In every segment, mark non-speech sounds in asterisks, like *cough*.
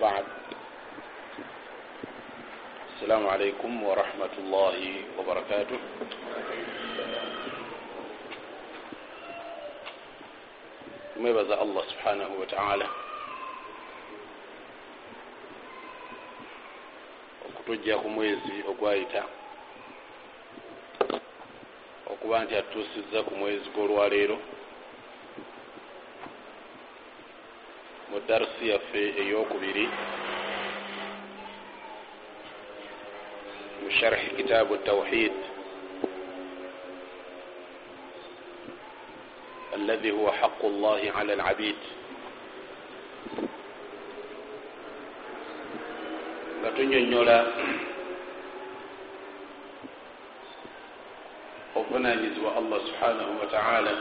وبعد. السلام عليكم ورحمة الله وبركاته. mwebaza allah subhanahu wataala okutujja ku mwezi ogwayita okuba nti atutusizza ku mwezi gwolwaleero ku darusi yaffe eyokubiri mu sharhi kitaabu tawhid الذي هو حق الله على العبيد nga tunyonyola obuvunanyizibwa allah subhanahu wataala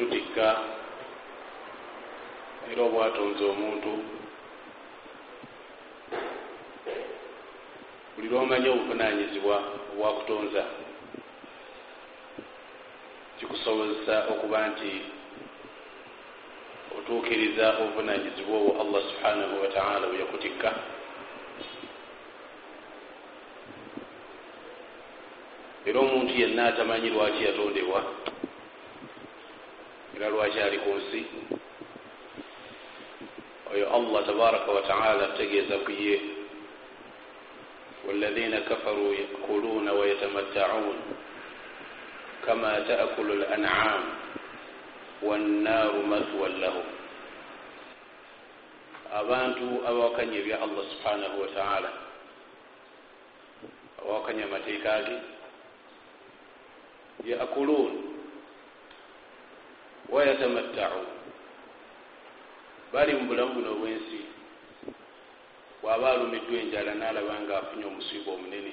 eyatutikka era obwatonze omuntu. Buli lwomanyi obuvunanyizibwa obwakutonza kikusobozesa okuba nti otuukiriza obuvunanyizibwa obwo allah subhanahu wataala bweyakutikka era omuntu yenna atamanyi lwaki yatondebwa era lwaki ali ku nsi oyo allah tabaraka wataala tutegeeza ku ye walladhina kafaru yakuluuna wayatamattaun kama taakulu lanam wannaaru mathwan lahum. Abantu abawakanya ebya allah subhanahu wataala abawakanya amateeka ge yaakuluun wayatamattaun bali mu bulamu buno obwensi bw'aba alumiddwa enjala n'alaba nga afunye omusiiba omunene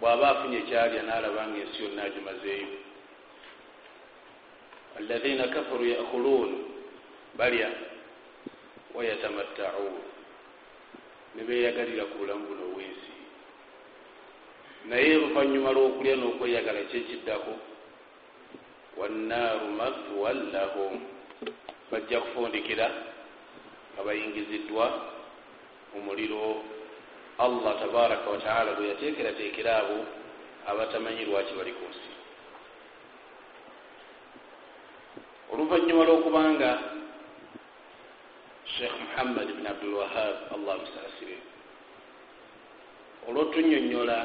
bw'aba afunye ekyalya n'alaba nga ensi yonna agimazeeyo. Alladhina kafaru yaakuluun balya wayatamattaun ne beeyagalira ku bulamu buno obwensi. Naye oluvanyuma lw'okulya n'okweyagala kyekiddako wannaaru mathwan lahum bajja kufundikira nga bayingiziddwa mu muliro allah tabaraka wataala bwe yateekerateekera abo abatamanyi lwaki bali ku nsi oluvanyuma lw'okubanga sheekh muhammad bni abdulwahab allah musaasire olwotunyonyola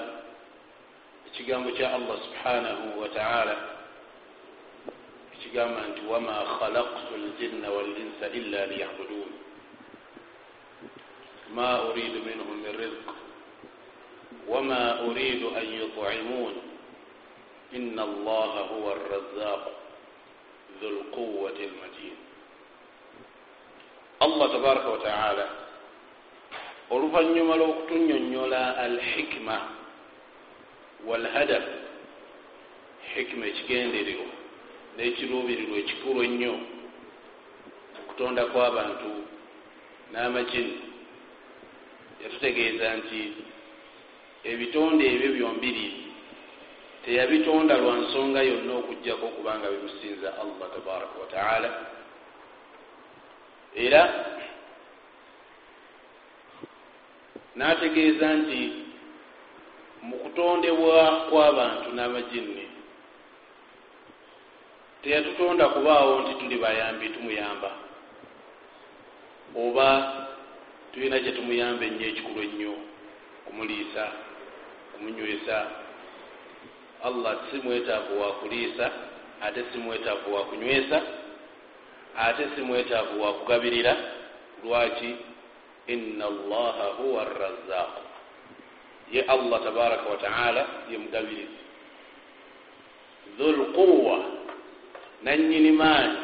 ekigambo kya allah subhanahu wataala ekigamba nti wama khalaqtu ljinna walinsa illa liyabudun. Ma uridu minhum min rizq. Wama uridu an yutcimun ina allaha huwa arrazaq dhu lquwati almatin allah tabaraka wataala oluvanyuma lw'okutunyonyola alhikma walhadaf hikma ekigendererwa n'ekiruubirirwa ekikulu ennyo okutonda kw'abantu n'amajini yatutegeeza nti ebitonde ebyo byombiri teyabitonda lwa nsonga yonna okugjako okubanga bimusinza allah tabaraka wataala era n'ategeeza nti mu kutondebwa kw'abantu n'amajini teyatutonda kubaawo nti tuli bayambi tumuyamba. Oba tulina kyetumuyamba ennyo ekikulu ennyo kumuliisa kumunywesa. Allah si mwetaavu wa kuliisa ate si mwetaavu wa kunywesa ate si mwetaavu wa kugabirira. Lwaki? Ina allaha huwa arrazaqu ye allah tabaraka wataala ye mugabirizi. Dhulquwa nanyini maanyi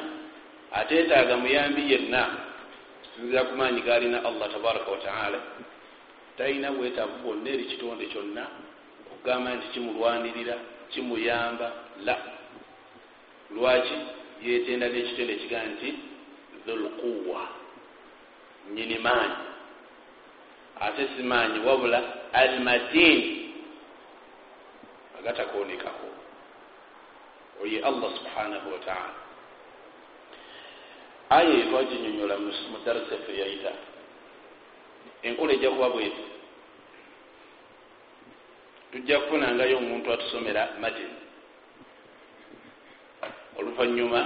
ateetaaga muyambi yenna. Kusinzira ku maanyi gaalina allah tabaraka wataala talina bwetaavu bwonna eri kitonde kyonna okugamba nti kimulwanirira kimuyamba. La. Lwaki yetenda n'ekitende ekigaa nti dhulquwa nyini maanyi. Ate si maanyi wabula almatini agatakonekako oye allah subhanahu wataala aya eyo twaginyonyola mu darasa effe yayita enkola ejja kuba bweti. Tujja kufunangayo omuntu atusomera matin oluvanyuma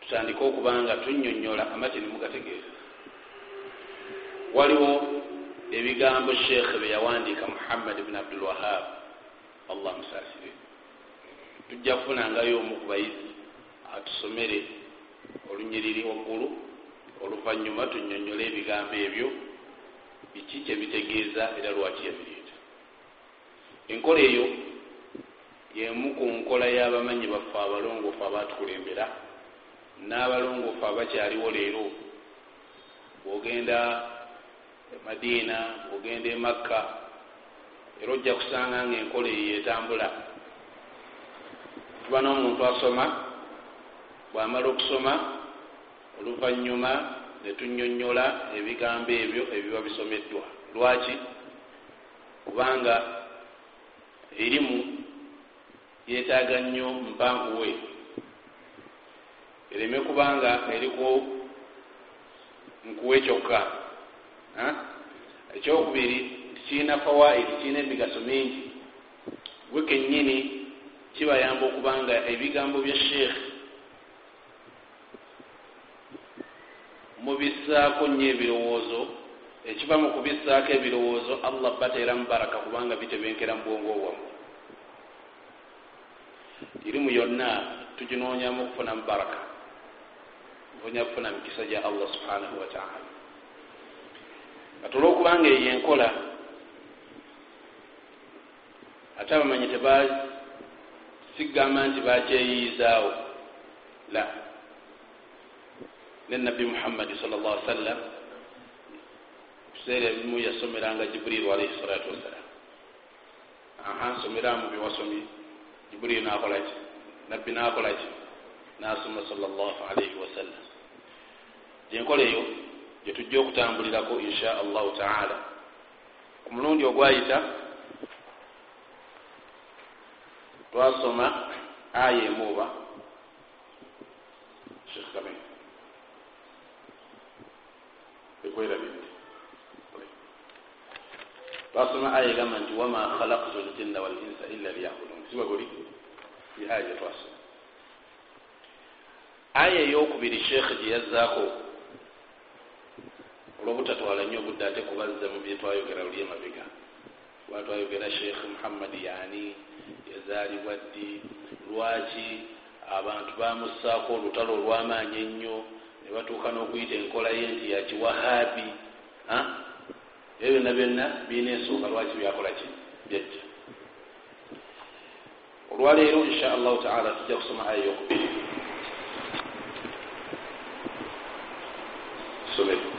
tutandike okubanga tunyonyola amatini mugategeeza waliwo ebigambo sheekhe beyawandiika muhammad bni abdulwahab allah musaasire tujja kufunangayo omu ku bayizi atusomere olunyiriri waggulu oluvanyuma tunyonyole ebigambo ebyo biki kyebitegeeza era lwaki yabireeta enkola eyo yemu ku nkola y'abamanyi baffe abalongoofu abatukulembera n'abalongoofu abakyaliwo leero. Bwogenda emadiina bwogenda emakka era ojja kusanga nga enkola eyo yetambula tuba n'omuntu asoma bwamala okusoma oluvanyuma netunyonyola ebigambo ebyo ebiba bisomeddwa. Lwaki? Kubanga erimu yetaaga nnyo mpankuwe ereme kubanga eriku nkuwe kyokka ekyokubiri tikirina fawaidi kirina emigaso mingi. Gwe kennyini kibayamba okubanga ebigambo bya sheekh mubisaako nnyo ebirowoozo ekiva mu kubisaako ebirowoozo allah bateeramu baraka kubanga bitebenkera mu bwongo bwamu irimu yonna tuginoonyamu okufunamu baraka nfunya kufuna mikisa gya allah subhanahu wataala ate olwokubanga eyo enkola ate abamanyi tebasigamba nti bakyeyiyizaawo la. Nenabbi muhammadi sal llah sallam ebiseera ebimu yasomeranga jibuliru alaihi salatu wassalam aha nsomeramu byewasomye jibuliru nakolaki nabbi nakolaki nasoma sal llah alaihi wasallam. Gyenkola eyo gyetujja okutambulirako insha allahu taala. Ku mulundi ogwayita twasoma aya emuoba shekh kamen ekwerabidde. Twasoma aya egamba nti wama khalaktu ljinna walinsa illa liyabudun. Siba guli aya gyetwasoma aya eyokubiri sheekhe gyeyazzaako olwobutatwala nnyo obudde ate kubazza mu byetwayogera luli emabega. Kuba twayogera sheekh muhammad yani yazaalibwa ddi lwaki abantu bamussaako olutalo olwamaanyi ennyo ne batuuka n'okuyita enkola ye nti yakiwahabi ebyo byonna byonna birina ensonga lwaki byakola ki? Byajja olwaleero insha allahu taala tujja kusoma aya yokubiri somero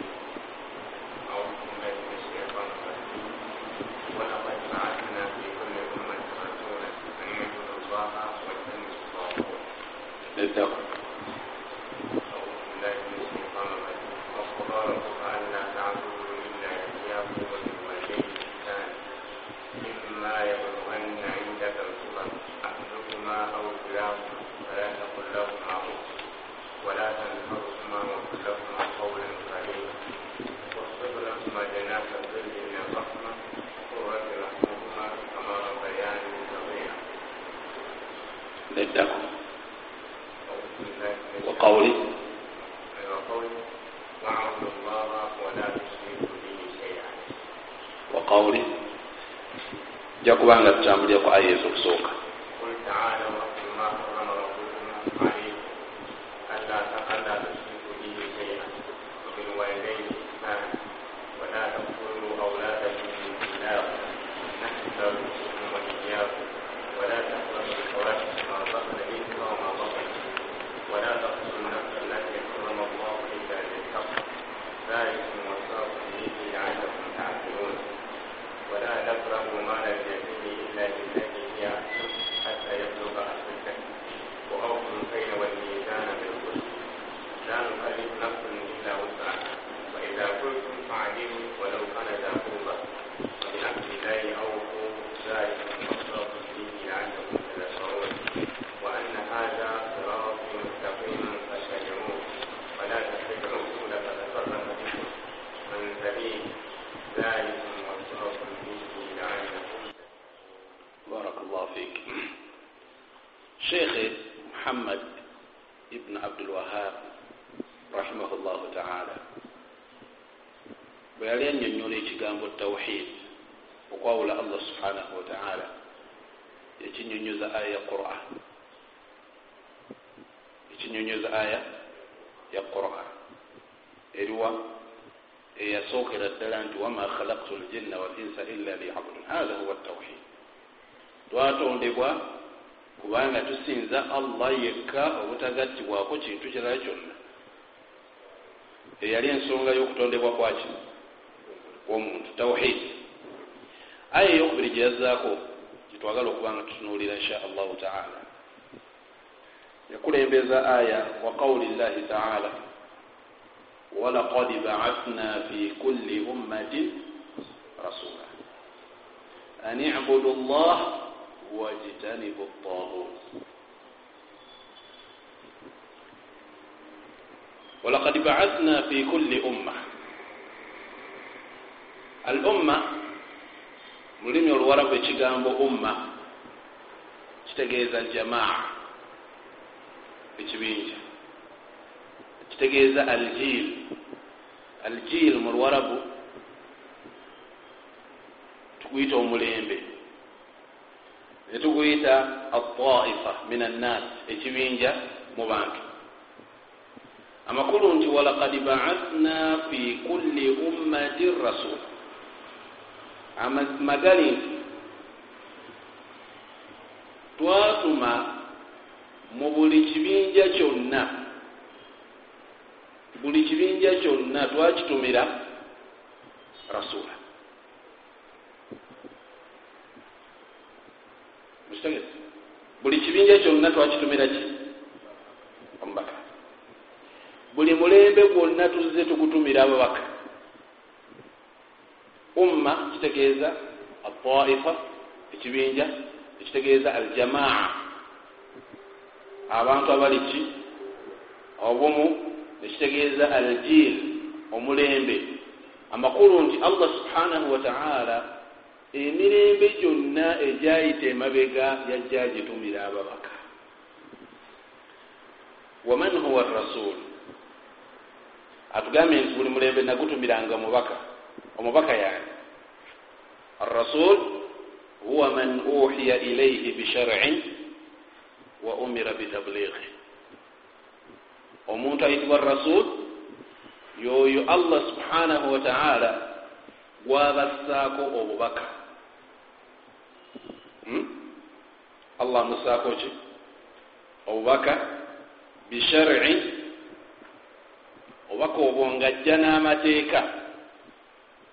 kubanga tutambulira ku aya ezokusooka kintu kirala kyonna. Eyali ensonga y'okutondebwa kwaki omuntu tawhid. Aya eyokubiri gyeyazaako gyetwagala okubanga tutunuulira insha allahu taala. Yakulembeza aya wa qawli llahi taala walaqad baathna fi kulli ummatin rasula. An ibudu llah wajtanibu ltagut walaqad baathna fi kulli umma al umma mu lulimi oluwarabu ekigambo umma kitegeeza jamaa ekibinja kitegeeza aljiil aljiil mu luwarabu tuguyita omulembe netuguyita ataifa min annas ekibinja mu bantu amakulu nti walakad baathna fi kulli ummatin rasula amagali nti twatuma mu buli kibinja kyonna buli kibinja kyonna twakitumira rasula. Mukitegese buli kibinja kyonna twakitumira ki omubaka buli mulembe gwonna tuzze tugutumira ababaka. Umma kitegeeza ataifa ekibinja ekitegeeza aljamaa. Abantu abali ki? Obumu nekitegeeza aljiil omulembe. Amakulu nti allah subhanahu wataala emirembe gyonna egyayita emabega yajja gitumira ababaka. Waman huwa rasul atugambye nti buli mulembe nagutumiranga omubaka omubaka yani arasul huwa man uhiya ilaihi bisharin wa umira bitablighi omuntu ayitibwa rasul yoyo allah subhanahu wataala gwabassaako obubaka. Hmm? allah amussaako ki? Obubaka bisharin obubaka obwo ngajja n'amateeka.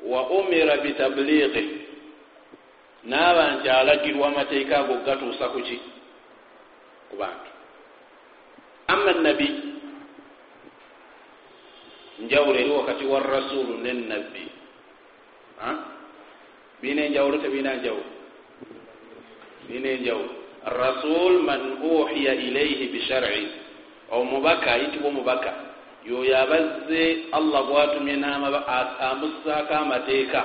Wa umira bitablighi naaba nti alagirwa amateeka ago gatuusa ku ki? Ku bantu. Ama nabi njawulo eri wakati wa rasulu nenabbi biina enjawulo tebiina njawulo? Biina enjawulo. Rasul man uhiya ilaihi bishari omubaka ayitibwa omubaka yoyo abazze allah bwatumye amussaako amateeka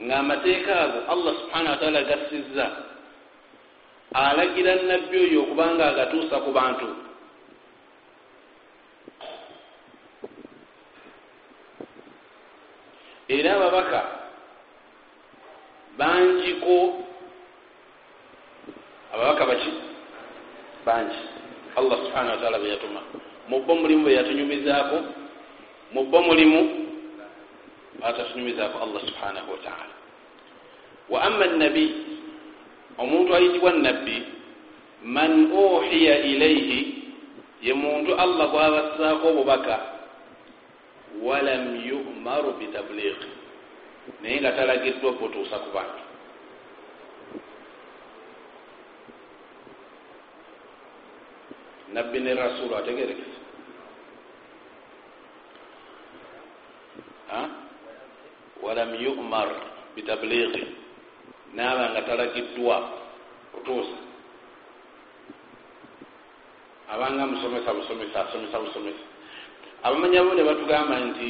ng'amateeka ago allah subhanahu wataala gassizza alagira nabbi oyo okubanga agatuusa ku bantu. Era ababaka bangiko ababaka baki? Bangi allah subhanahu wataala beyatuma mubbo mulimu beyatunyumizaako mubbo mulimu atatunyumizaako allah subhanahu wataala wa ama nabi omuntu ayitibwa nabbi man uhiya ilaihi ye muntu allah gwabassaako obubaka walam yumaru bitablighi naye nga talagiddwa kutuusa ku bantu. Nabbi ne rasulu ategerekese walam yumar bitablighi naaba nga talagiddwa kutuusa abanga musomesa busomesa asomesa busomesa abamanyabo ne batugamba nti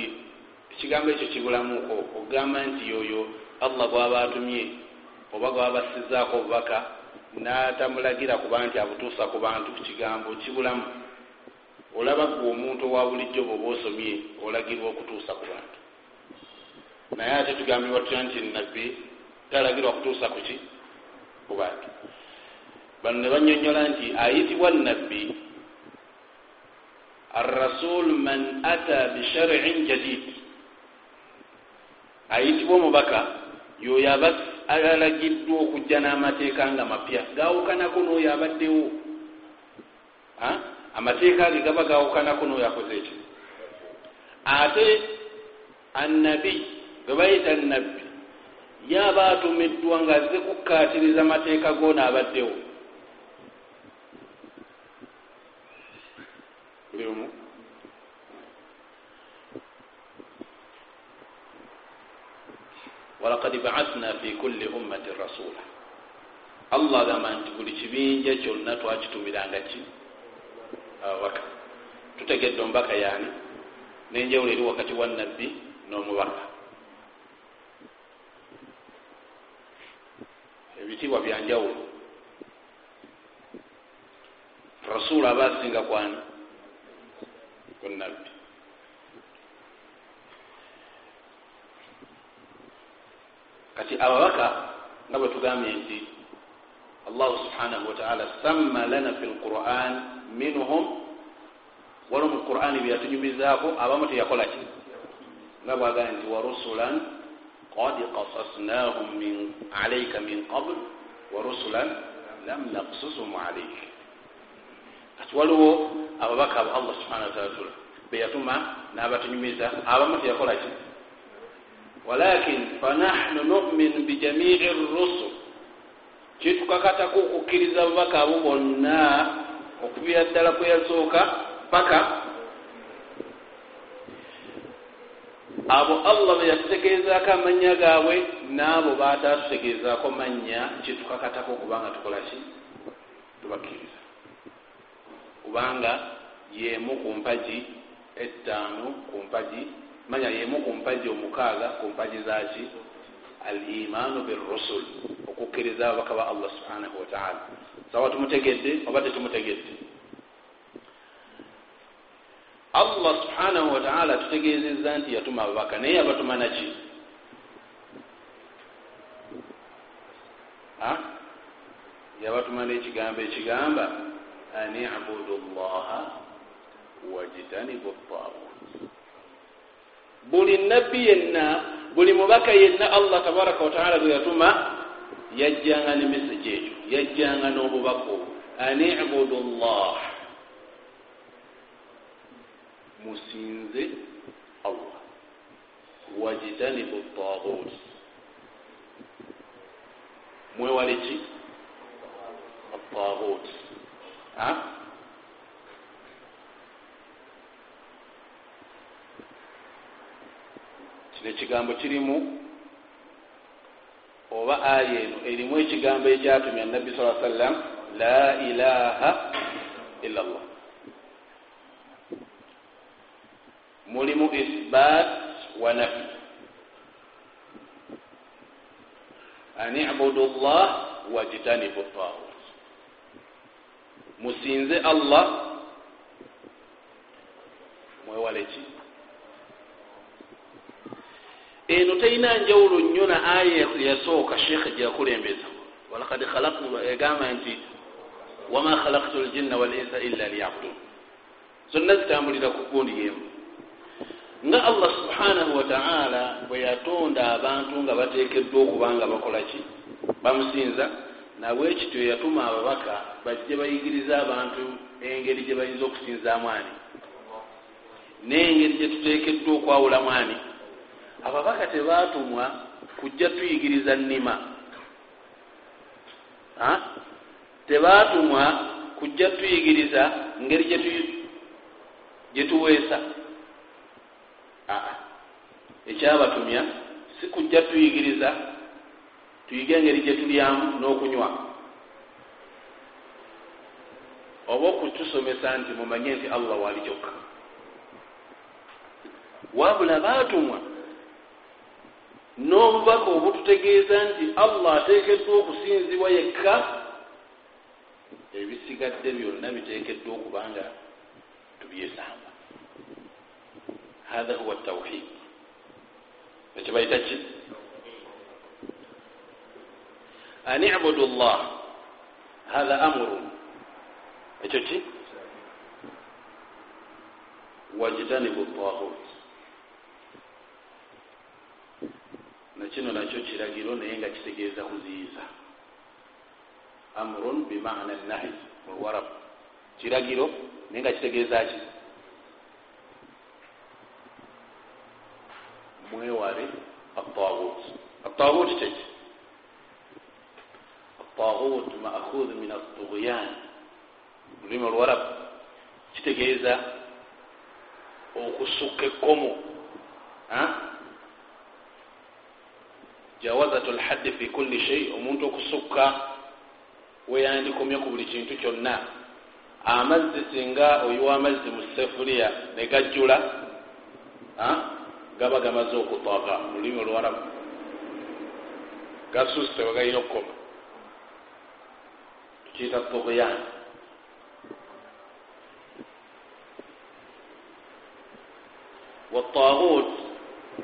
ekigambo ekyo kibulamuko okugamba nti yoyo allah gwaba atumye oba gwabasizaako obubaka natamulagira kuba nti abutuusa ku bantu kigambo kibulamu. Olaba gwe omuntu owa bulijjo bweoba osomye olagirwa okutuusa ku bantu naye ate tugambibwa tutya nti nabbi talagirwa kutuusa kuki ku bantu bano ne banyonyola nti ayitibwa nabbi arrasul man ata bisharin jadid. Ayitibwa omubaka yoyo aba alagiddwa okujja n'amateeka nga mapya. Gawukanako n'oyo abaddewo. Amateeka ge gaba gawukanako n'oyo akoze ekyo ate annabi gwe bayita nabbi ye aba atumiddwa ng'azze kukkaatiriza mateeka goona abaddewo. Buli omu. Walakad baasna fi kulli ummatin rasula allah agamba nti buli kibinja kyonna twakitumiranga ki? Ababaka tutegedde omubaka yaani? Nenjawulo eri wakati wa nabbi n'omubaka ebitiibwa byanjawulo. Rasulu aba asinga kwani kunabbi kati ababaka nga bwe tugambye nti allahu subhanahu wataala samma lana fi lquran minhum waliwo mu qurani byeyatunyumizaako abamu teyakola ki? Nga bwagambye nti warusulan qad qasasnahum alaika min qabl warusulan lam naksusum alaik kati waliwo ababaka abo allah subhanahu wataala beyatuma n'abatunyumiza abamu teyakola ki? Walakin fanahnu numin bijamii rusul. Kitukakatako okukkiriza abubaka abo bonna okubira ddala kweyasooka paka abo allah beyatutegeezaako amannya gaabwe n'abo batatutegeezaako mannya kitukakatako okubanga tukolaki tubakkiriza. Kubanga yemu ku mpaji ettaano ku mpaji manya yemu ku mpaji omukaaga ku mpaji zaki al imaanu birusul okukkiriza ababaka ba allah subhanahu wataala sawa tumutegedde oba tetumutegedde allah subhanahu wataala tutegeezezza nti yatuma ababaka naye yabatuma naki yabatuma n'ekigambo ekigamba an ibudu llaha wajtanibu tagut buli nabbi yenna buli mubaka yenna allah tabaraka wataala gwe yatuma yajjanga ne meseji ekyo yajjanga n'obubaka obwo. An ibudu llah musinze allah. Wajtanibu tagut mwewale ki? Atagut kino ekigambo kirimu oba aya eno erimu ekigambo ekyatumya nabbi saa sallam la ilaha illa llah mulimu isbat wa nafi. An ibudu llah wajtanibu tagut musinze allah mwewale ki? Eno terina njawulo nnyo na aya yasooka sheekhe gyeyakulembeza walakad khalaktu egamba nti wama khalaktu ljinna walinsa illa liyabudun. Zonna zitambulira ku gundi yemu nga allah subhanahu wataala bwe yatonda abantu nga bateekeddwa okuba nga bakola ki? Bamusinza? Nabwekityo yatuma ababaka bajje bayigiriza abantu engeri gye bayinza okusinzaamu ani? N'engeri gye tuteekeddwa okwawulamu ani? Ababaka tebatumwa kujja tuyigiriza nnima. Tebatumwa kujja tuyigiriza ngeri gye tuweesa aa ekyabatumya si kujja tuyigiriza tuyige engeri gye tulyamu n'okunywa. Oba okutusomesa nti mumanye nti allah waali kyokka. Wabula baatumwa n'obubaka obututegeeza nti allah ateekeddwa okusinzibwa yekka ebisigadde byonna biteekeddwa okubanga tubyesamba hatha huwa tawhid ekibayita ki an ibudu llah hatha amurun ekyo ki wajtanibu tahut nakino nakyo kiragiro naye nga kitegeeza kuziyiza amrun bimana nahi. Mulwarab kiragiro naye nga kitegeeza ki mwewale atagut atagut kyeki atagut maakhudh min atughyan mulimi olwarab kitegeeza okusukka ekkomo jawazat lhaddi fi kulli shei omuntu okusukka weyandikomye ku buli kintu kyonna. Amazzi singa oyiwa amazzi mu sefuliya ne gajjula gaba gamaze okutaka mululimi olwarabu gasusse wegalina okukoma. Tukiyita tugyan watagut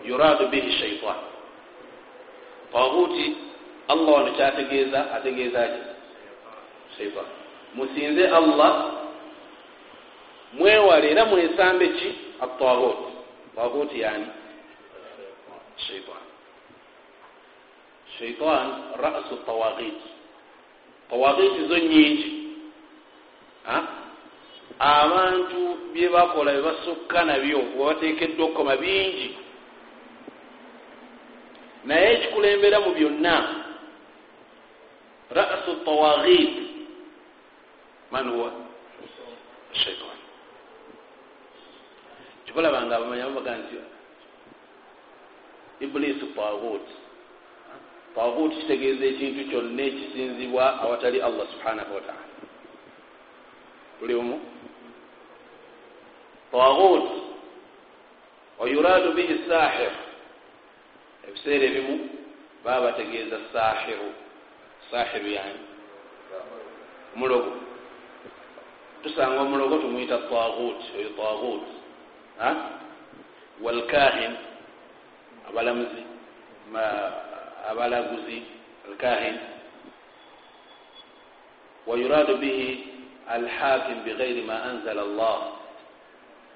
yuradu bihi shaitan taguti allah wano kyategeeza ategeeza ki shaitan musinze allah mwewale era mwesambe ki? Atagut taguti yani shaitan shaitan rasu tawagit. Tawagiti zo nyingi abantu byebakola bebasukka nabyo webatekeddwa okukoma bingi. Naye ekikulembera mu byonna rasu tawagit. Man huwa shaitan kibalabanga abamanya babaga nti ibuliisi tagut tagut kitegeeza ekintu kyonna ekisinzibwa awatali allah subhanahu wataala buli omu? Tagut wayuradu bihi sahir. Ebiseera ebimu baba bategeeza sahiru sahiru yani? Omulogo. Tusanga omulogo tumwita tagut oyo tagut walkahin abalamuzi abalaguzi alkahin. Wayuradu bihi alhakim bighairi ma anzala allah.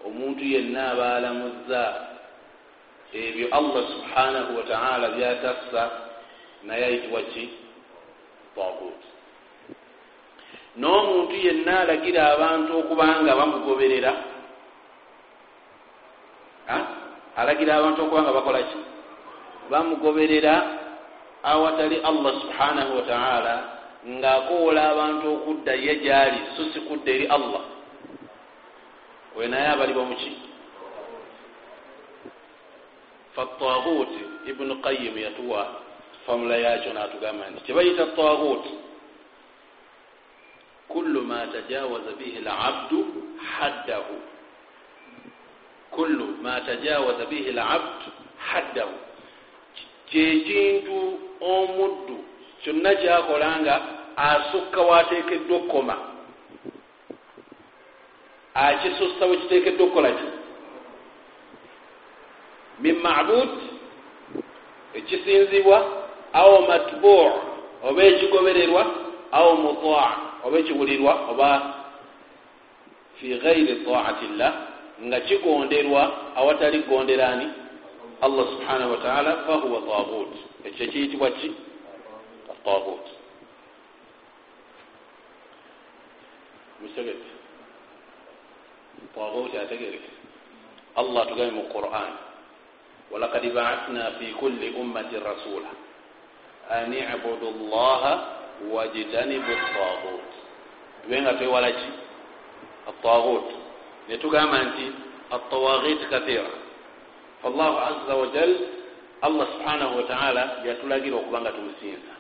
Omuntu yenna abaalamuza ebyo allah subhanahu wataala byatassa naye ayitibwa ki? Tagut n'omuntu yenna alagira abantu okubanga bamugoberera alagira abantu okubanga bakola ki? Bamugoberera awatali allah subhanahu wataala ng'akoola abantu okudda ye gyali so si kudda eri allah. We naye abalibwa muki fatagut ibunu qayim yatuwa famula yakyo natugamba nti kyebayita tagut kullu ma tajawaza bihi labdu haddahu kullu ma tajawaza bihi labdu haddahu. Kyekintu omuddu kyonna kyakola nga asukka wateekeddwa okukoma. Akisussa we kiteekeddwa okukola ki? Min mabud ekisinzibwa awo matbuu oba ekigobererwa awo mutaa oba ekiwulirwa oba fi gairi taati llah nga kigonderwa awatali kugonderani allah subhanahu wataala fahuwa tagut ekyo kiyitibwa ki? Tagut musegete. Tagut ategereke. Allah tugambe mu quran. Walakad baasna fi kulli ummati rasula an ibudu llaha wajtanibu tagut tube nga twewala ki? Atagut netugamba nti atawagit kathira. Fallahu aza wajal allah subhanahu wataala yatulagira okubanga tumusinza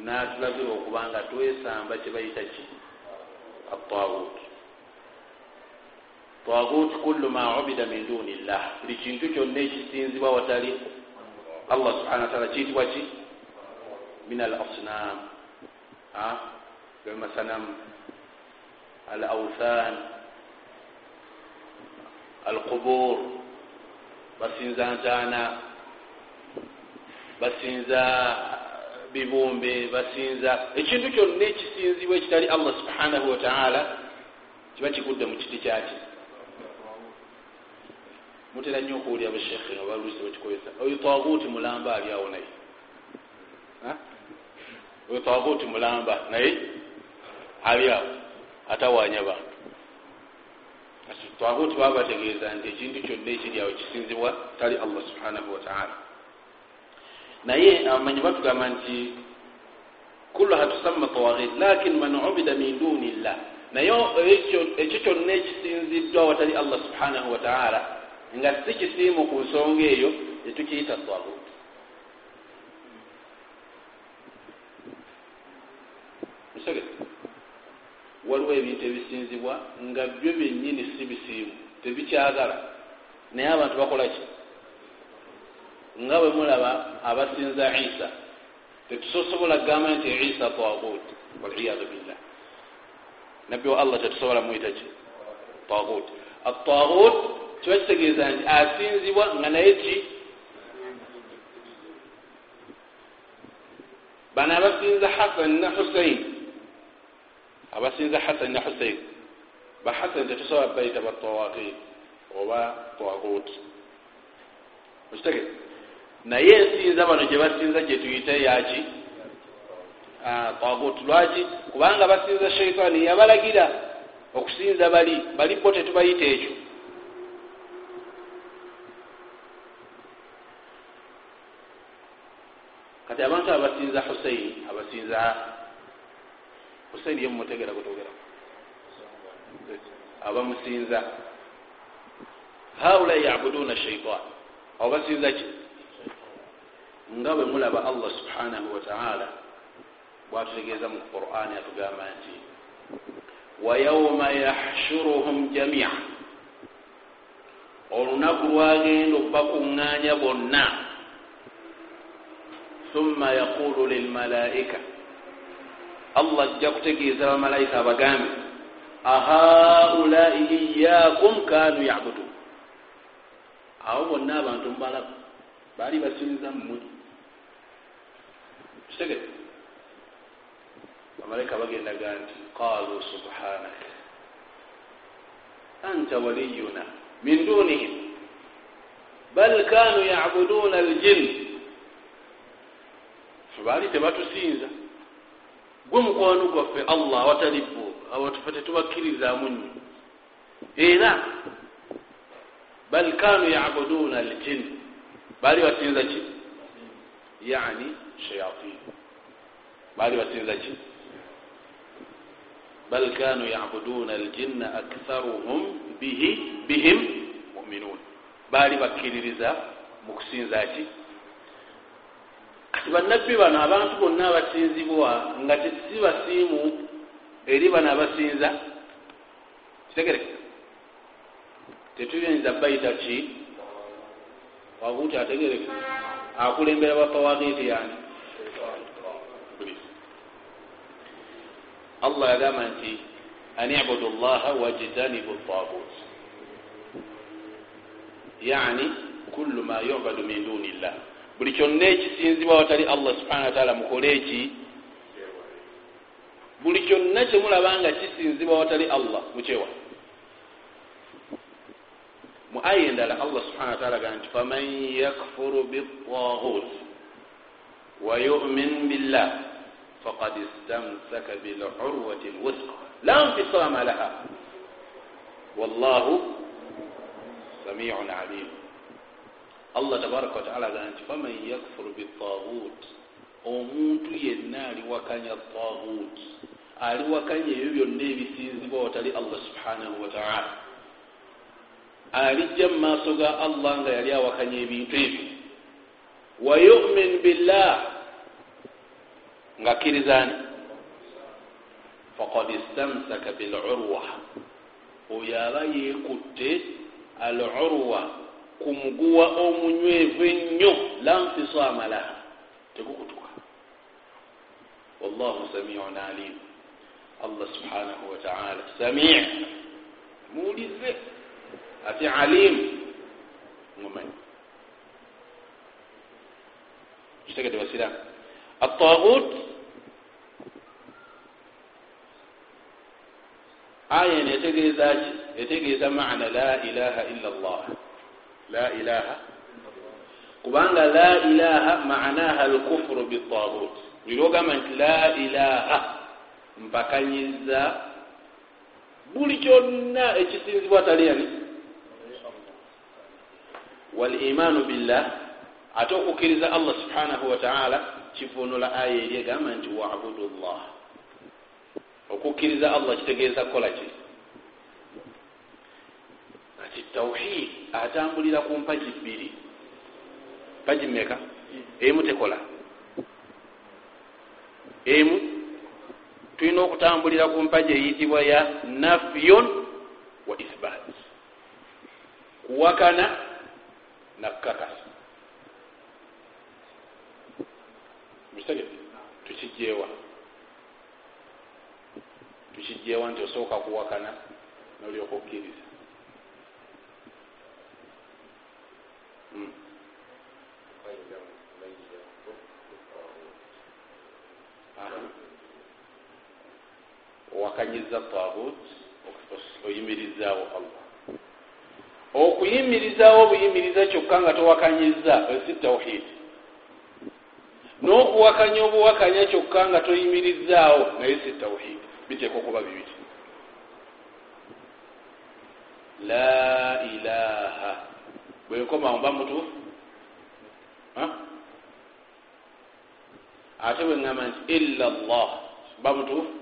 natulagira okubanga twesamba kyebayita ki? Atagut tagut kullu ma ubida min duni llah buli kintu kyonna ekisinzibwa watali allah subhana wataala kiyitibwa ki? Min al asnam bemasanamu al authan al qubur basinza ntaana basinza bibumbe basinza ekintu kyonna ekisinzibwa ekitali allah subhanahu wataala kiba kigudde mu kiti kyaki mutera nnyo okuwulya bashekhe nga balusi bakikozesa oyo taguti mulamba ali awo naye oyo taguti mulamba naye ali awo atawanya bantu taguti baba bategeeza nti ekintu kyonna ekiri awo kisinzibwa tali allah subhanahu wataala naye abamanyi batugamba nti kulluha tusamma tawagit lakin man ubida min duni llah naye ekyo kyonna ekisinziddwa watali allah subhanahu wataala nga si kisiimu ku nsonga eyo etukiyita tagut musege waliwo ebintu ebisinzibwa nga byo byennyini si bisiimu tebikyagala. Naye abantu bakola ki? Nga bwe mulaba abasinza isa tetusobola kugamba nti isa tagut waliyadu billah. Nabbi wa allah tetusobola mwita ki? Tagut atagut kiba kitegeeza nti asinzibwa nga naye ki? Bano abasinza hasan ne husain abasinza hasan ne husain ba hasan tetusobola bayita batawakit oba tagut okitegeeza naye ensinza bano gye basinza gye tuyite yaki tagut lwaki? Kubanga basinza shaitaani yabalagira okusinza bali bali bo tetubayita ekyo. Kati abantu abasinza husaini abasinza husaini ye mumutegera gutogera abamusinza haula yabuduna shaitan abo basinza ki? Nga bwe mulaba allah subhanahu wataala bwatutegeeza mu qurani atugamba nti wayauma yahshuruhum jamia. Olunaku lwagenda okubakuŋŋaanya bonna. Thumma yaqulu lilmalaika allah ajja kutegeeza bamalayika abagambe ahaulai iyakum kanu yabudun. Abo bonna abantu mubalaba baali basinza mmwe kitegere bamalayika bagendaga nti qalu subhanak anta waliyuna min dunihim bal kanu yabuduna aljin baali tebatusinza gwe mukwano gwaffe allah awatalibo awatufe tetubakkirizamu nnyo. Era bal kanu yabuduna aljin baali basinza ki? Yani shayatin. Baali basinza ki? Bal kanu yabuduna aljinna aktharuhum bihi bihim muminun baali bakkiririza mu kusinza ki kati bannabbi bano abantu bonna abasinzibwa nga tesi basiimu eri bano abasinza. Kitegereka tetuyinza bayita ki? Wakuti ategereka akulembera bapawagiti yani allah yagamba nti an ibudu llaha wajtanibu tagut yani kullu ma yubadu min duni llah buli kyonna ekisinzibwa watali allah subhana wataala mukole eki? Buli kyonna kyemulabanga kisinzibwa watali allah mukyewa. Mu aya endala allah subhana wataala gaa nti faman yakfuru bitagut wa yumin billah faqad istamsaka bilurwati lwusqa la nfisama laha. Wallahu samiun alim allah tabaraka wataala gaa nti faman yakfuru bitagut omuntu yenna aliwakanya tagut aliwakanya ebyo byonna ebisinzibwa watali allah subhanahu wataala alijja mu maaso ga allah nga yali awakanya ebintu ebyo. Wa yumin billah nga akkirizani faqad istamsaka bilurwa. Oyo aba yeekutte al urwa ku muguwa omunywevu ennyo la nfisama laha tegukutuka wallahu samiun alim. Allah subhanahu wataala sami muwulize ate alimu mumanyi kitegede basiramu atagut aya eno etegeeza ki? Etegeeza maana la ilaha illa llah la ilaha. Kubanga la ilaha maanaha alkufuru bitagut buli lwogamba nti la ilaha mpakanyiza buli kyonna ekisinzibwa tali yani walimaanu billah ate okukkiriza allah subhanahu wataala kivunula aya eri egamba nti wabudu llah okukkiriza allah kitegeeza kukola ki ati tawhid atambulira ku mpagi bbiri. Mpagi mmeka? Emu tekola. Emu tulina okutambulira ku mpagi eyitibwa ya nafyun wa ithbat kuwakana nakukakasa mukitegete tukijjeewa tukijjeewa nti osooka kuwakana nolyoka okkiriza owakanyiza tagut oyimirizaawo allah. Okuyimirizaawo obuyimiriza kyokka nga towakanyiza esi tawhidi n'okuwakanya obuwakanya kyokka nga toyimirizaawo naye si tawhidi biteeka okuba bibiri. La ilaha bwenkomawo mba mutuufu. Ate bweŋŋamba nti illa llah mba mutuufu?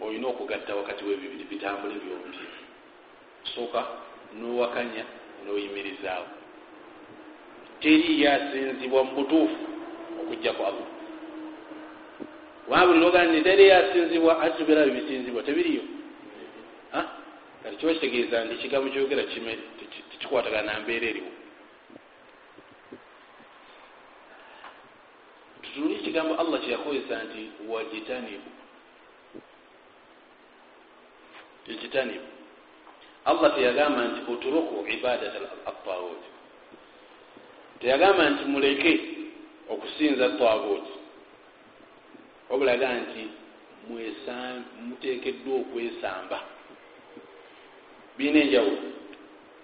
Olina okugatta wakati webibiri bitambule byombi sooka nowakanya noyimirizaawo. Teri yasinzibwa mu butuufu okujjaku allah wabuli logana nti teri yasinzibwa ati tubeerayo bisinzibwa tebiriyo. Kati kiba kitegeeza nti ekigambo kyogera tekikwatagana na mbeera eriwo. Tutunuli ekigambo allah kyeyakozesa nti wajitanibu. Ijtanibu allah teyagamba nti uturuku ibadat atawut teyagamba nti muleke okusinza tawut wabulaga nti mutekeddwa okwesamba. Biina enjawulo.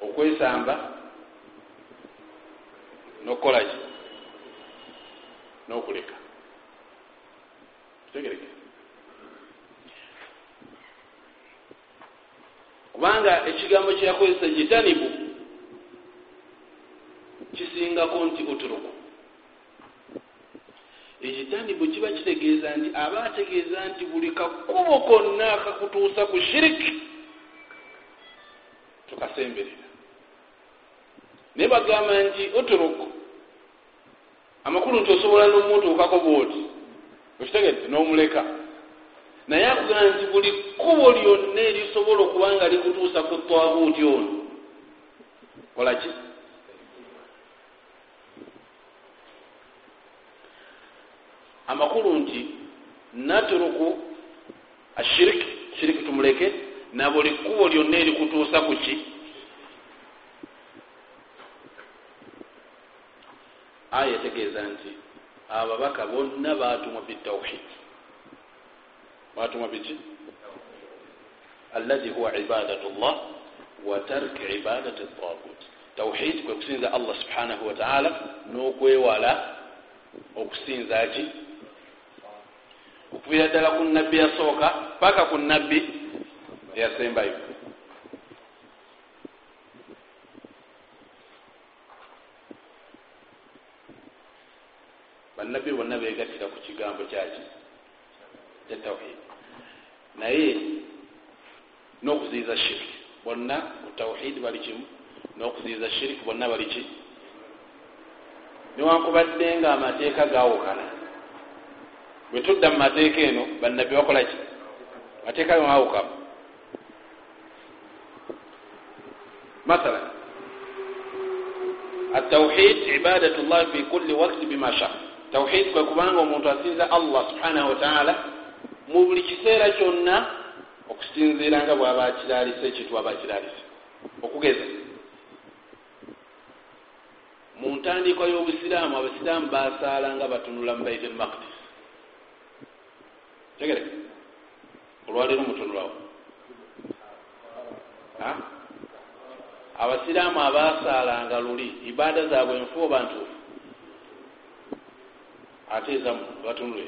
Okwesamba nokukolaki nokuleka. Kitegereke kubanga ekigambo kyeyakozesa jitanibu kisingako nti uturuku ekitanibu kiba kitegeeza nti aba ategeeza nti buli kakubo konna akakutuusa ku shiriki tukasemberera. Naye bagamba nti uturuku amakulu nti osobola nomutuukako bwoti okitegedde n'omuleka. Naye akugamba nti buli kkubo lyonna erisobola okuba nga likutuusa ku twabuuti ono kolaki amakulu nti naturuku ashiriki shiriki tumuleke na buli kkubo lyonna erikutuusa ku ki? Aya etegeeza nti ababaka bonna batumwa bitawhid. Batumwa biki allazi huwa ibadatu llah wa tarki ibadati tagut tawhid kwe kusinza allah subhanahu wataala n'okwewala okusinza ki okuviira ddala ku nabbi yasooka paka ku nabbi eyasembayo. Bannabbi bonna begattira ku kigambo kyaki? Kya tawhid. Naye n'okuziyiza shiriki bonna mu tawhidi bali kimu n'okuziyiza shiriki bonna bali ki? Newankubadde nga amateeka gawukana bwe tudda mu mateeka eno bannabbi bakola ki? Mateeka gawukamu mathala atauhid ibadat llah fi kulli wakti bima sha. Tauhid kwe kubanga omuntu asinza allah subhanahu wataala mu buli kiseera kyonna okusinziira nga bwaba akilalise ekintu aba akilalise okugeza mu ntandikwa y'obusiraamu abasiraamu basaala nga batunula mu bait el makdis tegereka olwaleero mutunulawo abasiraamu abasaalanga luli ibaada zaabwe nfu oba ntuufu? Ate ezamu batunule.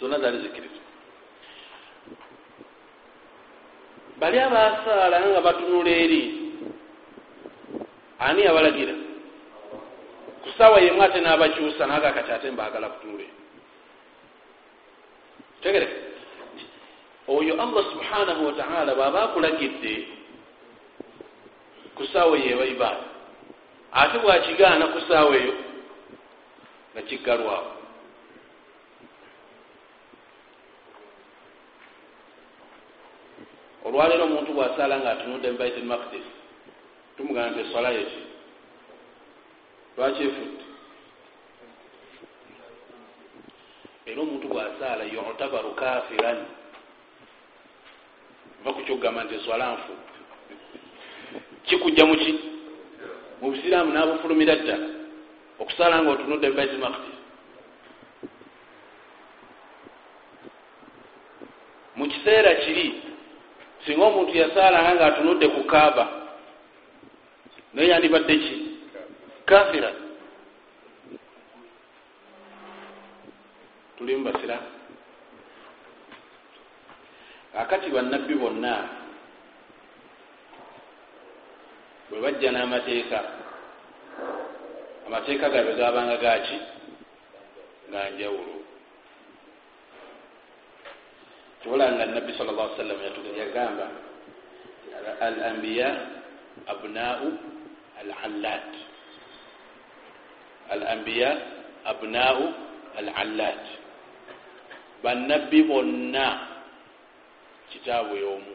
Zonna zaali zikkiriza bali abasaala nga batunula eri? Ani yabalagira ku saawa yemu ate n'abakyusa naga kati ate mbaagala kutunula eri tegereka oyo allah subhanahu wataala bwaba akulagidde ku saawa eyo eba ibaada ate bwakigaana ku saawa eyo nga kiggalwawo olwaleero omuntu bwasaala nga atunudde mu bait elmakdis tumugana nti eswala yeki lwaki efudde era omuntu bwasaala yutabaru kafiran. Va kukyokugamba nti eswala nfu kikujja muki mu busiraamu n'abufulumira ddala. Okusaala nga otunudde mu bait elmakdis mu kiseera kiri singa omuntu yasaalanga nga atunudde ku kaaba naye yandibadde ki kafira. Tuli mubasira akati bannabbi bonna bwe bajja n'amateeka amateeka gaabwe gabanga gaki nga njawulo kibolanga nabbi sal llah sallam yagamba al ambiya abnau al allat al ambiya abnau al allat bannabbi bonna kitaabwe omu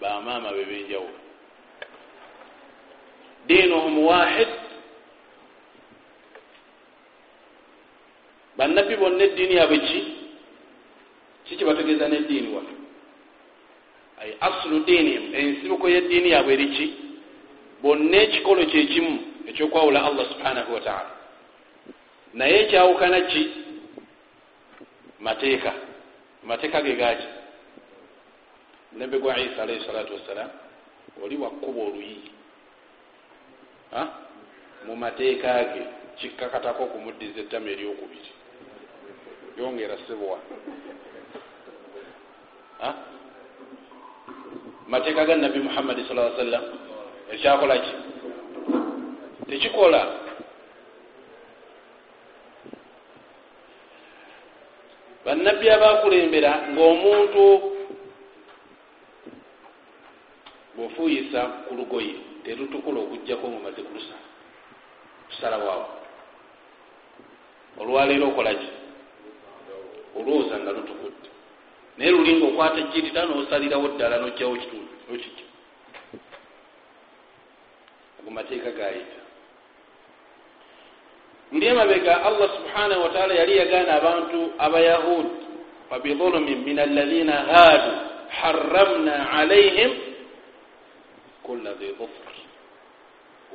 bamaama be benjawulo diinuhum wahid bannabbi bonna eddiini yabwe ki kikibategeeza neddiini wa ay asulu diinihim ensibuko yeddiini yabwe eriki bonna ekikolo kyekimu ekyokwawula allah subhanahu wataala naye ekyawukana ki? Mateeka. Mateeka ge gaki nabbe gwa isa alaihi salatu wassalam oli wakkuba oluyi. Mu mateeka ge kikkakatako okumuddiza ettama eryokubiri. Yongera sibwa mateeka ga nabbi muhammadi sa sallam ekyakolaki tekikola bannabbi abakulembera ngaomuntu bwofuuyisa ku lugoye terutukula okugjako ngaomaze kulusala kusalawaawo olwaleero okolaki olwoza nga lutukudde. Naye lulinga okwata ejjirita nosalirawo ddala nojjawo kitundu nokijja ago mateeka gayita ndi emabega allah subhanahu wataala yali yagaana abantu abayahudi. Fabidhulumin min alladhina haadu haramna alaihim kulla dhi dhufr.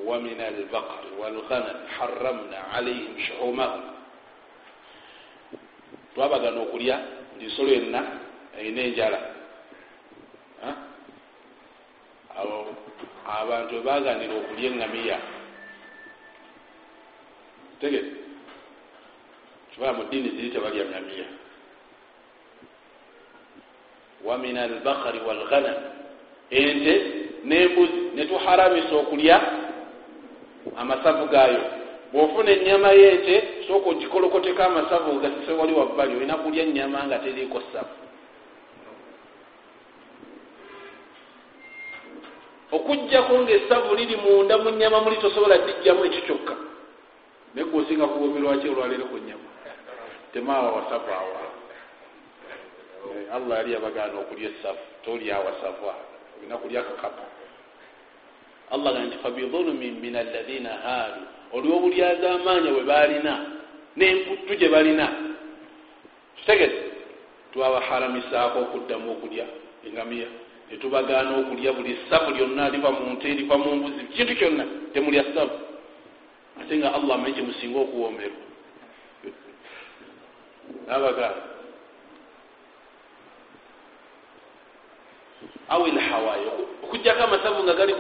ومن البقر والغنم حرمنا عليهم شحومهم twabagana okulya buli nsolo yenna erina enjala. Awo abantu webaganira okulya eŋamiya tege kibala mu ddiini ziri tebalya ngamiya wamin albakari walghanam. Ente nembuzi netuharamisa okulya amasavu gaayo. Bwofuna enyama yente sooka ogikolokoteko amasavu ogasise wali wabbali olina kulya enyama nga teriiko savu okugjako ngaesavu liri munda mu nyama muli tosobola dijjamu ekyo kyokka naye gwosinga kuwomerwaki olwaleero ku nyama temaawa wasavu awa allah yali yabagaana okulya esafu tolyawasafa olina kulya kakapa allah gaa nti fabidhulumin min alladhina haadu olw'obulyaza amaanya bwe balina n'emputtu gye balina. Tutegeze twabaharamisaako okuddamu okulya engamiya netubagaana okulya buli safu lyonna liva mu nte liva mu mbuzi kintu kyonna temulya safu ate nga allah amanyi kyemusinga okuwomerwa nabagaana aw ilhawayi okujjako amasavu nga gali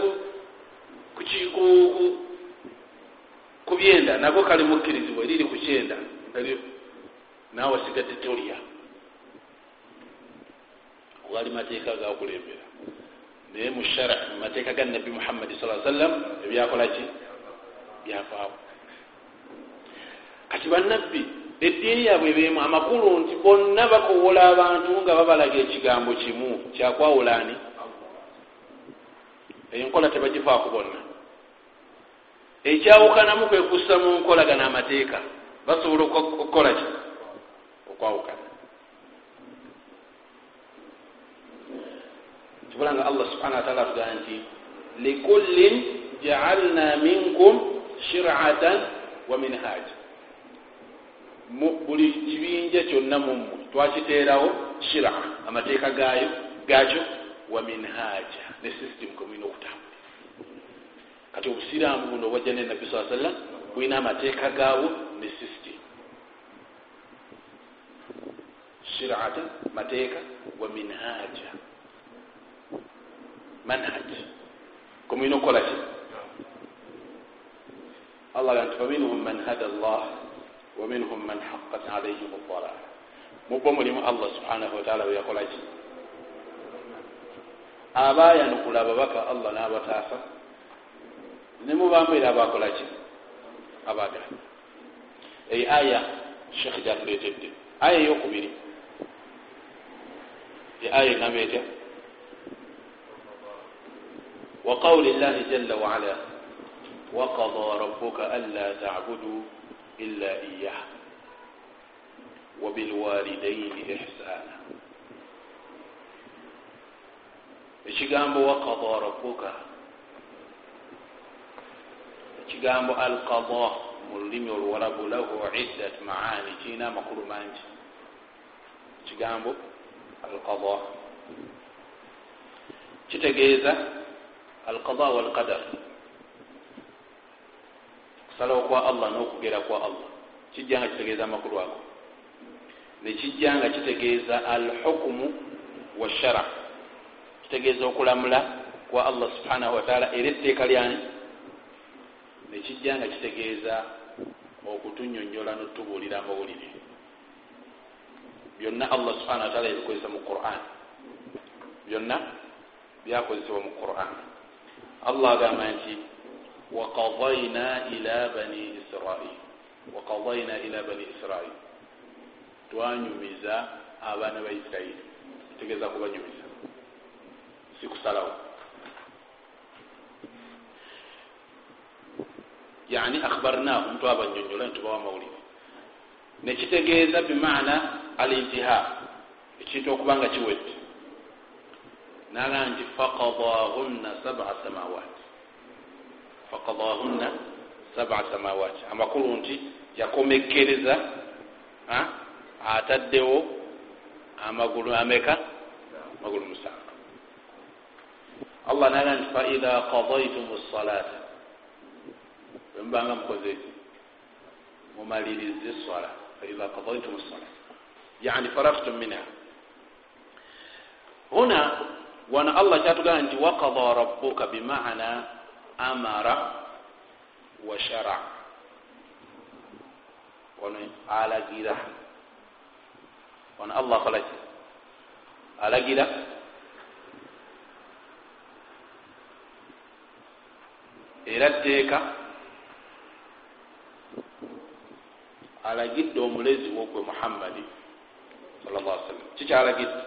ku byenda nago kali mukkirizibwa eriri ku kyenda naawe sigadde tolya wali mateeka gakulembera naye mu shara mu mateeka ga nabbi muhammadi sa sallam ebyakolaki byavaawo. Kati bannabbi eddiini yaabwe bemu amakulu nti bonna bakowola abantu nga babalaga ekigambo kimu kyakwawulaani enkola tebagifaaku bonna. Ekyawukanamu kwekussa mu nkolagana amateeka basobola okukola ki? Okwawukana. Kibula nga allah subhana wataala atugamba nti likullin jaalna minkum shiratan wa minhaja buli kibinja kyonna mummwe twakiteerawo shira amateeka gayo gakyo wa minhaja ne system kwemulina okutambula. Kati obusiraamu buno obwajja ne nabbi saa sallam bulina amateeka gaawo ne system. Shirata mateeka wa minhaja manhaj. Kwemulina okukola ki allah ga nti faminhum man hada llah waminhum man haqat alaihim dalala mubo mulimu allah subhanahu wataala weyakolaki abayanukula ababaka allah n'abataasa nemubambeera abakolaki abagana eyo aya shekh gyatuleetedde aya eyokubiri aya egamba etya وقول الله جل وعلا وقضى ربك ألا تعبدوا إلا إياه وبالوالدين إحسانا. ekigambo waqada rabbuka ekigambo alqada mu lulimi oluwalabu lahu iddat maani kirina amakulu mangi ekigambo alqada kitegeeza alqada walqadar okusalawo kwa allah n'okugera kwa allah. Kijja nga kitegeeza amakulu ago. Nekijja nga kitegeeza alhukumu washara kitegeeza okulamula kwa allah subhanahu wataala era etteeka lyani. Nekijja nga kitegeeza okutunyonyola notubuulira amawulire byonna allah subhana wataala yabikozesa mu quran. Byonna byakozesebwa mu quran. Allah agamba nti waqadaina ila bani israil waqadaina ila bani israil twanyumiza abaana ba isirairi tegeeza kubanyumiza sikusalawo yani akhbarnahum twabanyonyola nitubawa amawulire nekitegeeza bimaana alintiha ekintu okuba nga kiwedde. Naga nti fakadahunna saba samawat fakadahunna saba samawat. Amakulu nti yakomekkereza ataddewo amagulu ameka? Amagulu musanvu. Allah naga nti faidha kadaitum salata bwemubanga mukozeki mumalirize eswala faidha kadaitum salata yani faraftum minha. Huna wana allah kyatugamba nti wakada rabuka bimana amara wa shara wano alagira wano allah akolaki alagira era tteeka alagidde omulezi wogwe muhammadi sal llah sallam kikyalagidde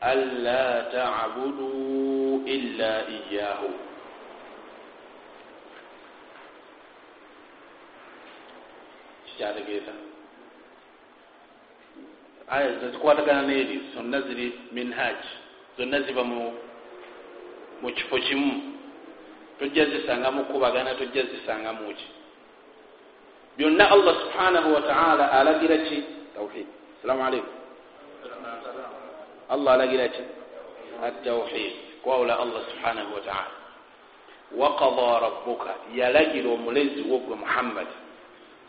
anla tabudu illa iyahu kikyategeeza aya zikwatagana n'eri zonna ziri minhaj zonna ziba mu kifo kimu tojja zisanga mukubagana tojja zisanga muki byonna allah subhanahu wataala alagira ki? Tawhid. Salamu aleikum allah alagira ki atawhid kwawula allah subhanahu wataala waqada rabuka yalagira omulezi wogwe muhammad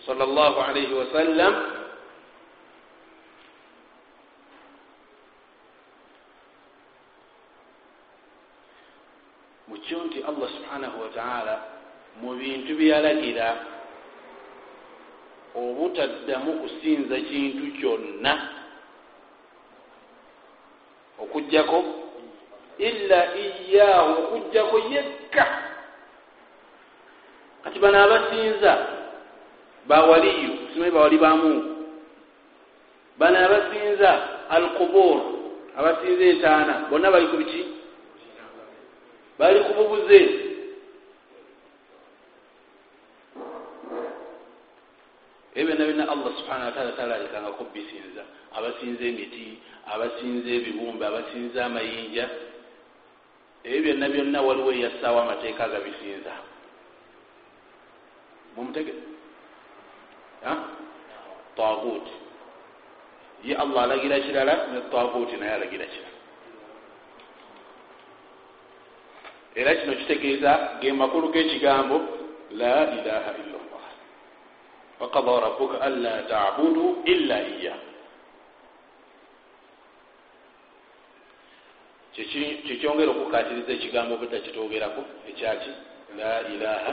sal llah alaihi wasallam mukyo nti allah subhanahu wataala mu bintu byalagira obutaddamu kusinza kintu kyonna okugjako illa iyaahu okugjako yekka. Kati bano abasinza bawaliyu simanyi bawali bamungu bano abasinza al qubur abasinza entaana bonna bali ku biki? Bali ku bubuze ebyo byonna byonna allah subhana wataala talalikangako bisinza abasinza emiti abasinza ebibumbe abasinza amayinja. Ebyo byonna byonna waliwo eyassaawo amateeka agabisinza. Mumutege taguuti ye allah alagira kirala ne taguuti naye alagira kirala. Era kino kitegeeza ge makulu g'ekigambo la ilaha illa wakada rabuka anla tabudu illa iya kyekyongera okukatiriza ekigambo butakitogerako ekyaki la ilaha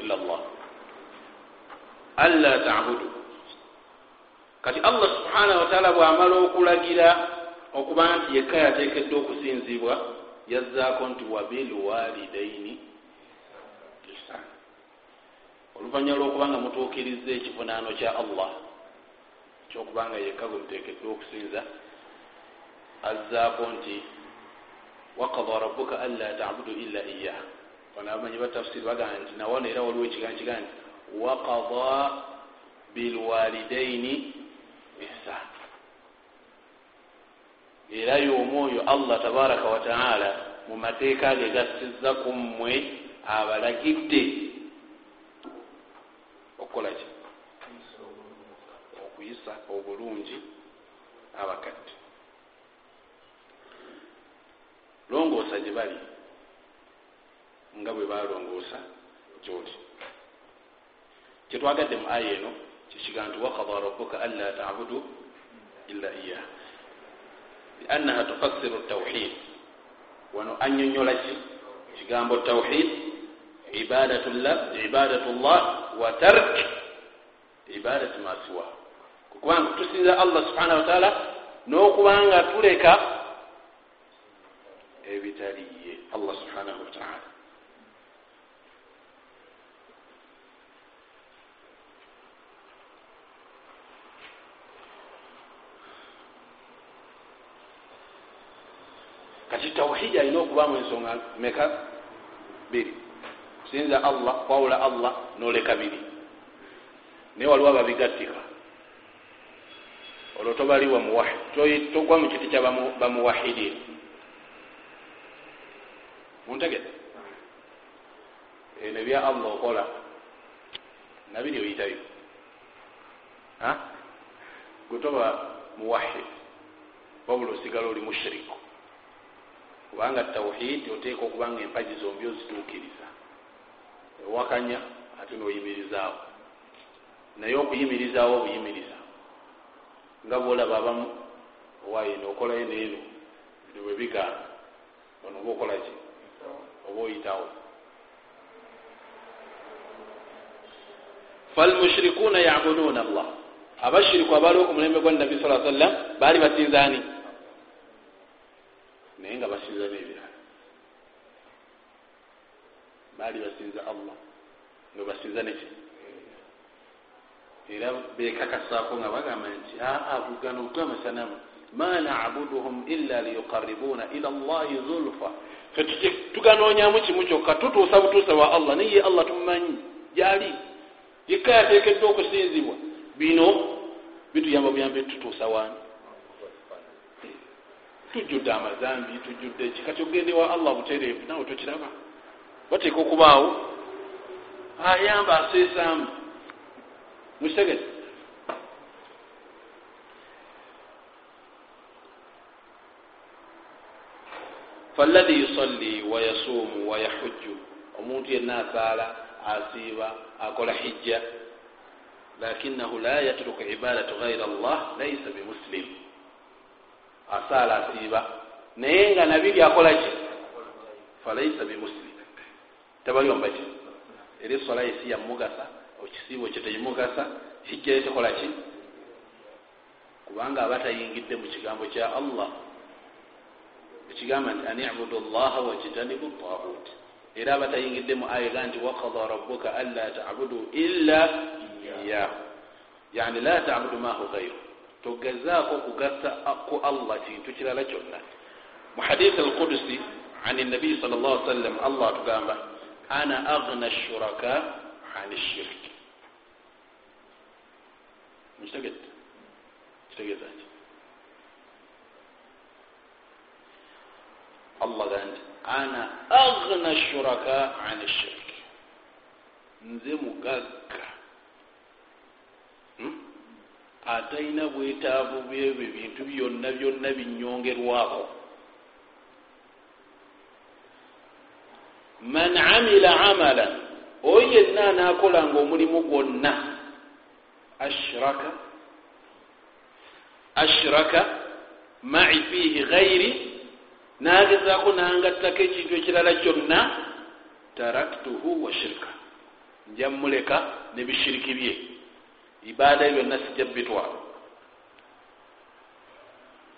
illa llah anla tabudu. Kati allah subhanahu wataala bwamala okulagira okuba nti yekka yateekeddwa okusinzibwa yazzaako nti wabilwalidaini ihsan oluvanyuma lwokubanga mutuukiriza ekivunaano kya allah kyokubanga yekka gwe muteekeddwa okusinza azzaako nti wakada rabuka anla tabudu illa iyah bano abamanyi batafsiri bagamba nti nawano era waliwo ekigambo kigaa nti wakada bilwalidaini ihsan. Era y'omu oyo allah tabaraka wataala mu mateeka ge gassiza ku mmwe abalagidde okukola ki? Okuyisa obulungi abakadde. Longoosa gye bali nga bwe balongoosa gyoli. Kyetwagadde mu aya eno kyekiga nti wakada rabuka anla tabudu illa iyah liannaha tufassiru tawhid wano anyonyola ki? Kigambo tawhid ibadatu llah wa tark ibadati masiwa kubanga tusinza allah subhanahu wataala n'okubanga tuleka ebitaliye allah subhanahu wataala kati tawhidi alina okubamu ensonga meka biri kusinza allah kwawula allah noleka biri. Naye waliwo ababigattika. Olwo tobali togwa mu kiti kya bamuwahidin muntegede eno ebya allah okola nabiri oyitayo. Gwe toba muwahid wabula osigala oli mushiriku. Kubanga tawhid oteeka okubanga empagi zombi ozituukiriza ewakanya ate noyimirizaawo. Naye okuyimirizaawo obuyimiriza. Nga bwolaba abamu owaye nookolayo neeno bino bwe bigaana ono oba okolaki oba oyitawo? Falmushrikuuna yabuduuna allah. Abashiriku abaaliwo ku mulembe gwa nabi saa sallam baali basinzaani? Naye nga basinza nebirala baali basinza allah. Nga basinza neki era bekakasaako nga bagamba nti aa bugano bwamasanamu ma nabuduhum illa liyuqaribuna ila llahi zulfa. Tuganonyamu kimu kyokka tutuusa butuusa bwa allah naye allah tumumanyi gyali. Yekka yateekeddwa okusinzibwa. Bino bituyamba buyambe tutuusa wani tujjudde amazambi tujjudde ki? Kati ogendewa allah butereevu nawe tokiraba bateeka okubaawo ayamba aseesaamu mukitegete faladhi yusalli wayasuumu wayahujju omuntu yenna asaala asiiba akola hijja. Lakinahu la yatruku ibadatu gaira allah laisa bimuslim asaala asiiba. Naye nga nabiri akola ki? Falaisa bimuslim tabalyomba ki era esola yesi yamugasa okisiibo kyo teyimugasa hijja ye tekola ki? Kubanga aba tayingidde mu kigambo kya allah. Ekigamba nti an ibudu llaha wajtanibu taut era aba tayingidde mu aya ga nti wakada rabuka anla tabudu illa iyahu yani la tabudu mahu gairu togezaako kugasa ku allah kintu kirala kyonna. Mu hadith alqudusi an nabiyi sal llah sallam allah atugamba ana agna shuraka an shirki mukitegedde kitegeeza ki allah gandi ana agna shuraka an shirk nze mugagga atalina bwetaavu byebyo ebintu byonna byonna binyongerwako man amila amalan oyo yenna anaakolanga omulimu gwonna. Ashraka ashraka mai fihi gairi nagezaako nangattako ekintu ekirala kyonna taraktuhu wa shirka. Njamuleka nebishiriki bye. Ibaada byonna sijja bitwala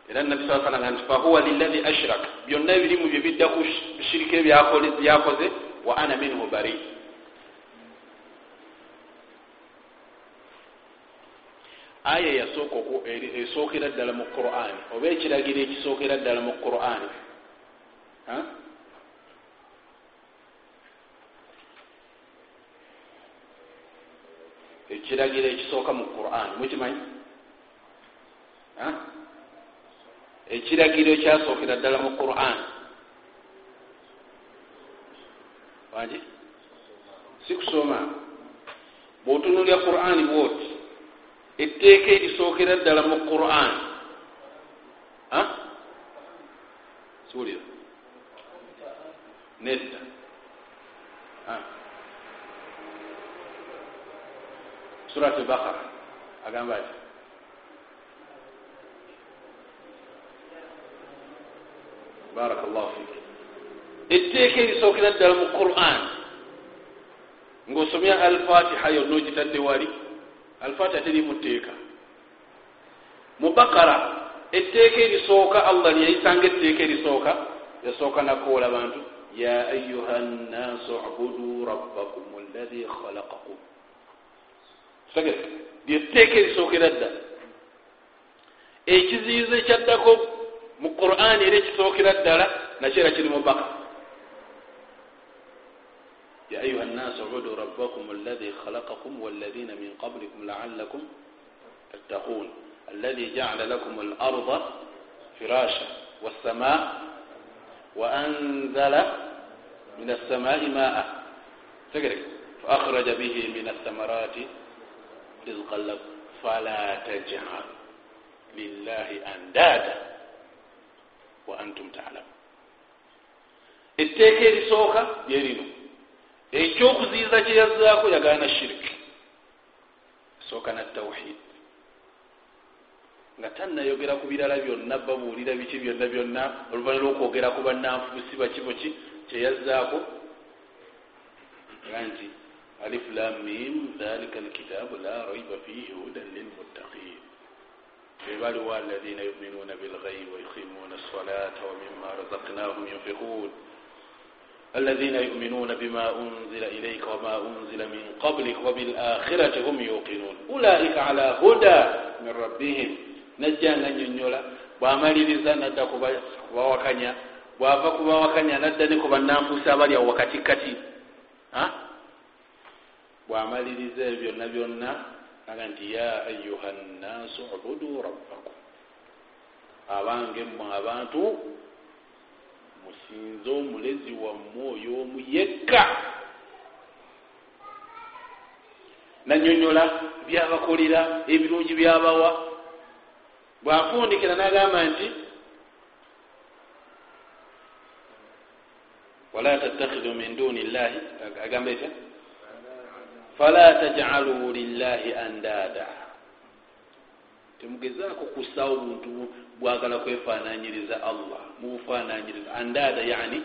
era nabi saa salama nti fahuwa lilahi ashrak. Byonna ebirimu bye bidda ku bishiriki ebyakoze wa ana minhu bari. Aya yasooka esookera ddala mu qur'ani oba ekiragiro ekisookera ddala mu qur'ani ekiragiro ekisooka mu quran. Mukimanyi ekiragiro ekyasookera ddala mu quran. Wangi sikusoma. Bwotunulya quran bwoti etteeka erisookera ddala mu quran. Siwulira. Nedda. Surat bakara agamba ati baraka llahu fik etteeka erisookera ddala mu quran. Ngaosomya alfatiha yonna ogitadde wali. Alfatiha teri mu tteeka. Mu bakara etteeka erisooka allah lyeyisanga etteeka erisooka yasooka nakoola bantu. Ya ayuha nnasu abudu rabbakum allahi khalaqakum. Tegere lyetteeka erisookera ddala ekiziyizo ekyaddako mu qur'ani era ekisookera ddala nakyo era kiri mu baka. Ya ayuha nnasu ubudu rabbakum allahi khalaqakum walladhina min qablikum laallakum tattaqun alladhi jacala lakum alarda firasha wasama waanzala min alsamai maa tegere faakhraja bihi min althamarati rizqan lakum fala tajal lillahi andada wa antum talamu etteeka erisooka lyerino ekyokuziyiza kyeyazaako yagana shiriki esooka natawhid nga tannayogera ku birala byonna babuulira biki byonna byonna oluvanyi lwokwogera ku bannanfuusi bakiboki kyeyazaako nga nti alif lam mim dhalika alkitabu la raiba fihi hudan lilmuttaqin bebaliwo alladhina yuminuna bilghaibi wayuqimuna alsalata wamima razaknahum yunfiqun الذين يؤمنون بما أنزل إليك وما أنزل من قبلك وبالآخرة هم يوقنون أولئك على هدى من ربهم najjanga nyonyola bwamaliriza nadda kubawakanya bwava kubawakanya nadda ne ku bannanfuusi abali awo wakatikati bwamaliriza ebyo byonna byonna aga nti ya ayuha nnaasu ubudu rabbakum. Abange mmwe abantu musinze omulezi wammwe oyo omu yekka nanyonyola byabakolera ebirungi byabawa bwafundikira nagamba nti wala tattakhidu min duni llahi agamba etya fala tajalu lillahi andada. Temugezaako kusawo obuntu bwagala kwefananyiriza allah mubufananyiriza andada yani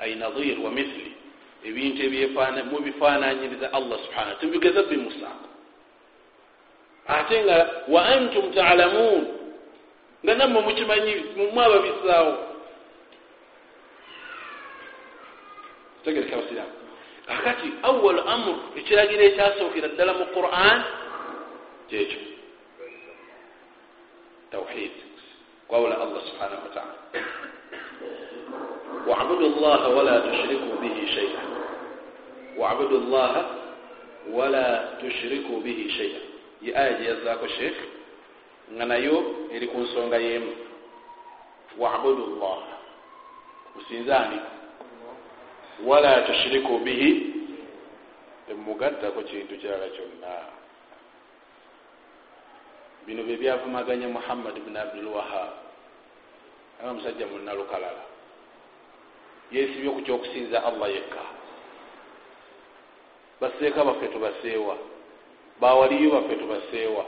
ay nadir wa mithli. Ebintu mubifananyiriza allah subhana temubigeza bimusaako ate nga wa antum talamun nga nammwe mukimanyi mumwababisaawo tegereka basiramu akati awal amur ekiragiro ekyasookera ddala mu quran kyekyo. Tawhid. Kwawula allah subhanahu wataala wabudu llaha wala tushriku bihi shaia wabudu llaha wala tushriku bihi shaia ye aya gyeyazaako sheekh nga nayo eri ku nsonga yemu. Wabudu llaha musinzaani wala tushiriku bihi temugattako kintu kirala kyonna. Bino bye byavumaganya muhammad bni abdulwahab aba musajja munalukalala yesibye ku kyokusinza allah yekka. Baseeka baffe tubaseewa bawaliyo baffe tubaseewa.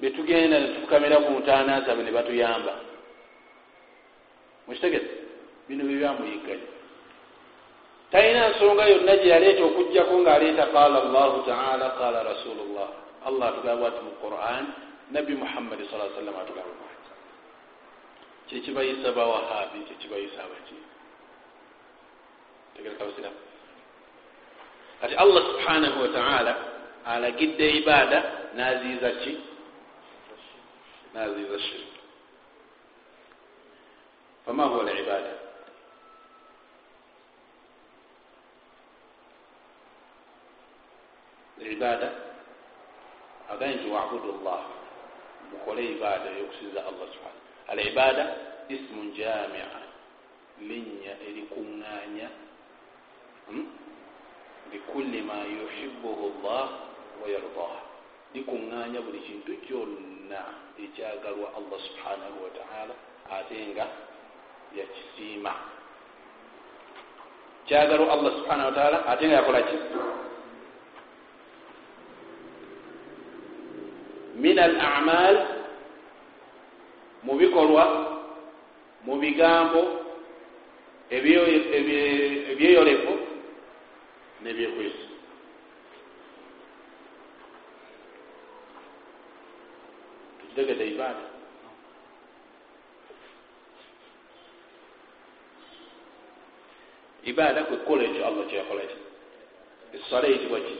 Betugenda netufukamira ku ntaana zabe ne batuyamba. Mukitegese bino byebyamuyiganya talina nsonga yonna gyeyaleeta okugjako ngaaleeta qala llahu taala qala rasulullah allah atugamba ati mu quran nabbi muhammadi sa sallam atugamba bati kyekibayisa bawahabi kyekibayisa abaki tegereka basiramu kati allah subhanahu wataala alagidde ibaada naziiza ki? Naziiza shirk. Fama huwa libada ibada agaye nti wabudu llah mukole ibada eyokusinza allah subhana al ibada ismun jamia linnya erikuŋŋanya bikulli ma yuhibuhu llah wayardah likuŋŋanya buli kintu kyonna ekyagalwa allah subhanahu wataala ate nga yakisiima kyagalwa allah subhanahu wataala ate nga yakolaki min al amal mu bikolwa mu bigambo ebyeyolefu nebyekwesi tukitegede ibaada. Ibaada kwekukola ekyo allah kyeyakola ki? Esala eyitibwa ki?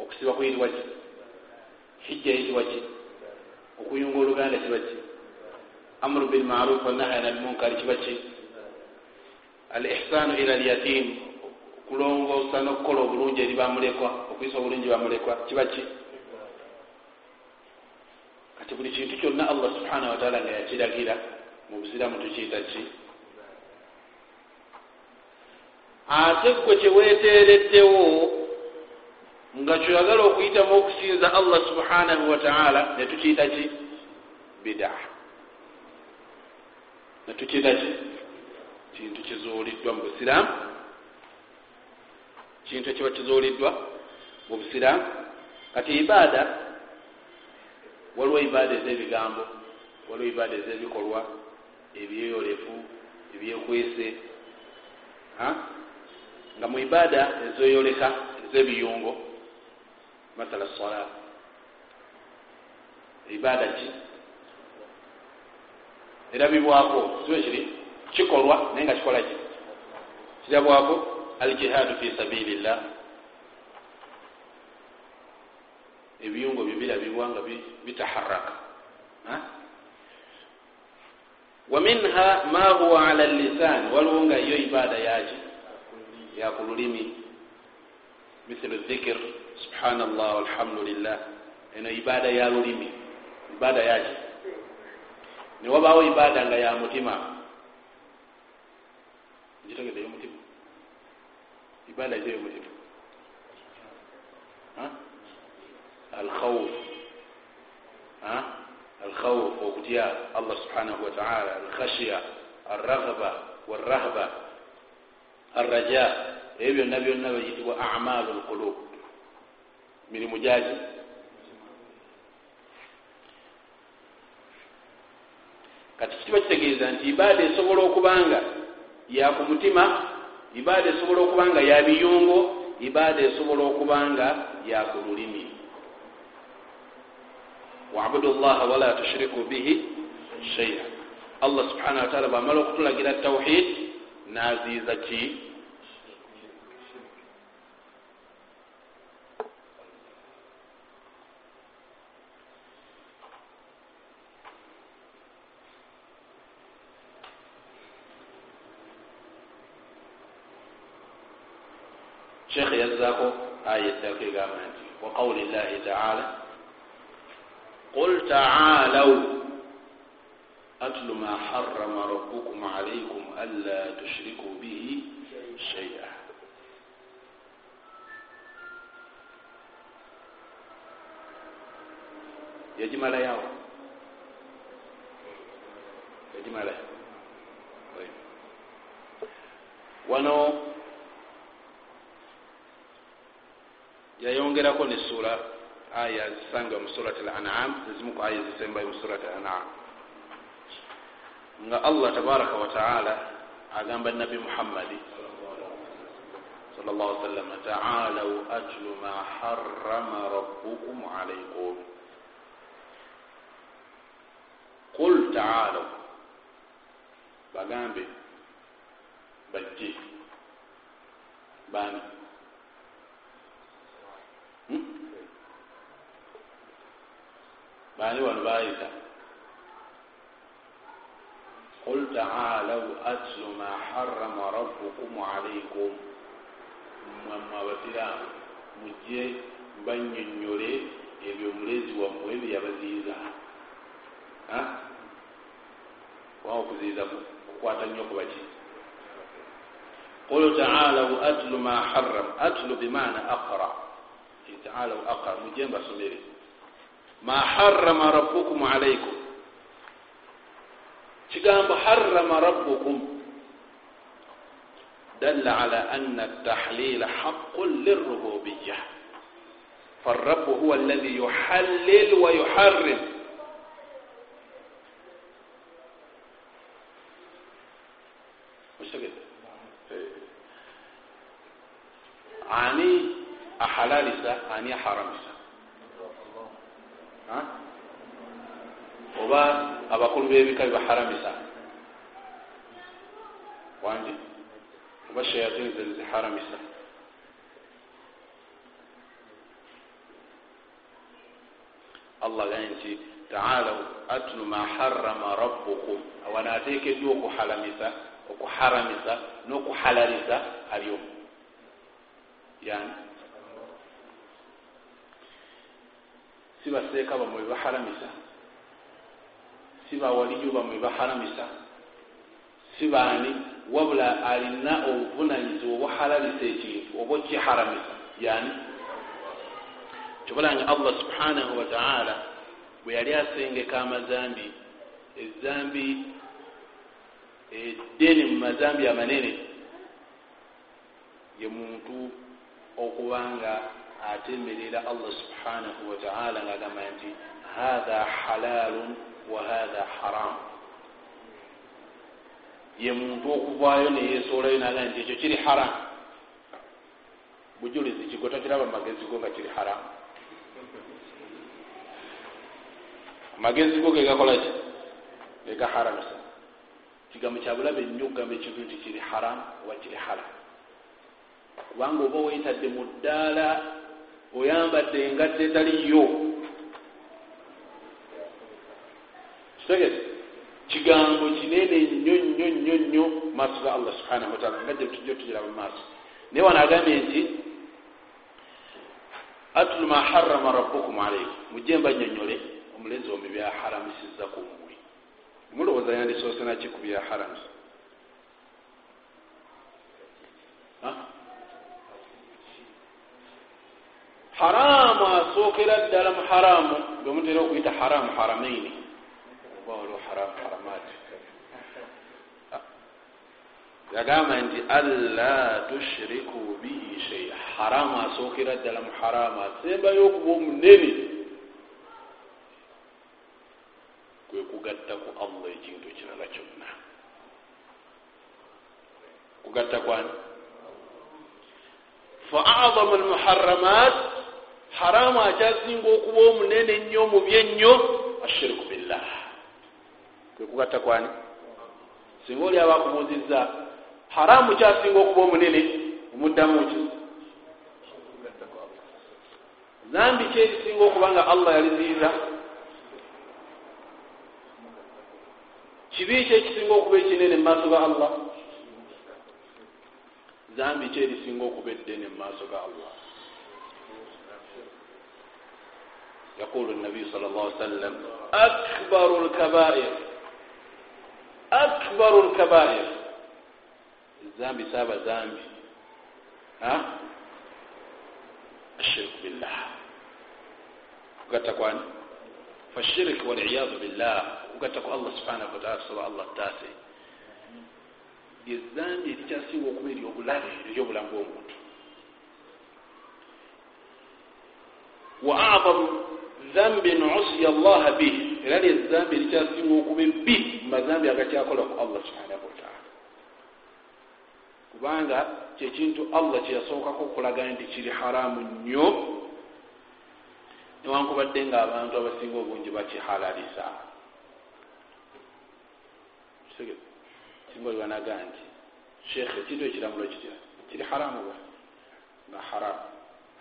Okusiba kuyitibwa ki hijja yitibwa ki okuyunga oluganda kiba ki amuru bilmaruf wanahy an almunkari kiba ki al ihsanu ila lyatim okulongoosa nokukola obulungi eri bamulekwa okuyisa obulungi bamulekwa kiba ki kati buli kintu kyonna allah subhanahu wataala nga yakiragira mu busiramu tukiyita ki? Ate gwe kyeweteereddewo nga kyoyagala okuyitamu okusinza allah subhanahu wataala netukiyita ki? Bida. Netukiyita ki? Kintu kizuuliddwa mu busiraamu kintu ekiba kizuuliddwa mu busiraamu kati ibaada waliwo ibaada ez'ebigambo waliwo ibaada ez'ebikolwa ebyeyolefu ebyekwese nga mu ibaada ezoyoleka ez'ebiyungo masala sala ibaada ki? Erabibwako siwe kiri kikolwa naye nga kikola ki? Kirabwako aljihaadu fi sabilillah. Ebiyungo byo birabibwa nga bitaharaka wa minha ma huwa ala lisan waliwo nga yo ibaada yaki yakululimi mithlu dhikir subhanallah walhamdulillah eno ibaada ya lulimi ibaada yaki newabaawo ibaada nga ya mutima gitegedde yomutima ibaada eza yomutima alkhawf alkhawf okutya allah subhanahu wataala alkhashya alraghba walrahba alraja ebyo byonna byonna bayitibwa amalu lqulub mirimu gyaki kati kikiba kitegeeza nti ibaada esobola okubanga yaku mutima ibaada esobola okubanga ya biyungo ibaada esobola okubanga yaku lulimi? Wabudu llaha wala tushiriku bihi shaia allah subhanahu wataala bwamala okutulagira tawhid naziiza ki yazzaako aya eddako egamba nti wa qawli llahi taala qul taalaw atlu ma harama rabbukum alaykum anla tushriku bihi shaia yagimalayawo yagimalayo wano yayongerako ne sura aya zisanga mu surat al anam ezimu ku aya zisembayo mu surat al anam nga allah tabaraka wataala agamba nabi muhammadi sal llah salama taalaw atlu ma harama rabbukum alaikum qul taalaw bagambe bajje bani bani wano bayita qul taalaw atlu ma harama rabbukum alaikum mwamwe abasiraamu mujje banyonyole ebyo omulezi wammwe byeyabaziiza wa okuziiza kukwata nnyo kubaki qul taalaw atlu ma haram atlu bimaana aqra. Taalaw aqra mujje mbasomere ma harama rabbukum alaikum kigambo harama rabbukum dalla ala anna tahlila haqun lirububiya فالرب هو الذي يحلل ويحرم ani ahalalisa ani aharamisa oba abakulu b'ebika bibaharamisa. Wangi oba shayatini zeziharamisa allah gaye nti taalaw atlu ma harama rabbukum. Awana ateekeddwa okuhalamisa okuharamisa n'okuhalalisa alyomu yani? Si baseeka bamwe bebaharamisa si bawaliyo bamwe bebaharamisa si baani wabula alina obuvunanyizibwa obwahalalisa ekintu oba okiharamisa yani? Kyobalanga allah subhanahu wataala bwe yali asengeka amazambi ezambi eddene mu mazambi amanene ye muntu okubanga atemberera allah subhanahu wataala ngaagamba nti hatha halalun wa hatha haram ye muntu okuvaayo neyesoolayo naga nti ekyo kiri haram bujulizi kigo tokiraba magezi go nga kiri haram amagezi go gegakolaki gegaharamisa kigambo kyabulabe nnyo okugamba ekintu nti kiri haram oba kiri haram kubanga oba weetadde mu ddaala oyambadde engatta etaliyo kitegese kigambo kinene nnyo nnyo nnyo nnyo maaso ga allah subhanahu wataala nga tujja tugiraba mu maaso. Naye wano agambye nti atlu ma harama rabbukum alaikum mujje mbanyonyole omulenzi omu byaharamisiza ku mmwe mulowooza yandisoose naki ku byaharamisa haramu asookera ddala mu haramu bemutera okuyita haramu haramaini oba waliwo haramu haramati yagamba nti alla tushiriku bihi sheia haramu asookera ddala mu haramu asembayo okuba omunene kwe kugattaku allah ekintu ekirala kyonna kugatta kwani? Fa azamu almuharamat haramu akyasinga okuba omunene ennyo mubi ennyo ashiriku billah kwe kugatta kwani? Singa oli aba akubuuziza haramu kyasinga okuba omunene omuddamu ki? Zambi kyerisinga okuba nga allah yaliziiza kibi ki ekisinga okuba ekinene mu maaso ga allah? Zambi ki erisinga okuba eddene mu maaso ga allah? Yaqulu nabiyu sal llah sallam akbaru lkabair akbaru lkabair zambi saaba zambi ashirku billah kugatta kwani fashirk waliyadu billah kugatta ku allah subhanahu wataala tusoba allah taase lyezambi erikyasinga okuba eryobulabe eryobulamu bwomuntu wa azamu zambin usiya allaha bih era lyezambi erikyasinga okuba ebbi mumazambi agakyakola ku allah subhanahu wataala kubanga kyekintu allah kyeyasookako okulaga nti kiri haramu nnyo newankubadde nga abantu abasinga obungi bakihalalisa. Singa olibanaga nti sheekh ekintu ekiramulo kitya? Kiri haramu ba nga haramu.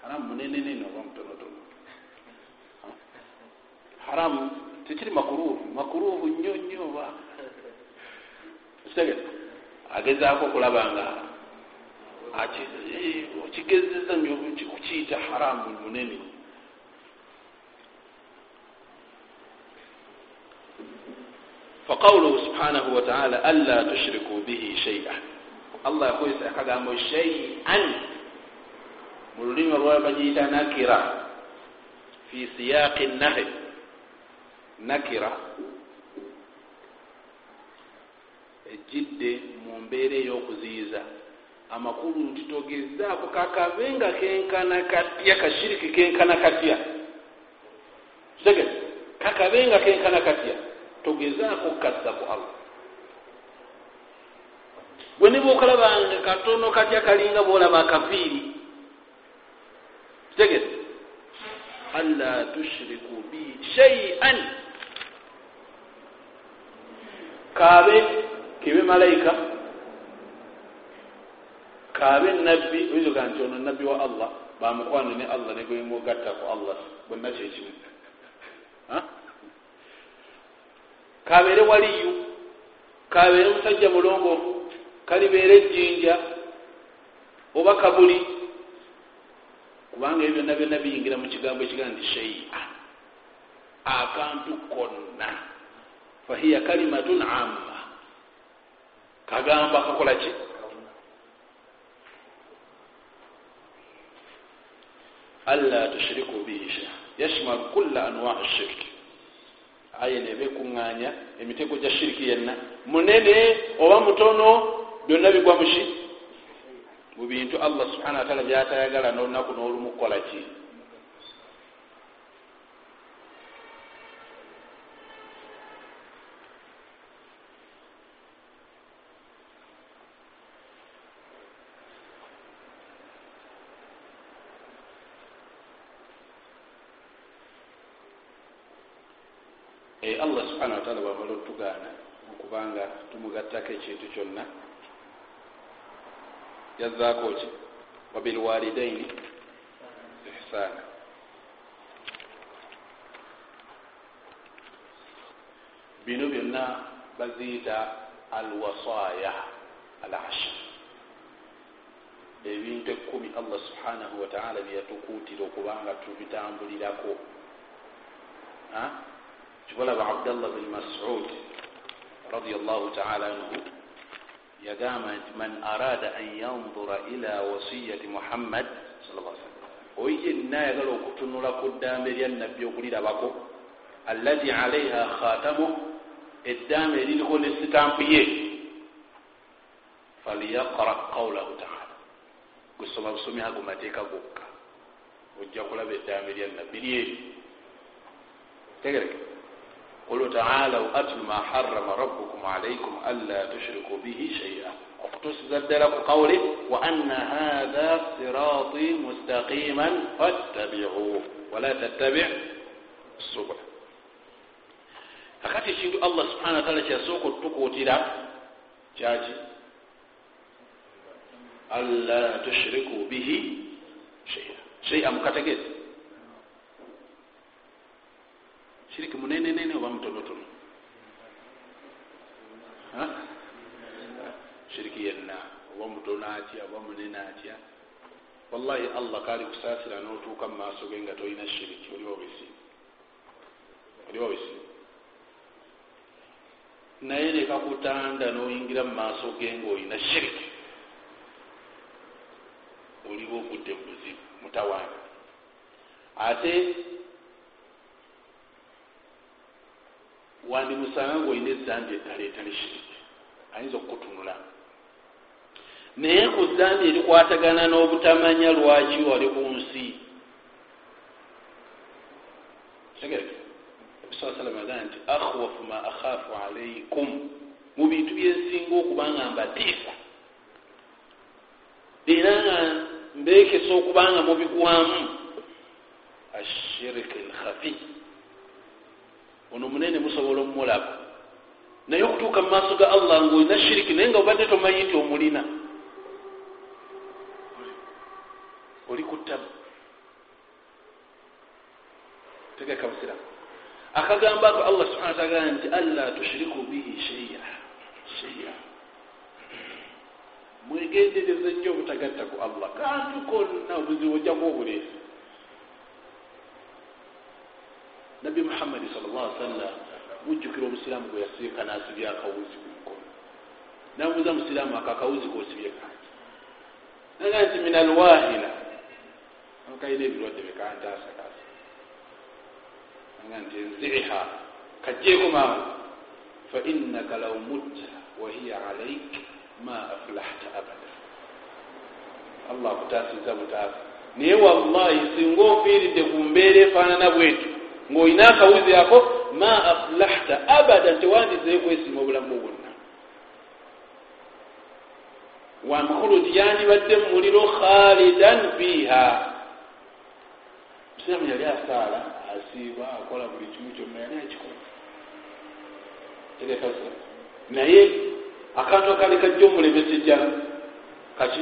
Haramu munenenene oba mutonotono? Haramu tekiri makuruufu makuruufu nnyo nnyo oba kitegete agezaako okulaba nga okigezeza nyo kukiyita haramu munene. Faqawluhu subhanahu wataala anla tushiriku bihi shaia allah yakozesa akagambo shaian mu lulimi olwala bagiyita nakira fi siyaqi nahi nakira ejjidde mu mbeera ey'okuziyiza. Amakulu nti togezaako kakabenga kenkana katya kashiriki kenkana katya. Kitegete kakabenga kenkana katya togezaako kassa ku allah. Bwe niba okalabanga katono katya kalinga boolaba akaviiri kitegete alla tushiriku bi shaian kaabe kebe malayika kaabe nabbi oyizoga nti ono nabbi wa allah bamukwano ne allah ne gwemugatta ku allah bonna kyekimu kabeere waliyu? Kabeere musajja mulongoofu kalibeere ejjinja? Oba kabuli? Kubanga ebyo byonna byonna biyingira mu kigambo ekigaa nti shaia akantu konna fahiya kalimatun amma kagambo akakola ki? Alla tushiriku bihi sha yashmal kulla anwaa shirki. Aye neba ekuŋŋaanya emitego gya shiriki yenna. Munene oba mutono byonna bigwa muki mu bintu allah subhana wataala byatayagala n'olunaku n'olumu kukola ki allah subhana wataala bwamala otugaana okubanga tumugattako ekintu kyonna. Yazzaako ki? Wabilwalidaini ihsaana bino byonna baziyita alwasaaya al ashir ebintu ekkumi allah subhanahu wataala byeyatukuutira okubanga tubitambulirako. Olaba abdallah bin masud radiallahu taala anhu yagamba nti man arada an yandura ila wasiyati muhammad sallam oyi yenna ayagala okutunula ku ddambe lya nabbi okulirabako allazi alaiha khatamu eddambe eririko ne sitampu ye. Faliyaqra qaulahu taala. Gusoma busomi ago mateeka gokka ojja kulaba eddambe lya nabbi lyeri tegereke qulu taalau atlu ma harama rabbukum alaikum anla tushriku bihi shaia okutusiza ddala ku qawli wa anna hatha sirati mustaqiman fattabiu wala tattabi subula kakati ekintu allah subhana wataala kyasooka otukuutira kyaki anla tushriku bihi shaia shaia mukategezi shiriki munenenene oba mutonotono shiriki yenna oba mutono atya oba munene atya wallahi allah kali kusaasira notuuka mu maaso ge nga tolina shiriki. Oliwo bisimu oliwo bisimu naye nekakutanda noyingira mu maaso ge ngaolina shiriki. Oliwo ogudde mu buzibu mutawaana ate wandimusanga ngaolina ezambi eddala etali shiriki. Ayinza okukutunula. Naye ku zambi erikwatagana n'obutamanya lwaki wali ku nsi. Ebisaa salama agamba nti akhwafu ma akhafu alaikum mu bintu byensinga okubanga mbatiisa. Era nga mbekesa okubanga mubigwamu ashiriki lkhafi ono munene musobola omulaba naye okutuuka mu maaso ga allah ngaolina shiriki naye nga obadde tomanyi nti omulina. Oli ku ttabu tegeka busiramu akagambo ako allah subhana wataala nti alla tushiriku bihi sheia sheia mwegendereze nnyo obutagatta ku allah. Kantu konna obuzibu ojjaku obuleesi nabbi muhammadi sal llah ali sallam mujjukira omusiraamu gwe yasirika nasibya akawuzi ku mukono. Namubuuza musiraamu ako akawuzi kosibye kanti naga nti min alwahila kalina ebirwadde bekantasakasa naga nti enziha kajjeeko maamu fainaka law mutta wahiya alaik ma aflahta abada. Allah akutasiza butaasa naye wallahi singa ofiiridde ku mbeera efaanana bwetu ng'olina akawuzi ako ma aflahta abada tewandizeyo kwesima obulamu bwonna wamukhuluti yandibadde mu muliro khalidan fiha. Musiramu yali asaala asiiba akola buli kimu kyonna yali akikola. Tegekasa naye akantu akali kajja omulemesejja kaki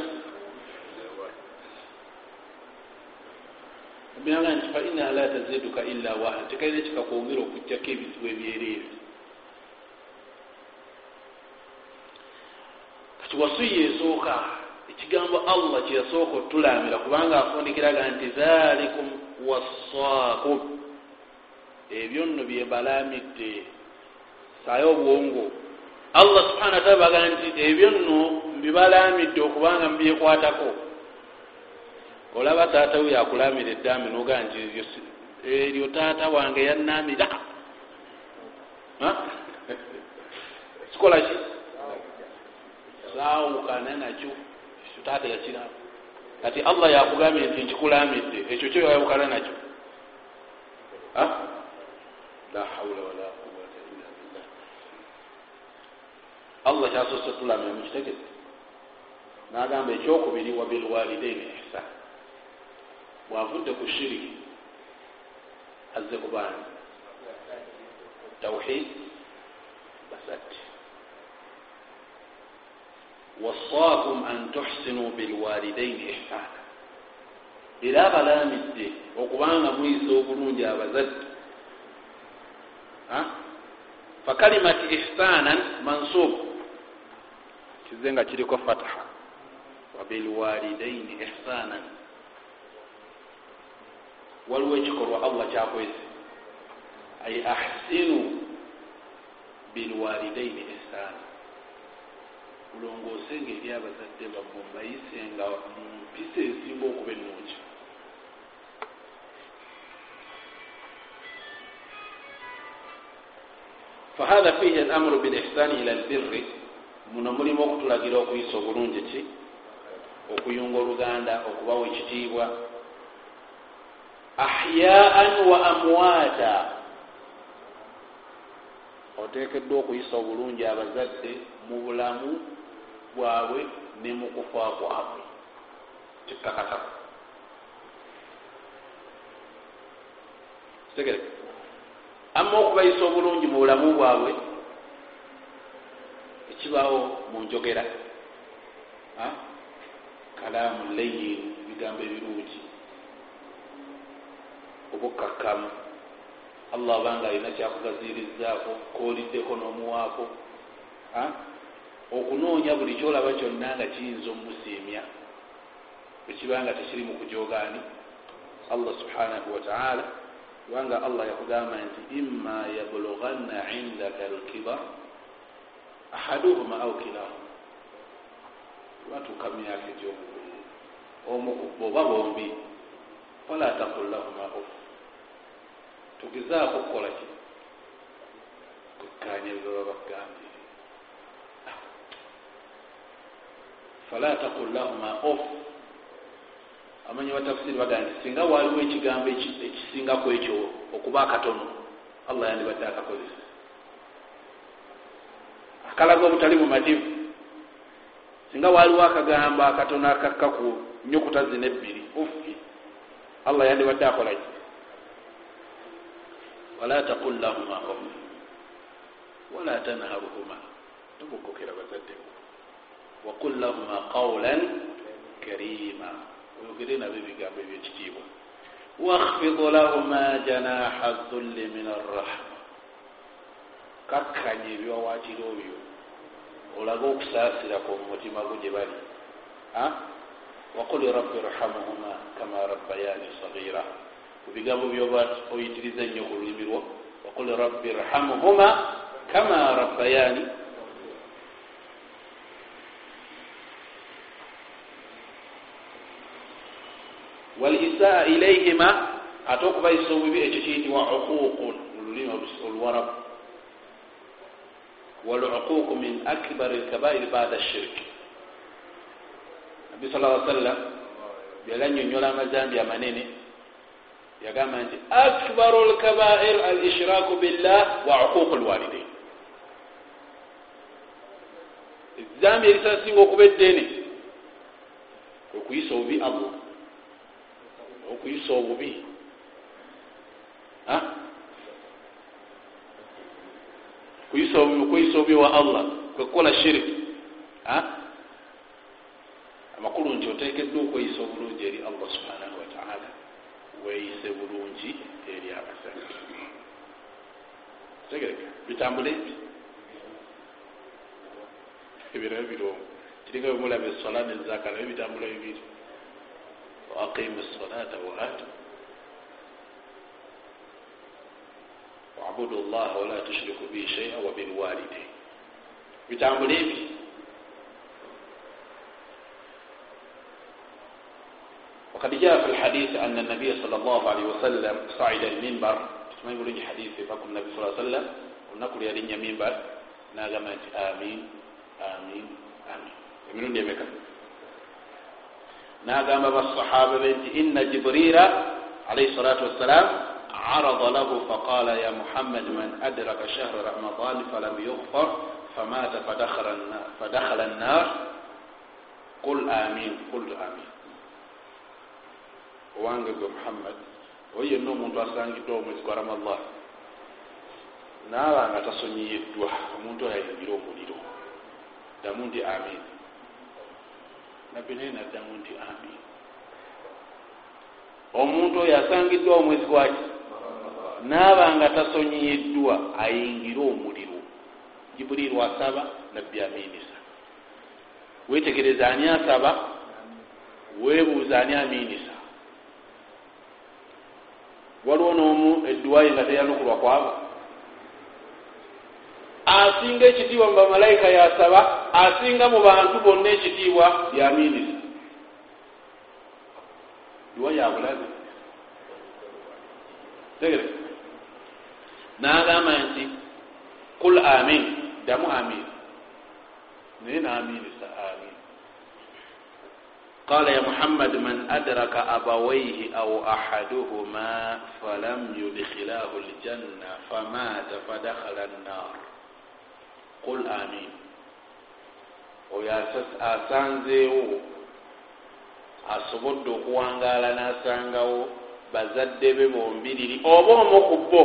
binaga nti fainaha la taziduka illa wahna tekalina kikakwongera okujjako ebizibu ebyereere kati wasuya esooka ekigambo allah kyeyasooka otulamira kubanga afundikiraga nti dhalikum wassaakum ebyo nno byebalamidde sayo obwongo allah subhana wataala baga nti ebyo nno mbibalamidde okubanga mubyekwatako olaba taata we yakulamira eddambi nogaa nti eryo taata wange yanamira kikola *laughs* ki? Saawukana nakyo. Ekyo taata yakiraba kati allah yakugambye nti nkikulamidde. Ekyo kyo yawukana nakyo. La haula wala quwata illa billah. Allah kyasoose tulamira mukitegeze nagamba ekyokubiri wabilwalidaini ihsan bwavudde ku shiriki azze ku baani tawhid basatti wassaakum an tuhsinu bilwalidaini ihsana era abalamidde okubanga muyisa obulungi abazadde fakalimati ihsanan mansub kize nga kiriko fataha wabilwalidaini ihsanan waliwo ekikolwa allah kyakwezi ay ahsinu bilwalidaini esaana mulongosenga eri abazadde bammwe mbayisenga mu mpisa ezinga okuba ennungi fahatha fihi al amuru bilihsani ila albirri. Muno mulimu okutulagira okuyisa obulungi ki okuyunga oluganda okubawa ekitiibwa ahyaan wa amwaata oteekeddwa okuyisa obulungi abazadde mu bulamu bwabwe ne mu kufa kwabwe. Kikakataku tegere amma okubayisa obulungi mu bulamu bwabwe ekibaawo mu njogera. Kalaamu leyin bigambo ebirungi obukkakkamu allah abanga alina kyakugazirizaako kooliddeko n'omuwaako okunoonya buli kyolaba kyonna nga kiyinza omusiimya ekibanga tekiri mu kujogaani allah subhanahu wataala kubanga allah yakugamba nti imma yablughanna indaka alkibar ahaduhuma au kilahuma batuuka myaka egyomubulu omukubba oba bombi fala takul lahuma of tugezaako okukola ki? Kukkaanya bibaba bagambire fala takul lahuma of amanyi batafsiri bagaa nti singa waliwo ekigambo ekisingaku ekyo okuba akatono allah yandibadde akakozesa akalaga obutali bumativu. Singa waliwo akagambo akatono akakkaku nyukuta zina ebbiri ufi allah yandibadde akolaki wala taqul lahuma of wala tanharuhuma tobugokera bazaddeko waqul lahuma qawlan karima oyogere nabo ebigambo ebyekitiibwa wakhfid lahuma janaha dhulli min arrahma kakkanya ebiwawatiro byo olage okusaasirako mu mutima gwo gye bali waqul rabbi rhamuhuma kama rabbayani sagira ku bigambo byoba oyitiriza ennyo ku lulimi lwo. Waqul rabbi rhamuhuma kama rabbayani. Walisaa ilaihima ate okubayisa obubi ekyo kiyitibwa uququn mululimi oluwarabu waluququ min akbar lkabair bada shirki nabi sal lla sallam byalanyonyola amazambi amanene yagamba nti akbaru lkabair al ishraku billah wa uququ lwalidain ezambi erisasinga okuba eddene okuyisa obubi allah okuyisa obubi. Kuyisa obubi okuyisa obubi wa allah kwekukola shiriki amakulu nti otekeddwa okweyisa obulungi eri allah subhanahu wataala weyise bulungi eri abasajja. Tegereka bitambule ebi ebiro ebirungu kiringa bemulaba esola nezaka naye bitambula bibiri. Waqimu salata waatu wabudu llaha wala tushriku bihi shaia wabilwalidain bitambule ebi قد جاء في الحديث أن النبي صلى الله عليه وسلم صعد المنبر tumanyi bulungi hadisi evako munabi saa sallam olunaku lyalinnya mimbar nagamba nti amin. Amin. Amin. Emirundi emeka nagamba basahaba be nti ina jibrira alaihi salatu wassalam arada lahu faqala ya muhammad man adraka shahra ramadan falam yughfar famata fadakhala annar? Qul amin. Qultu amin. Owange gwe muhammad oyo yenna omuntu asangiddwa omwezi gwa ramadan naaba nga tasonyiyiddwa omuntu oyo ayingira omuliro. Ddamu nti amin. Nabbi naye naddamu nti amin. Omuntu oyo asangiddwa omwezi gwaki naaba nga tasonyiyiddwa ayingire omuliro. Jibuliiru asaba nabbi aminisa wetegereza ani asaba? Weebuuza ani aminisa waliwo n'omu edduwayi nga teyanukulwa kwabo asinga ekitiibwa mu bamalayika yasaba asinga mu bantu bonna ekitiibwa yaminisa duwa yabulabe tegere nagamba nti kul amin damu amin. Naye naminisa amin qala ya muhammad man adraka abawaihi au ahaduhuma falam yudkhilahu ljanna famata fadakhala nnar qul amin oyo asanzeewo asobodde okuwangaala n'asangawo bazadde be bombiriri oba omu ku bo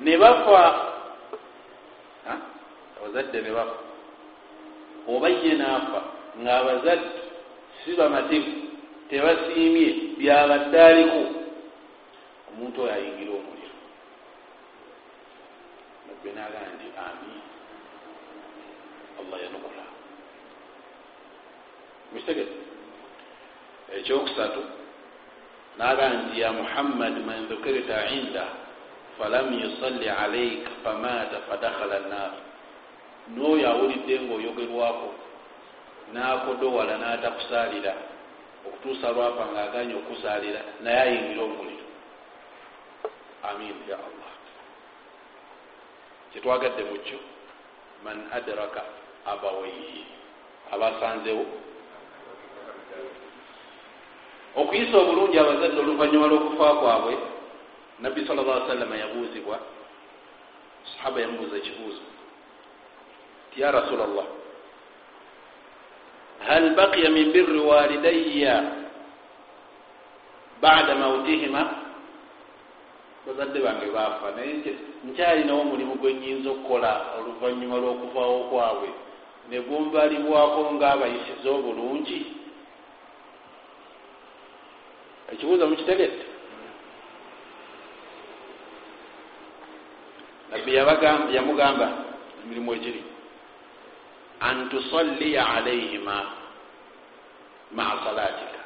ne bafa abazadde ne bafa oba ye naafa ng'abazadde si bamativu tebasiimye byabadde aliko omuntu oyo ayingira omuliro. Nabbe nagaa nti amin allah yanukula. Mukitegete ekyokusatu naga nti ya muhammad man dhukirta inda falam yusalli alaika famata fadakhala nnar n'oyo awulidde ngaoyogerwako nakodowala n'atakusaalira. Okutuusa lwafa ngaaganye okusaalira naye ayingira omuliro. Amin ya allah. Kyetwagadde mukyo man adraka abawaihi abasanzewo okuyisa obulungi abazadde oluvanyuma lw'okufa kwabwe nabbi sal llah sallama yabuuzibwa. Sahaba yamubuuza ekibuuzo. Ti ya rasula llah hal baqiya min birri walidayya bada mautihima bazadde bange baafa naye nkyalinawo omulimu gwe nyinza okukola oluvanyuma lw'okuvaawo kwabwe ne gumbalibwako ngaabayisiza obulungi ekibuuzo mukitegedde nabbi yamugamba emirimu egiri an tusalliya alaihima maa salatika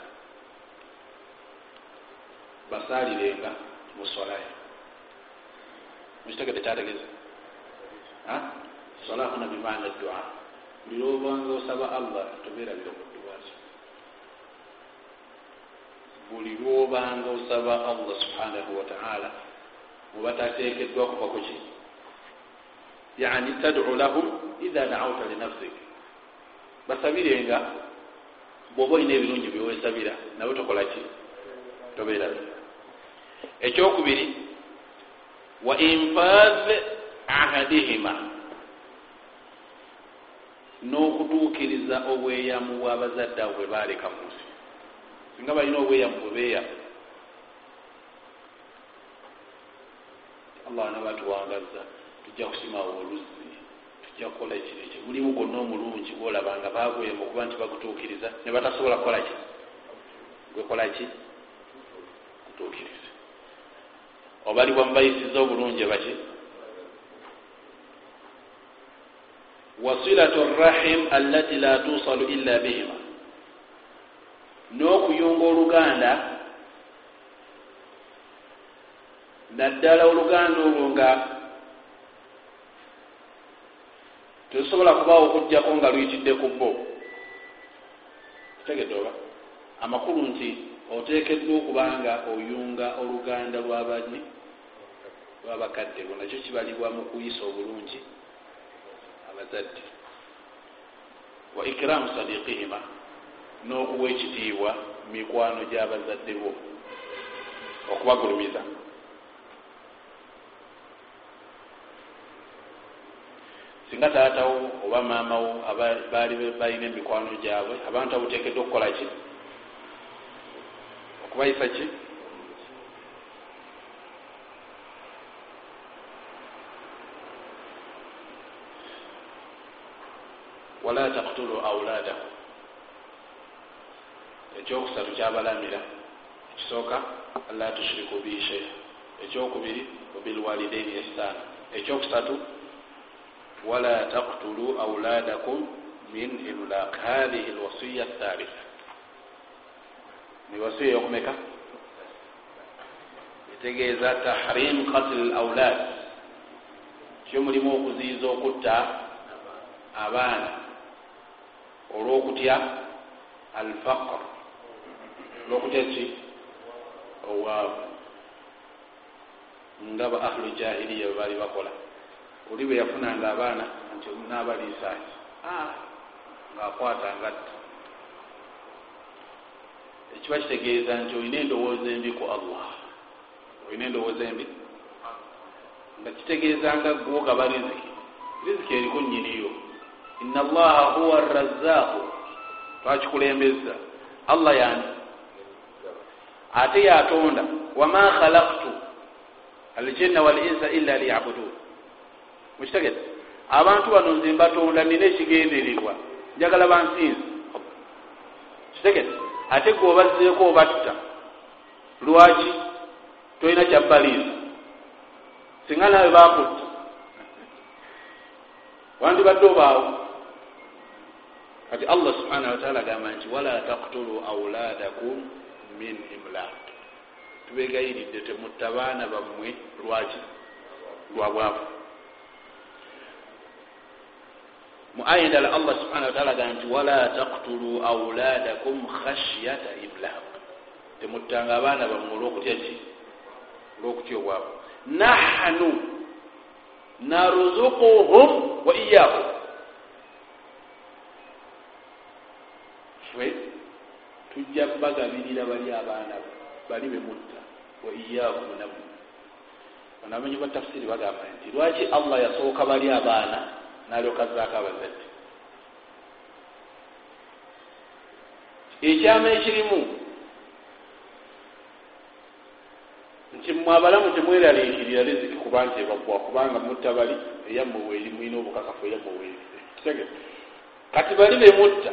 basalirenga musolayo mukitegedde kyategeze solahuna bimana dua buli lwobanga osaba allah tobeerabira mu duwazo buli lwobanga osaba allah subhanahu wataala mubatateekeddwa kuva kuki yani tadu lahum idha daauta linafsik basabirenga bwoba olina ebirungi byewesabira nawe tokolaki tobeerabira ekyokubiri wa infaz ahadihima n'okutuukiriza obweyamu bwabazadde abo bwe baleka mu nsi singa balina obweyamu bwe beeyamu allah nabatuwangaza tujja kusimawo oluzzi tujja kukola kino ekyo. Mulimu gwonna omulungi gwolabanga bagwema okuba nti bagutuukiriza. Ne batasobola kukola ki? Gwekola ki? Kutuukiriza obalibwa mubayisiza obulungi baki wasilatu rahim allati la tusalu illa bihima. N'okuyunga oluganda naddala oluganda olwo nga terusobola kubaawo okugjako nga luyitidde ku bo. Tegedde oba? Amakulu nti oteekeddwa okubanga oyunga oluganda lwabani lwabakadde lwo nakyo kibalibwa mu kuyisa obulungi abazadde. Wa ikiramu sadiqihima n'okuwa ekitiibwa mikwano gy'abazadde bo okubagulumiza singa taatawo oba maamawo baali balina emikwano gyabwe abantu abuteekeddwa okukola ki? Okubayisa ki? Wala taktulu auladakum ekyokusatu kyabalamira ekisooka alla tushiriku bihi sheia ekyokubiri wabilwalidaini ihsana ekyokusatu wala taktulu auladakum min imlaq hadihi lwasiya thalitha ni wasiya yokumeka kitegeeza tahrim katl aulad kyo mulimu okuziyiza okutta abaana olwokutya alfaqr. Olwokutya ki obwavu nga ba ahlu jahiliya bwebaali bakola oli bwe yafunanga abaana nti omunaabaliisaaki ah, ngaakwata ngatta. Ekiba kitegeeza nti olina endowooza embi ku allah. Olina endowooza embi? Nga kitegeeza nga gwogaba riziki. Riziki eriku nyiniyo ina allaha huwa razaqu twakikulembeza allah yani? Ate yatonda. Wama khalaktu aljinna walinsa illa liyabudun mukitegete abantu bano nze mbatonda nina ekigendererwa. Njagala bansinzi kitegete ate gweobazeeko obatta lwaki tolina kyabbaliisa singa nawe bakutta wandibadde obaawo. Kati allah subhanahu wataala agamba nti wala taktulu auladakum min imlak tubegayiridde temutta baana bammwe lwaki? Lwa mu aya endala allah subhanahu wataala agamba nti wala taktulu auladakum khashyata imlak temuttanga abaana bammwe olwokutya ki olwokutya obwavu nahnu naruzukuhum wa iyakum ffe tujja bagabirira bali abaana bali bemutta wa iyakum namu banamanyi ba tafsiri bagamba nti lwaki allah yasooka bali abaana nalyokazaako abazadde. Ekyama ekirimu nti mwe abalamu temweraliikirira riziki kuba nti ebagwa kubanga muttabali eyammwe weeri mwina obukakafu eyammwe weeri kati bali bemutta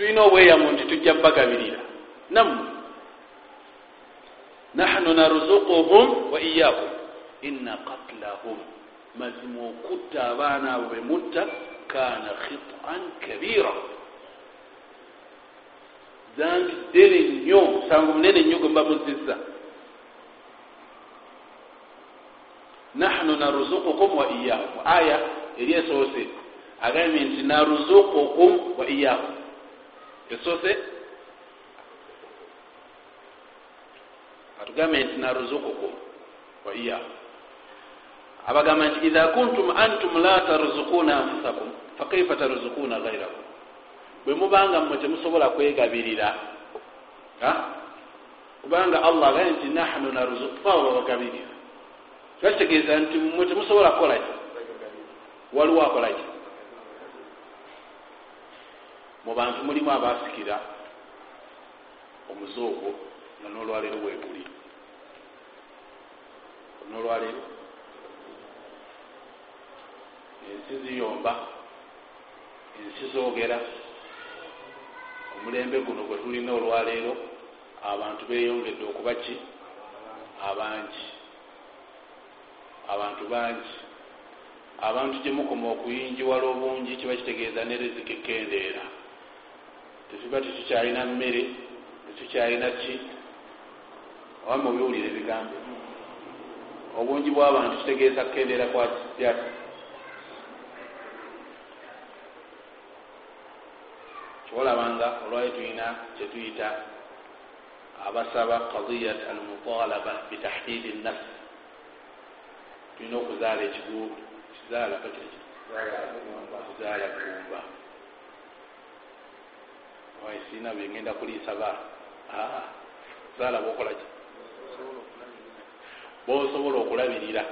tulina obweyamu nti tujja bagabirira nammwe nahnu narzukuhum wa iyakum ina katlahum mazima okutta abaana abo bemutta kana khitan kabira. Zambi ddene nnyo musango munene nnyo gwe mba muzizza. Nahnu naruzukukum wa iyakum aya eri esoose agambye nti naruzukukum wa iyakum esoose atugambye nti naruzukukum wa iyakum abagamba nti idha kuntum antum la tarzukuna anfusakum fakaifa tarzukuna gairakum bwe mubanga mmwe temusobola kwegabirira kubanga allah agaye nti nahnu narzukufawe babagabirira kibakitegeeza nti mmwe temusobola kukolaki waliwo akolaki mu bantu mulimu abasikira omuze ogwo nga nolwaleero weguli nolwaleero ensi ziyomba ensi zoogera. Omulembe guno gwe tulina olwaleero abantu beyongedde okuba ki? Abangi. Abantu bangi. Abantu gyemukoma okuyinjiwala obungi kiba kitegeeza ne riziki kendeera. Tetuba tetukyalina mmere tetukyalina ki? Awama obiwulira ebigambo. Obungi bw'abantu kitegeeza kukendeera kwakyati kiwolabanga olwali tulina kyetuyita abasaba kadiyat almutalaba bitahdidi nafsi tulina okuzaala ekigubu kizaala kuzaala gumba siina byengenda kuliisa ba? Zaala bokolaki bosobola okulabirira.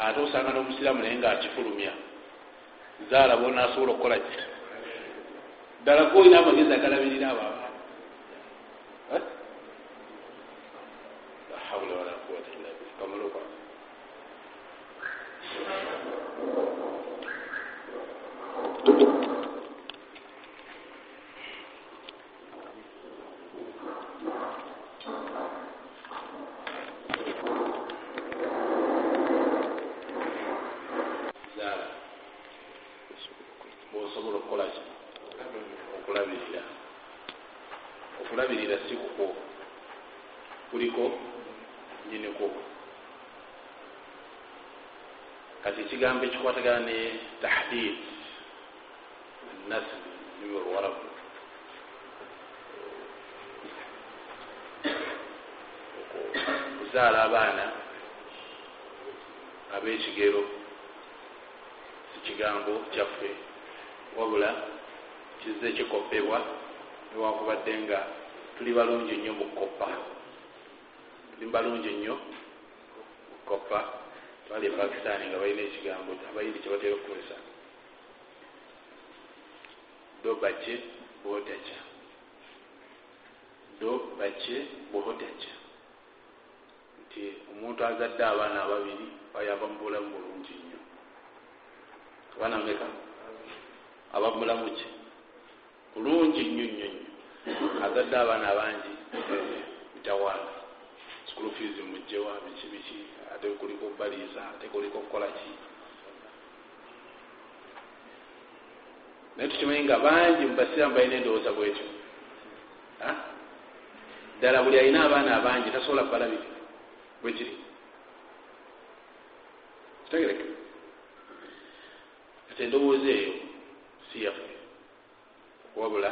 Ate osanga n'omusiraamu naye nga akifulumya zaala bonasobola okukolaki ddala kuolina amagezi agalabirira abo abaana. La hawula wala quwata illa billah kamaloka zaala bosobola okukolaki okulabirira okulabirira si kuko kuliko nyiniko kati ekigambo ekikwatagana ne tahdid nasi nimi olwarabu okuzaala abaana ab'ekigero si kigambo kyaffe wabula kizze kikopebwa newakubadde nga tuli balungi nnyo mu kukoppa tuli balungi nnyo mu kukoppa twali epakistani nga balina ekigambo abayindi kyebatera okukozesa. Do bace bodaca do bace bodaca nti omuntu azadde abaana ababiri ayava mu bulamu bulungi nnyo. Abaana meka? Aba mulamu ki? Bulungi nnyo nnyo nnyo. Azadde abaana abangi bitawaana school fees mugjewa biki biki ate kuliko baliisa ate kuliko kukola ki? Naye tukimanyi nga bangi mubasiramu balina endowooza bwekyo ddala buli alina abaana abangi tasobola kubalabiri bwekiri kitegereke ati endowooza eyo si yaffe wabula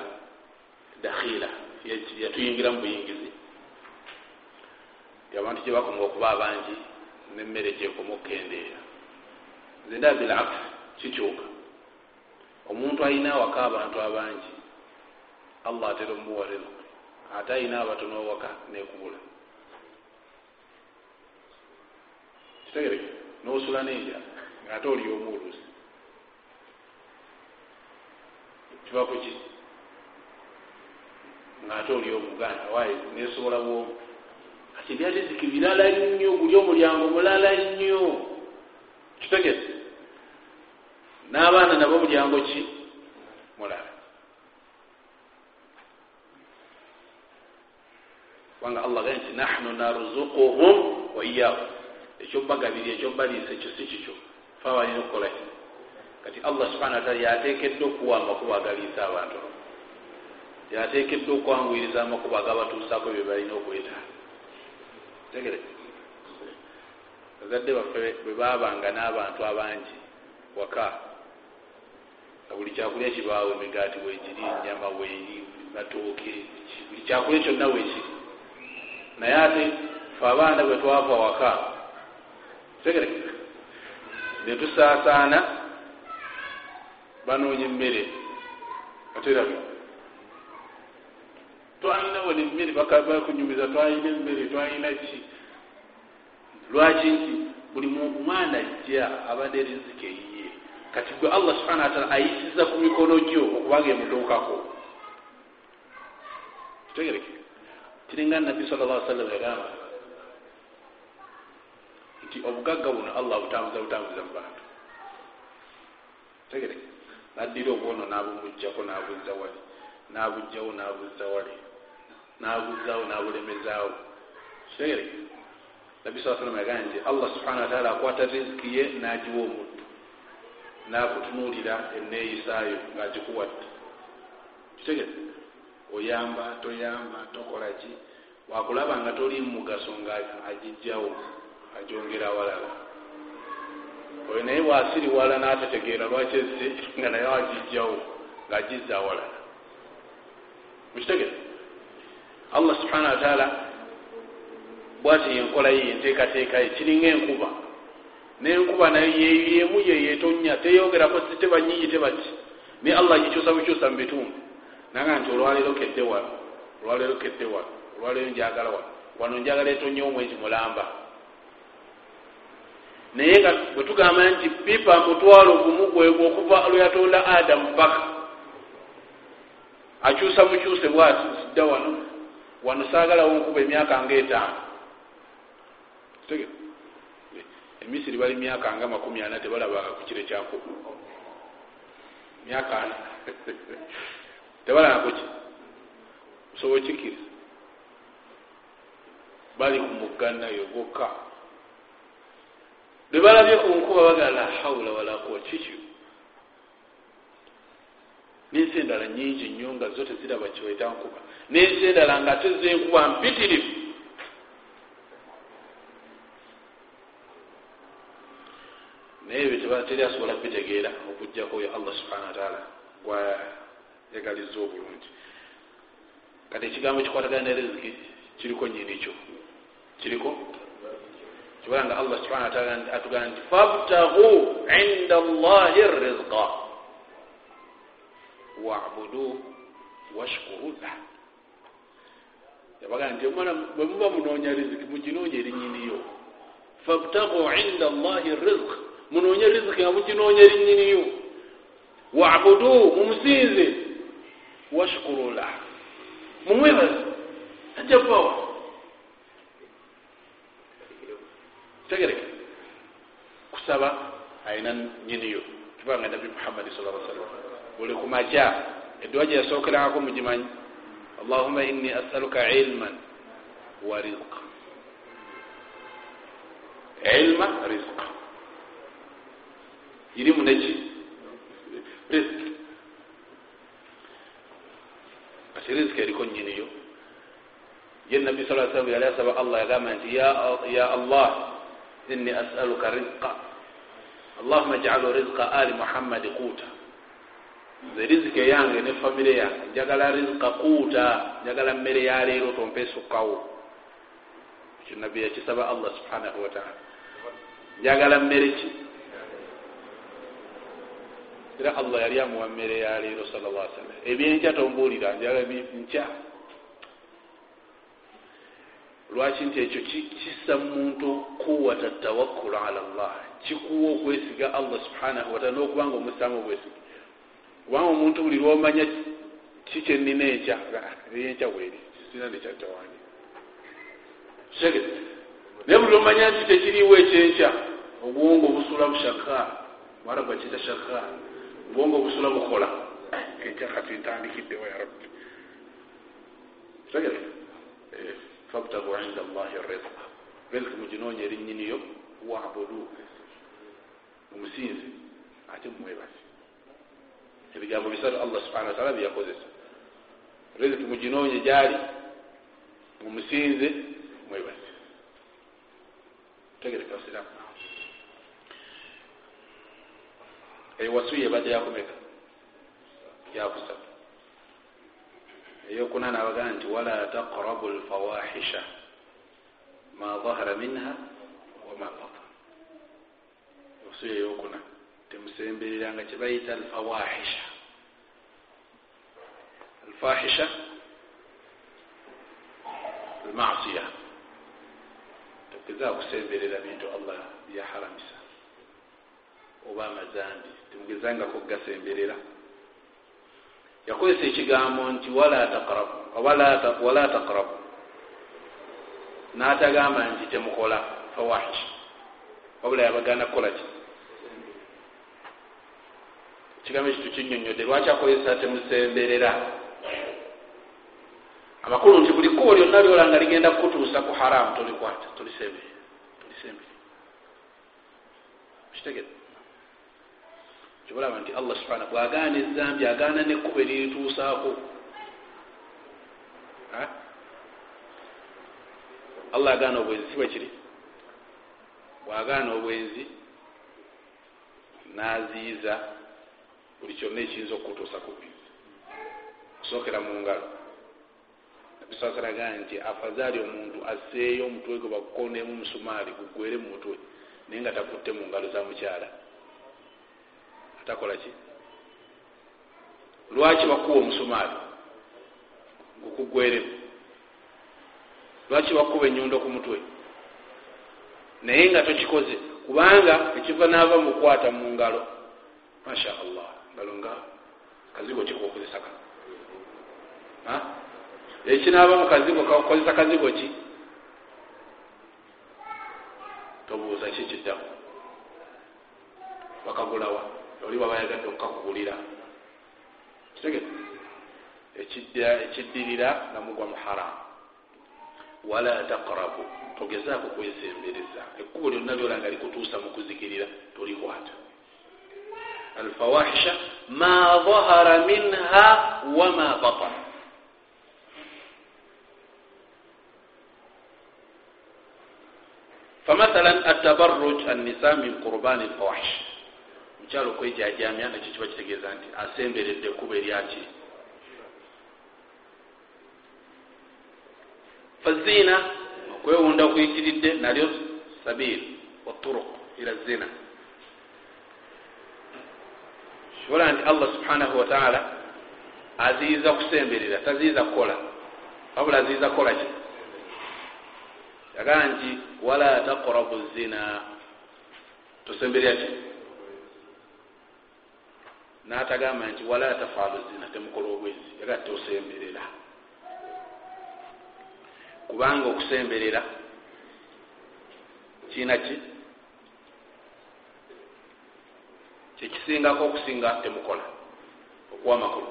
dakhila yatuyingira mu buyingizi abantu gye bakoma okuba abangi nemmere gyekoma okukendeera nze ndaba bilafu kikyuka. Omuntu alina awaka abantu abangi allah atera omuwa riziki ate alina abatono waka nekubula. Kitegereke nosula nenja ngaate oli omuolusi kiba kuki ngaate oli omuganda wayi nesobola bwomu kati byaliziki birala nnyo guli omulyango mulala nnyo. Kitegese. N'abaana nabo mulyango ki? Mulala. Kubanga allah gai nti nahnu narzukuhum wa iyahu ekyobagabiri ekyobaliisa ekyo si kikyo. Fe abalina okukola ki? Kati allah subhana wataala yatekedde okuwa amakubo agaliisa abantu. Yatekedde okwanguyiriza amakubo agabatuusaako bye balina okwetaaga tegere bazadde baffe bwe babanga n'abantu abangi waka. Nga buli kyakulya kibaawo emigaati weekiri nyama weeri matooke buli kyakulya kyonna weekiri naye ate fe abaana bwe twava waka tegere netusaasaana banoonya emmere aterabe twalina wona emmere bakunyumiza twalina emmere twalina ki? Lwaki nti buli mwana ajja abadde riziki eyiye? Kati gwe allah subhana wataala ayisiza ku mikono gyo okubanga emutuukako. Kitegereke kiringa nabbi sal llah sallam yagamba nti obugagga buno allah butambuza butambuza mu bantu. Tegereke naddira obwono nabumugjako nabuzza wali. Nabugjawo nabuzza wali nabuzzawo nabulemezaawo kitegereke nabbi saa salama yagamba nti allah subhana wataala akwata riziki ye nagiwa omuddu nakutunuulira eneeyisaayo ngaagikuwadde kitegere oyamba toyamba tokola ki? Wakulaba nga toli mugaso nga agijjawo agyongera awalala. Oyo naye bwasiriwala n'atategeera lwaki ezze nga naye agijjawo ngaagizza awalala? Mukitegere allah subhana wataala bwati yenkola ye yenteekateeka ye kiringa enkuba. Nenkuba nayo yeyemu yeyetonya teyogerako tebanyiyi tebaki naye allah agikyusa bukyusa mu bitundu. Naga nti olwaleero kedde wano olwaleero kedde wano olwaleero njagala wano wano njagala etonyewo mwezi mulamba. Naye nga bwe tugamba nti pipa mutwalo gumu gwegwo okuva lweyatonda adamu paka akyusa bukyuse bwati sidda wano wano saagalawo nkuba emyaka nga etaano emisiri bali myaka nga makumi ana tebalabaga ku kire kyakuba myaka ana. *laughs* Tebalaga kuki osobola okikkiriza? Bali ku mugganayo gokka bwe balabye ku nkuba bagala la haula wala kuwa kikyo n'ensi endala nyingi nnyo nga zo teziraba kyetankuba n'ensi endala nga tezenkuba mpitirivu. Naye ebyo tebateri asobola bitegeera okugjako oyo allah subhana wataala gwayagaliza obulungi. Kati ekigambo ekikwatagana ne reziki kiriko nyirikyo kiriko? Kibanga allah subhana wataala atugamba nti fabtagu inda allahi rizqa. Wabudu washkuru lah yabaga nti omwana bwe muba munoonya riziki muginoonya erinyiniyo fabtagu inda allahi rizq munoonye riziki nga muginoonya erinyiniyo wabudu mumusinze washkuru lah mumwebaze ajja kubawa. Tegereke. Kusaba ayina nyiniyo kibanga nabi muhammadi sal lla sallam buli kumakya edduwa gye yasookerangako mugimanyi. Allahuma inni asaluka ilman wa rizqa. Ilma rizqa irimu neki riziki kati riziki eriko nyiniyo ye nabbi sa sallam yali asaba allah yagamba nti ya allah inni asaluka rizqa. Allahuma jalu rizqa ali muhammadi quuta nze riziki eyange ne famire yange njagala rizqa quuta njagala mmere yaleero tompesukkawo ekyo nabbi yakisaba allah subhanahu wataala njagala mmere ki? Era allah yali amuwa mmere yaleero sal llah sallam. Ebyenkya tombuulira njagala nkya lwaki nti ekyo kissa muntu quwata tawakkulu ala llah kikuwa okwesiga allah subhanahu wataala n'okubanga omusaamu obwesiga kubanga omuntu buli lwomanya kikyenina enkya? Eyenkya bweri sina nekyatawange naye buli lwomanya nti tekiriwo ekyenkya obwongo busula bushaka mwarabu bakiyita shaka obwongo busula bukola enkya kati ntandikiddewo ya rabbi. Tegere fabtagu inda llahi rizqa riziki muginoonya erinyiniyo wabudu. Mumusinzi ate mumwebazi ebigambo bisatu allah subhana wataala byeyakozesa riziki muginoonye gyali mumusinze mwebazi tegereka siramu ewasuye ebadde yakomeka yakusatu eyokunana abagamba nti wala taqrabu lfawahisha ma dhahara minha wama batan ewasuye eyokuna temusembereranga kyebayita alfawahisha. Alfahisha almasiya togeza kusemberera bintu allah byaharamisa oba amazambi. Temugezangako kugasemberera. Yakozesa ekigambo nti wala taqrabu wala taqrabu. N'atagamba nti temukola fawahisha. Wabula yabagana kukolaki ekigambo ekyo tukinyonyodde lwaki akozesa temusemberera amakulu nti buli kkubo lyonna lyola nga ligenda kukutuusa ku haramu tolikwata tolisembere kitegere kyobalaba nti allah subhana bwagaana ezambi agaana nekkubo erirituusaako allah agaana obwenzi si bwekiri bwagaana obwenzi naziiza buli kyonna ekiyinza okukutuusa ku bwenzi okusookera mu ngalo nabisasalagaa nti afazaali omuntu asseeyo omutwe gwe bakukondeemu musumaali gugwere mu mutwe naye nga takutte mu ngalo za mukyala atakola ki lwaki bakuwa omusumaali gukugweremu lwaki bakuba enyundo ku mutwe naye nga tokikoze kubanga ekiva naava mukwata mu ngalo masha allah ngalo nga kazigo kikokozesa ka ekinaava mu kazigo kakozesa kazigo ki tobuuza ki kiddamu bakagulawa oli baba yagadde okukakugulira kitegere ekiddirira nga mugwa mu haramu wala taqrabu. Togezaako kwesembereza ekkubo lyonna lyola nga likutuusa mu kuzikirira tolikwata ma dhahara minha wama batan famathala atabarruj tabaruj annisa min qurbani lfawahish mukyalo okwejajamya nakyo kiba kitegeeza nti asemberedde ekkuba eryaki faziina okwewunda kuyitiridde nalyo sabiil waturuq ila zina kibola nti allah subhanahu wataala aziyiza kusemberera taziyiza kukola. Wabula aziyiza kukola ki? Yagaa nti wala taqrabu zina. Tosemberera ki? Natagamba nti wala tafaalu zina temukola obwezi. Yagaa tosemberera. Kubanga okusemberera kiina ki kyekisingako okusinga temukola okuwa makulu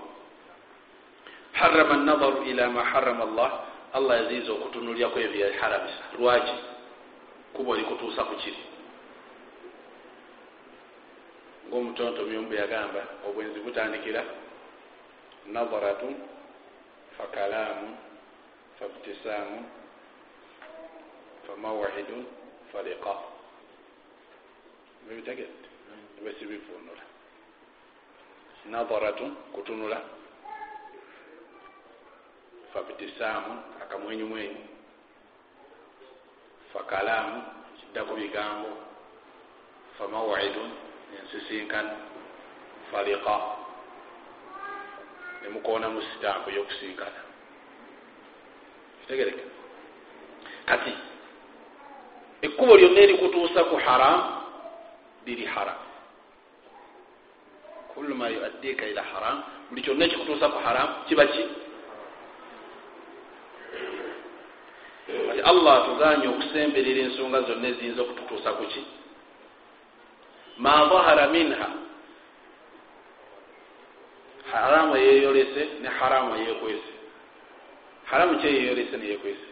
harama nazaru ila ma harama allah allah yaziiza okutunulyaku ebyo yaharamisa. Lwaki? Kuba olikutuusa ku kiri. Ngaomutonto myumbu yagamba obwenzi butandikira nazaratun fakalaamu fabtisaamu famawahidun faliqa ebitegedde ebesibivunula nazaratun kutunula. Fabtisaamu akamwenyumwenyu. Fakalaamu kiddaku bigambo famawidun ensisinkano faliqa. Nemukoona mu sitampu eyokusinkana kitegereke. Kati ekkubo lyonna erikutuusa ku haramu liri haramu kullu ma yuaddika ila haram buli kyonna ekikutuusa ku haramu kiba ki kati allah atuganye okusemberera ensonga zonna eziyinza okututuusa ku ki ma dhahara minha haramu eyeyolese ne haramu eyekwese haramu ki eyeyolese neyekwese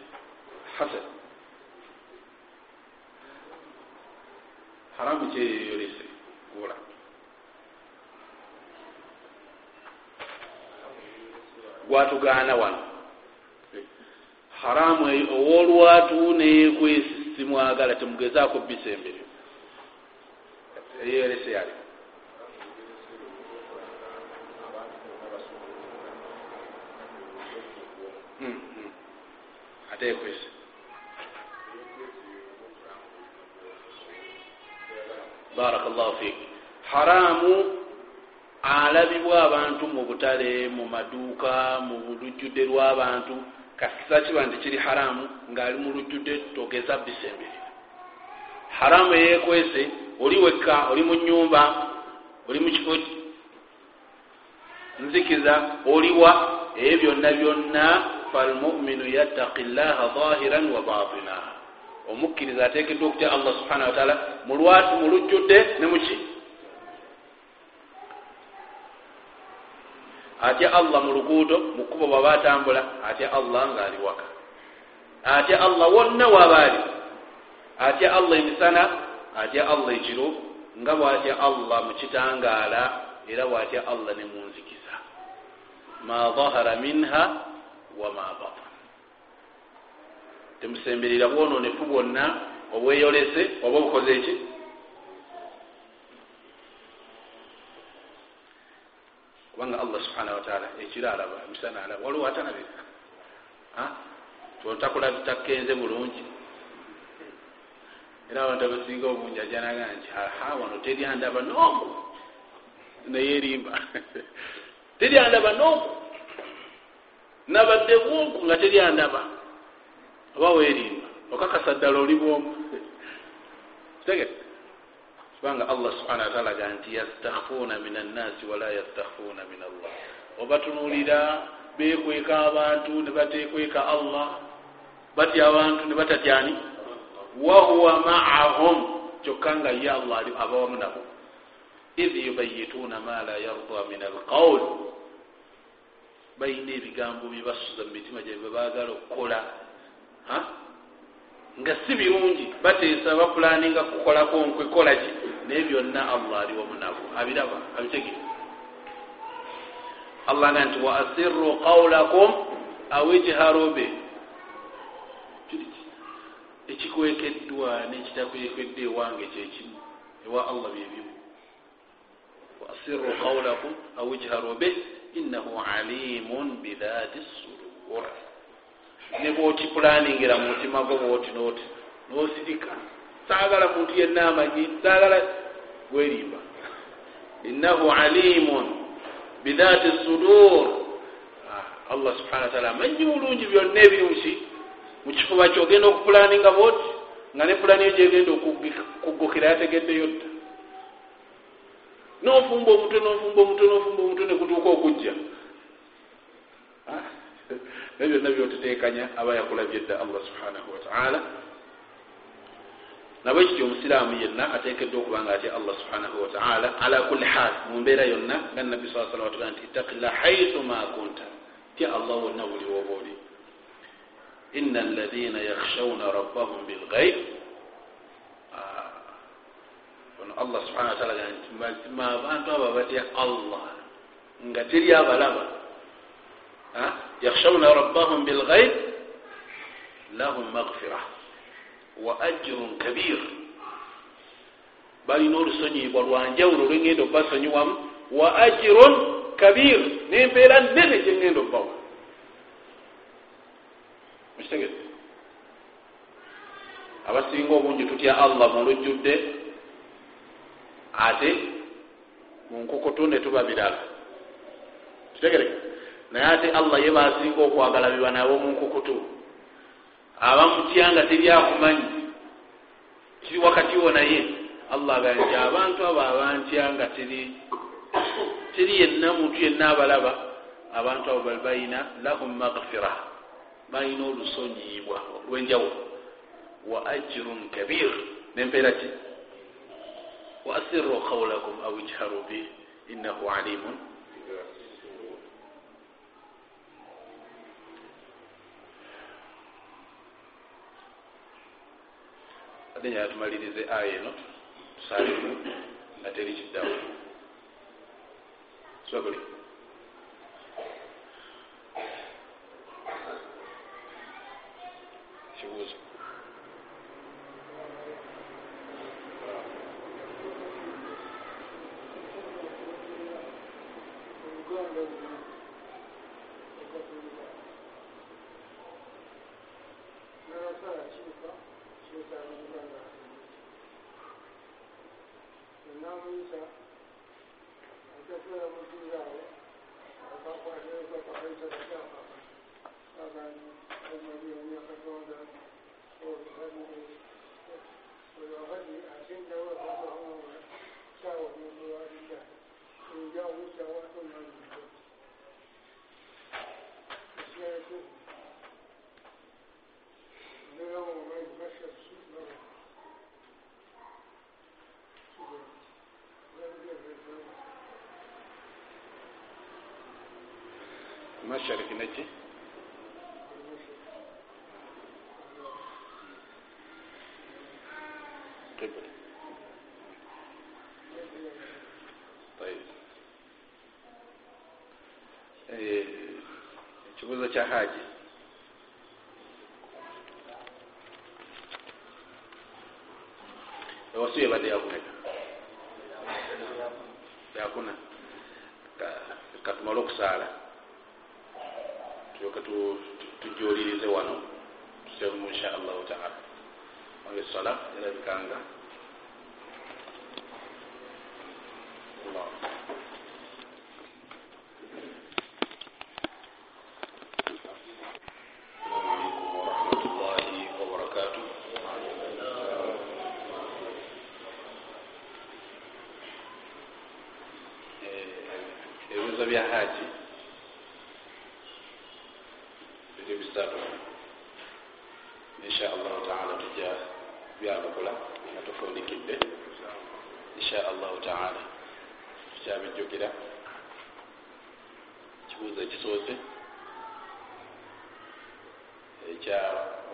hasan haramu ki eyeyolese gula gwatugaana wano. Haramu owolwatu neyekwesi simwagala temugezaako bisembere eyerese yali. Ate ekwesi. Baraka llahu fik. Haramu alabibwa abantu mu butale mu maduuka mu lujjudde lw'abantu. Kasita kiba nti kiri haramu ngaali mu lujjudde togeza bisemberera haramu eyekwese oli wekka oli mu nyumba oli mu kifo nzikiza oliwa ebyo byonna byonna falmuminu yattaqi llaha zahiran wa batina. Omukkiriza atekeddwa okutya allah subhana wataala mulwatu mu lujjudde ne muki atya allah mu luguudo mu kkubo bwaba atambula atya allah ngaali waka. Atya allah wonna waabaali atya allah emisana atya allah ekiro nga bwatya allah mu kitangaala era bwatya allah ne munzikiza ma dhahara minha wama batan temusemberera bwononefu bwonna obweyolese oba obukoze eki kubanga allah subhanahu wataala ekiro alaba emisana alaba. Waliwo atanabika totakulatakkenze bulungi. Era abantu abasinga obungi ajanaga nti aha wano teryandaba noomu naye erimba. *laughs* Teryandaba noomu nabadde bwoku nga teryandaba. Oba werimba okakasa ddala oli bwomu *laughs* tegere kubanga allah subhana wataala ga nti yastakhfuuna min annasi wala yastakhfuuna min allah. Obatunulira bekweka abantu ne batekweka allah. Batya abantu ne batatyani wahuwa maahum. Kyokka nga ye allah abawamu nabo. Id yubayituuna ma la yarda min alqawl. Balina ebigambo byebasuza mu mitima gyabwe baagala okukola nga si birungi bateesa bapulaninga kukolako nkwekola ki? Naye byonna allah ali wamu nabo abiraba abitegere. Allah nga nti wa asirru qawlakum aw ijharu be ekikwekeddwa nekitakwekedde ewange kyekimu ewa allah byebimu waasiru qawlakum au ijharu bih innahu alimun bidhati sudur ne bwokipulaningira mu mutima gwo bwoti noti nosirika. Saagala muntu yenna amanyi saagala gwerimba. Innahu alimun bidhati sudur ah, allah subhana wataala amanyi bulungi byonna ebiri muki mukifuba kyogenda okupulaninga bwoti nga ne pulani yo gyegenda okuggukira yategeddeyo dda nofumba omutwe nofumba omutwe nofumba omutwe nekutuuka okujja. Ah, naye byonna byotuteekanya aba yakulabye dda allah subhanahu wataala nabwe kityo omusiraamu yenna ateekeddwa okuba nga atya allah subhanahu wataala ala kulli haal mu mbeera yonna nga nabbi saa salam atugaa nti ittaqillah haithu ma kunta. Tya allah wonna buli woba oli. Ina alladina yakhshawna rabbahum bilgaib ah, ono allah subhana wataala gaa nti mazima abantu abo batya allah nga teri abalaba yakhshawna rabbahum bilgaib lahum magfira wa ajrun kabir balina olusonyibwa lwanjawulo lwengenda obbasonyiwamu wa ajrun kabir nempeera nene gyengenda obbawa mukitegete abasinga obungi tutya allah mulujjudde ate munkukutu ne tuba birala kitegereka naye ate allah ye basinga okwagala biba nabo munkukutu abamutya nga teryakumanyi kiri wakati wo naye allah aganje abantu abo abantya nga teri yenna muntu yenna abalaba abantu abo bali balina lahum magfira balina olusonyibwa olwenjawulo. Wa ajrun kabir. Nempeera ki? Wa asirru qawlakum au ijharu bih innahu alimun ate nyala tumalirize aya eno tusalimu nga teri kiddawo sobuli kibuuzo mashariki neki qibla ekibuuzo kya haji. Ewasu yebadde yakuneka yakuna katumale okusaala tulyoke tujulirize wano tusemu insha allahu taala sola erabikanga ebibuzo bya haji biri bisatu insha allahu taala tujja byabukula nga tufundikidde insha allahu taala tukyabijjukira kibuuzo ekisoose ekya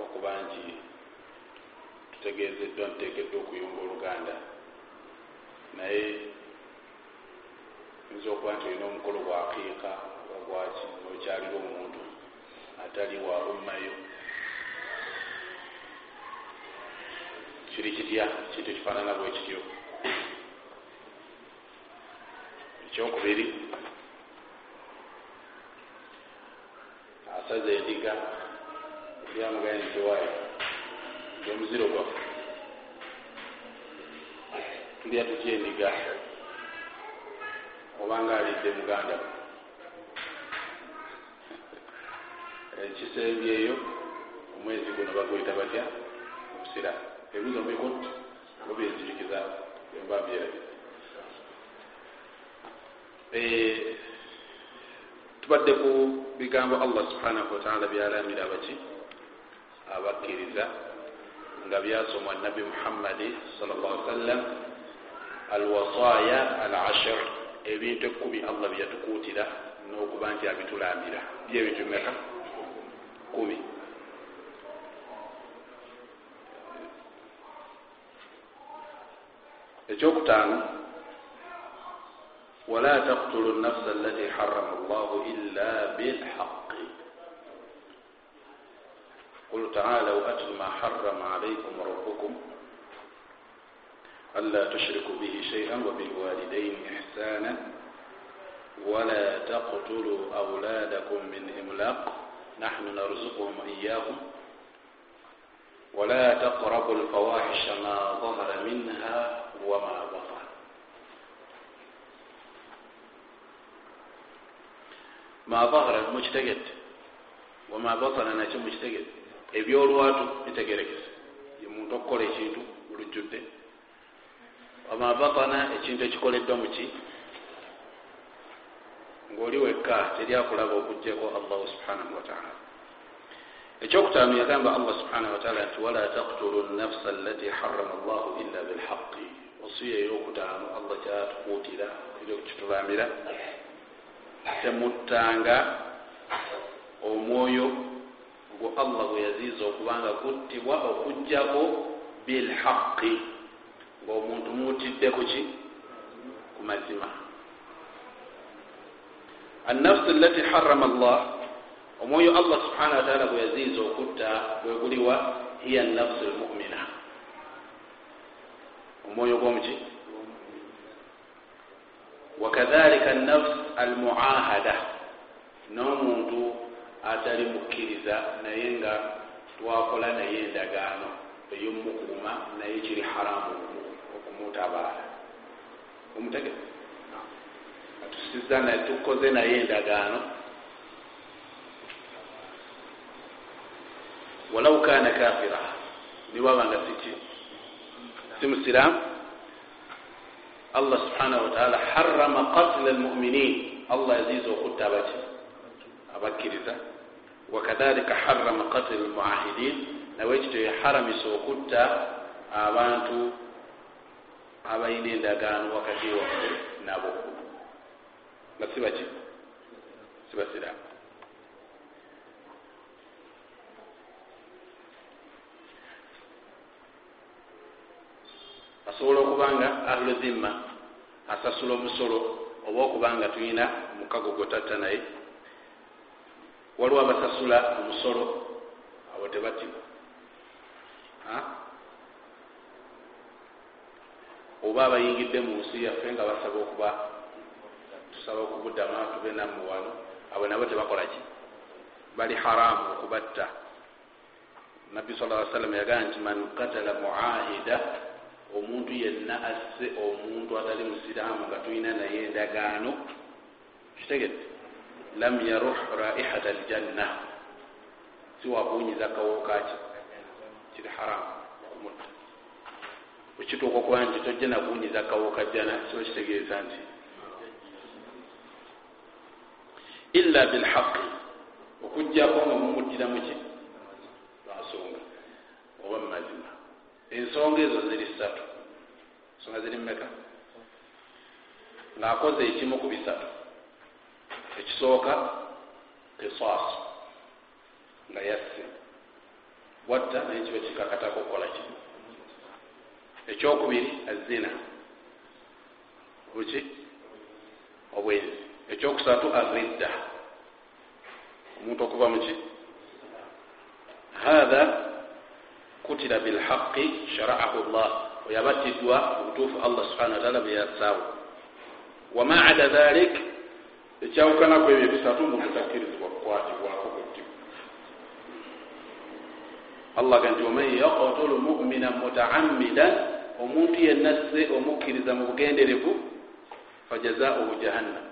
okuba nti tutegezeddwa ntuteekeddwa okuyumba oluganda naye oyinza okuba nti olina omukolo gwa aqiika ogwaki okyalira omuntu atali wa ummayo. Kiri kitya? Kintu kifaanana bwe kityo. Ekyokubiri asaza endiga byamugane ntiwaayo omuziro gwaffe tulya tutya endiga obanga alidde muganda. Ekisembyeyo omwezi guno bagwita batya? Obusira. Ebizo mbikut obyenzirikiza emba byerabi tubadde ku bigambo allah subhanahu wataala byalamira abaki abakkiriza nga byasomwa nabi muhammadi sal llah sallam alwasaya al ashir ebintu ekkumi allah byeyatukuutira n'okuba nti abitulamira byebintu bimeka kumi. Ekyokutaano wala taktulu nafsa allati harama allah illa bilhaqi qul taalaw atlu ma harama alaykum rabbukum ألا تشركوا به شيئا وبالوالدين إحسانا ولا تقتلوا أولادكم من إملاق. نحن نرزقهم إياكم ولا تقربوا الفواحش ما ظهر منها وما بطن. ما ظهر mukitegedde wama batana nakyo mukitegedde ebyolwatu bitegerekese. Ye muntu okukola ekintu lujjudde wama batana ekintu ekikoleddwa muki ngaoli wekka teryakulaba okugjako allahu subhanahu wataala ekyokutaano yagamba allah subhanahu wataala nti wala taktulu nafsa allati harama llahu illa bilhaqi osiya eyokutaano allah kyatukuutira kitubamira temuttanga omwoyo gwe allah gwe yaziiza okubanga kuttibwa okugjako bilhaqi ngaomuntu muutidde kuki ku mazima. Annafsi allati harama llah omwoyo allah subhanahu wataala gwe yaziiza okutta gweguliwa hiya nafsi lmumina omwoyo gwomuki wakadhalika nafs almuahada n'omuntu atali mukkiriza naye nga twakola naye endagaano ey'omukuuma naye kiri haramu okumutabaala omutege? Atusiza naye tukoze naye endagaano. Walau kana kafira niwabanga siki si musiramu allah subhanahu wataala harama qatla almuminin. Allah yaziiza okutta abaki abakkiriza. Wakadhalika harama qatla almuahidin. Nawe ekityo yaharamisa okutta abantu abalina endagaano wakati waffe nabo. Nga sibaki sibasiramu asobola okuba nga ahlu zimma asasula omusolo oba okuba nga tulina omukago gwetatta naye. Waliwo abasasula omusolo abo tebatibwa oba abayingidde mu nsi yaffe nga basaba okuba tusaba okubuddamu tube nammwe wano abo nabo tebakolaki bali haramu okubatta. Nabbi sa lla salama yagamba nti man katala muahida omuntu yenna asse omuntu atali musiraamu nga tulina naye endagaano kitegedde. Lam yaruh raihata aljanna siwakuunyiza kawokaki kiri haramu ekituuka okuba nti tojja nakuunyiza kawoka jjana kiba kitegeeza nti. Illa bilhaqi okugjako nga mumuddira muki lwansonga oba mumazima ensonga ezo ziri ssatu. Ensonga ziri mumeka ng'akoze ekimu ku bisatu. Ekisooka kisas nga yasse watta naye kiba kikakatako okukola ki ekyokubiri azina buki obwenzi ekyokusatu aridda omuntu okuva muki hatha kutira bilhaqi sharaahu llah oyabattiddwa obutuufu allah subhana wataala bweyasaawo wama ada dhalik? Ekyawukanaku ebyo bisatu omuntu takkirizibwa kukwatibwako kuttibu allah ga nti waman yaktulu mumina mutaamidan omuntu yennasse omukkiriza mu bugenderevu fajazauhu jahannam.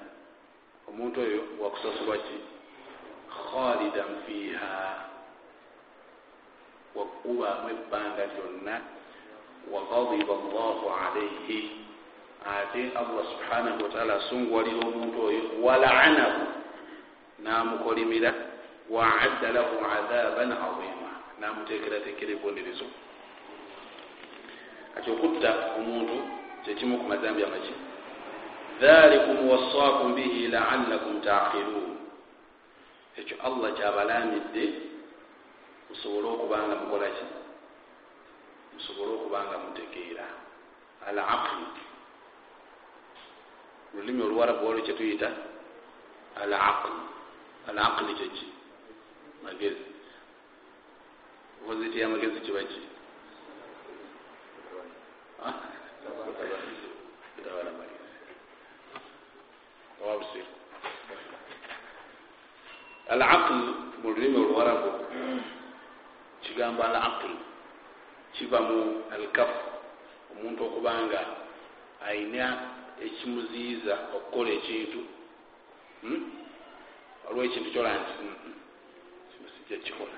Omuntu oyo wakusasulwa ki? Khalidan fiha wakubaamu ebbanga lyonna. Wagadiba allahu alaihi ate allah subhanahu wataala asunguwalira omuntu oyo walaanahu namukolimira waadda lahu adhaban azima namutekeratekera ebibonerezo kati okutta omuntu kyekimu ku mazambi amaki dhalikum wasakum bihi laalakum taqilun. Ekyo allah kyabalamidde musobole okubanga mukolaki musobole okubanga mutegeera. Al aqli lulimi oluwarabu waliwo kyetuyita al aqli al aqli kyeki magezi oppositi yamagezi kibaki al aql mu lulimi oluwarabu kigambo al aql kiva mu alkafu omuntu okubanga ayina ekimuziiza okukola ekintu. Hmm? waliwo ekintu kyola nti hmm, hmm, kino sijja kikola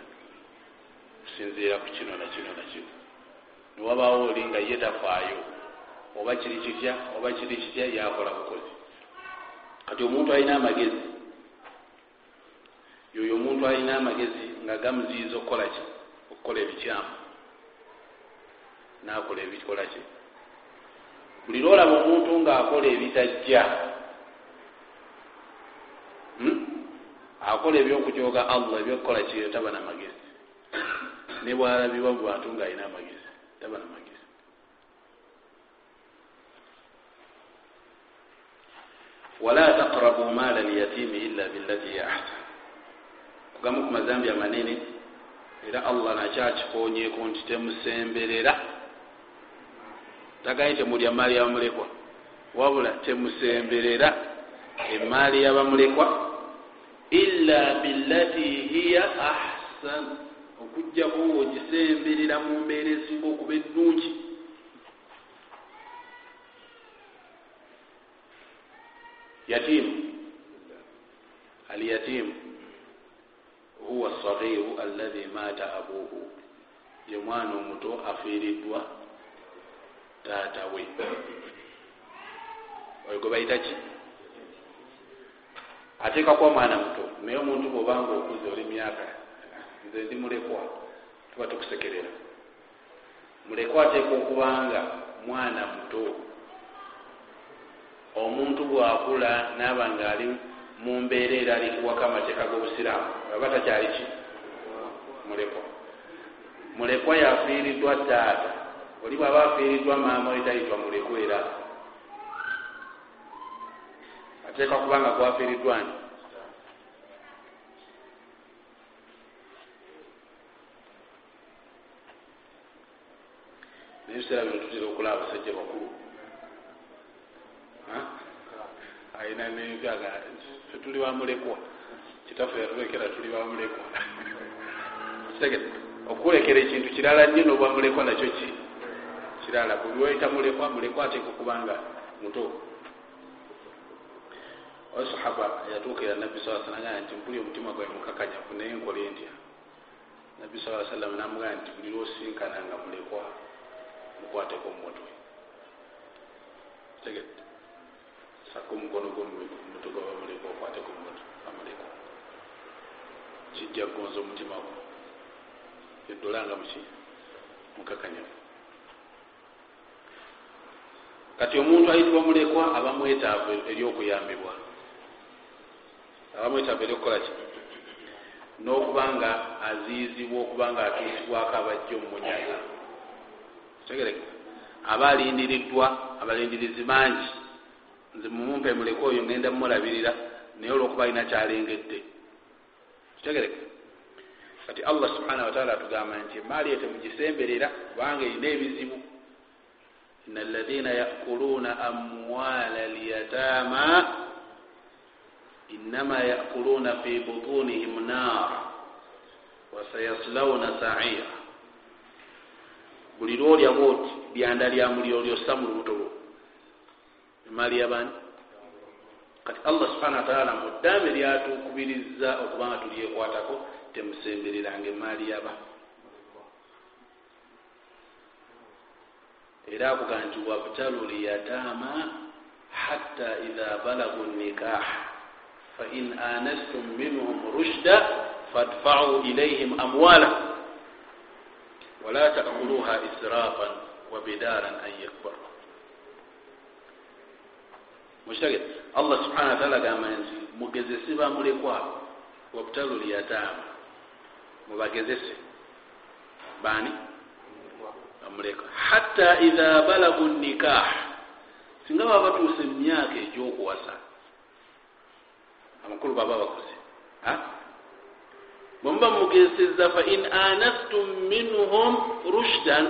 kusinziira ku kino nakino nakino niwabaawo oli nga ye tafaayo oba kiri kitya oba kiri kitya yakola bukozi kati omuntu alina amagezi yoyo omuntu alina amagezi nga gamuziiza okukola ki? Okukola ebikyamu. Nakola ebikola ki? Buli lwolaba omuntu ngaakola ebitajja hmm? akola ebyokujoga allah ebyokukola kiyo taba namagezi. Ne bwalabibwa mu bantu ngaalina amagezi taba namagezi wala taqrabu maala lyatimi illa billati ya ahsan. Kugamu ku mazambi amanene era allah nakyakikonyeko nti temusemberera. Tagaye temulya maali yabamulekwa wabula temusemberera emaali yabamulekwa. Illa billati hiya ahsan okujjako ogisemberera mu mbeera esinga okuba ennungi. Yatimu alyatimu huwa sagiru allahi mata abuhu ye mwana omuto afiiriddwa taata we. Oyo gwe bayita ki? Ateeka kuba mwana muto naye omuntu bwobanga okuze oli myaka nze ndi mulekwa tuba tukusekerera. Mulekwa ateeka okubanga mwana muto. Omuntu bwakula naaba nga ali mu mbeera era alikuwaka amateeka g'obusiraamu aba takyali ki? Mulekwa. Mulekwa yafiiriddwa taata. Oli bwaba afiiriddwa maama we tayitwa mulekwa era. Ateeka kubanga gwafiiriddwa ni nebiseera bino tutera okulaba abasajja bakulu ayina nenkaga tetuli bamulekwa kitaffe yatulekera tuli bamulekwa okulekera ekintu kirala nnyo nobwamulekwa nakyo ki kirala buli waita mulekwa mulekwa ateeka okubanga muto oyo sahaba yatuukira nabbi saa salam agamba nti mpuli omutima gwae mukakanyafu naye nkole ntya nabbi saa sallam namugamba nti buli lwosinkana nga mulekwa mukwateko mumutwe tegete saka omukono gwomutwe gwabamulekwa okwateko mumutwe amulekwa kijja gonza omutima gwo eddolanga muki mukakanyafu kati omuntu ayitibwa mulekwa aba mwetaavu eryokuyambibwa aba mwetaavu eryokukola ki? N'okubanga aziyizibwa okubanga atuusibwako abajja omumunyaga tegereka aba alindiriddwa abalindirizi bangi. Nze mumumpe mulekwa oyo ngenda mumulabirira naye olwokuba alina kyalengedde. Kitegereka kati allah subhanahu wataala atugamba nti emaali ye temugisemberera kubanga erina ebizibu. Ina alaina yakuluuna amwala lyatama inama yakuluuna fi butunihim nar wasayaslauna saira buli lwolya bwoti lyanda lya muliro lyossa mu lubuto lwo. Emaali yabani kati allah subhana wataala mu ddambe lyatukubiriza okubanga tulyekwatako temusembereranga emaali yaba era akuga nti wabtalu lyatama hatta idha balagu nikah fain anastum minhum rushda fadfau ilaihim amwala wala takuluha israfan wabidaran an yakbar mukitage allah subhana wataala agamba nti mugezesi bamulekwabo wabtalu lyatama mubagezese bani bamuleka hatta idha balagu nikah singa baba batuuse emyaka egyokuwasa amakulu baba bakoze bwemuba mugezeseza fain anastum minhum rushdan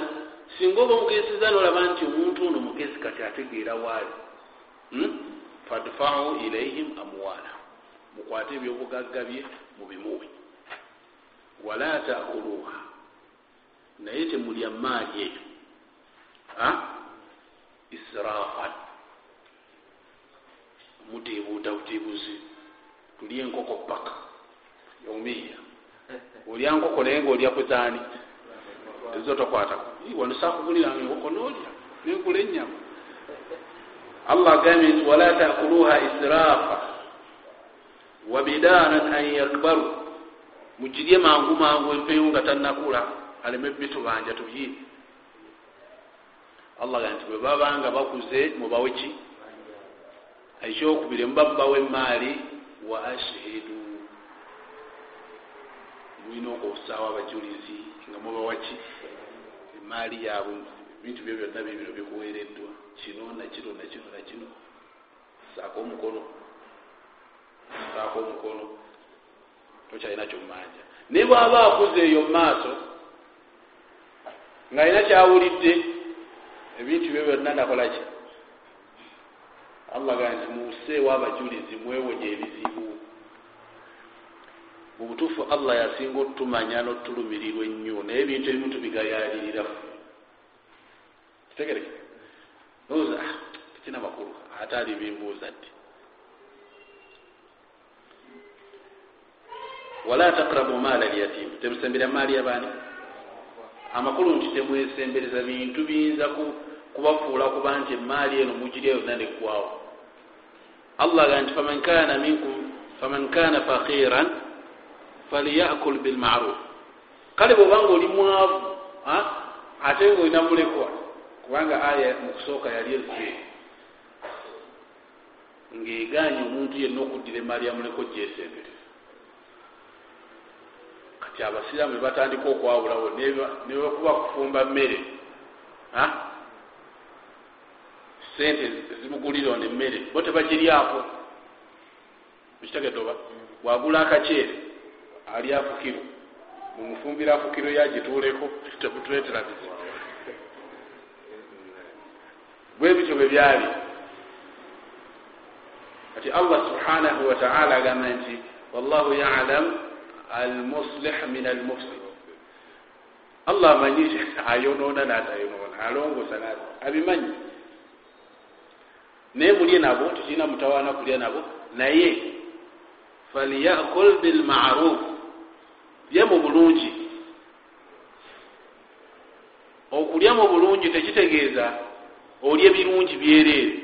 singa oba mugezeseza nolaba nti omuntu ono mugezi kati ategeera waali hmm? fadfau ilaihim amwala mukwate ebyobugagga bye mubimuwe wala takuluha naye temulya maali eyo israfan. Mutebuuta butebuzi tulya enkoko paka yomiya *laughs* olya nkoko naye ngaolya kutaani ezo tokwatako wano sakuguliranga enkoko nolya nenkula enyama allah agambye nti wala takuluha israfa wabidaran an yakbaru. Mugirye mangu mangu empeyo nga tannakula aleme bitubanja tubye allah ga nti bwe babanga bakuze mubawe ki? Ekyokubiri muba mubawe emaali wa ashhidu mulina okusaawo abajulizi nga mubawaki emaali yaabwe ebintu byo byonna bibino bikuweereddwa. Kino nakino nakino nakino saako omukono. Saako omukono. Tokyalina kyomumanja naye bwaba akuze eyo mumaaso ngaalina kyawulidde ebintu byo byonna nakolaki allah ga nti museewo abajulizi mwewonye ebizibu mu butuufu allah yasinga otutumanya notulumirirwa ennyo naye ebintu ebimu tubigayalirira kitegereke oza tekina makulu ate ali bimbuuza ddi? Wala takrabu maala lyatim temusembera maali yabaani amakulu nti temwesembereza bintu biyinza kubafuula kuba nti emaali eno mugirya yonna neggwawo allah ga nti faman kana minkum faman kana fakiran faliyakul bilmaruf kale bwobanga oli mwavu ate nga olina mulekwa kubanga aya mukusooka yali ezze ngaeganye omuntu yenna okuddira emaali yamulekwa gyesembereza kati abasiraamu nebatandika okwawulawo nebakuba kufumba mmere sente zimugulira ono emmere bo tebagiryako. Ekitegedoba wagula akaceere ali afukiro mumufumbira afukiro yagituuleko temutuletera bizibu bwe bityo bwe byali. Kati allah subhanahu wataala agamba nti wallahu yalam almuslih min almufsid. Allah amanyi *laughs* ayonoona natayonoona alongosa abimanyi. Naye mulye nabo tekirina mutawaana kulya nabo naye falyakul bilmaruf lye mu bulungi. Okulya mu bulungi tekitegeeza olye birungi byereere.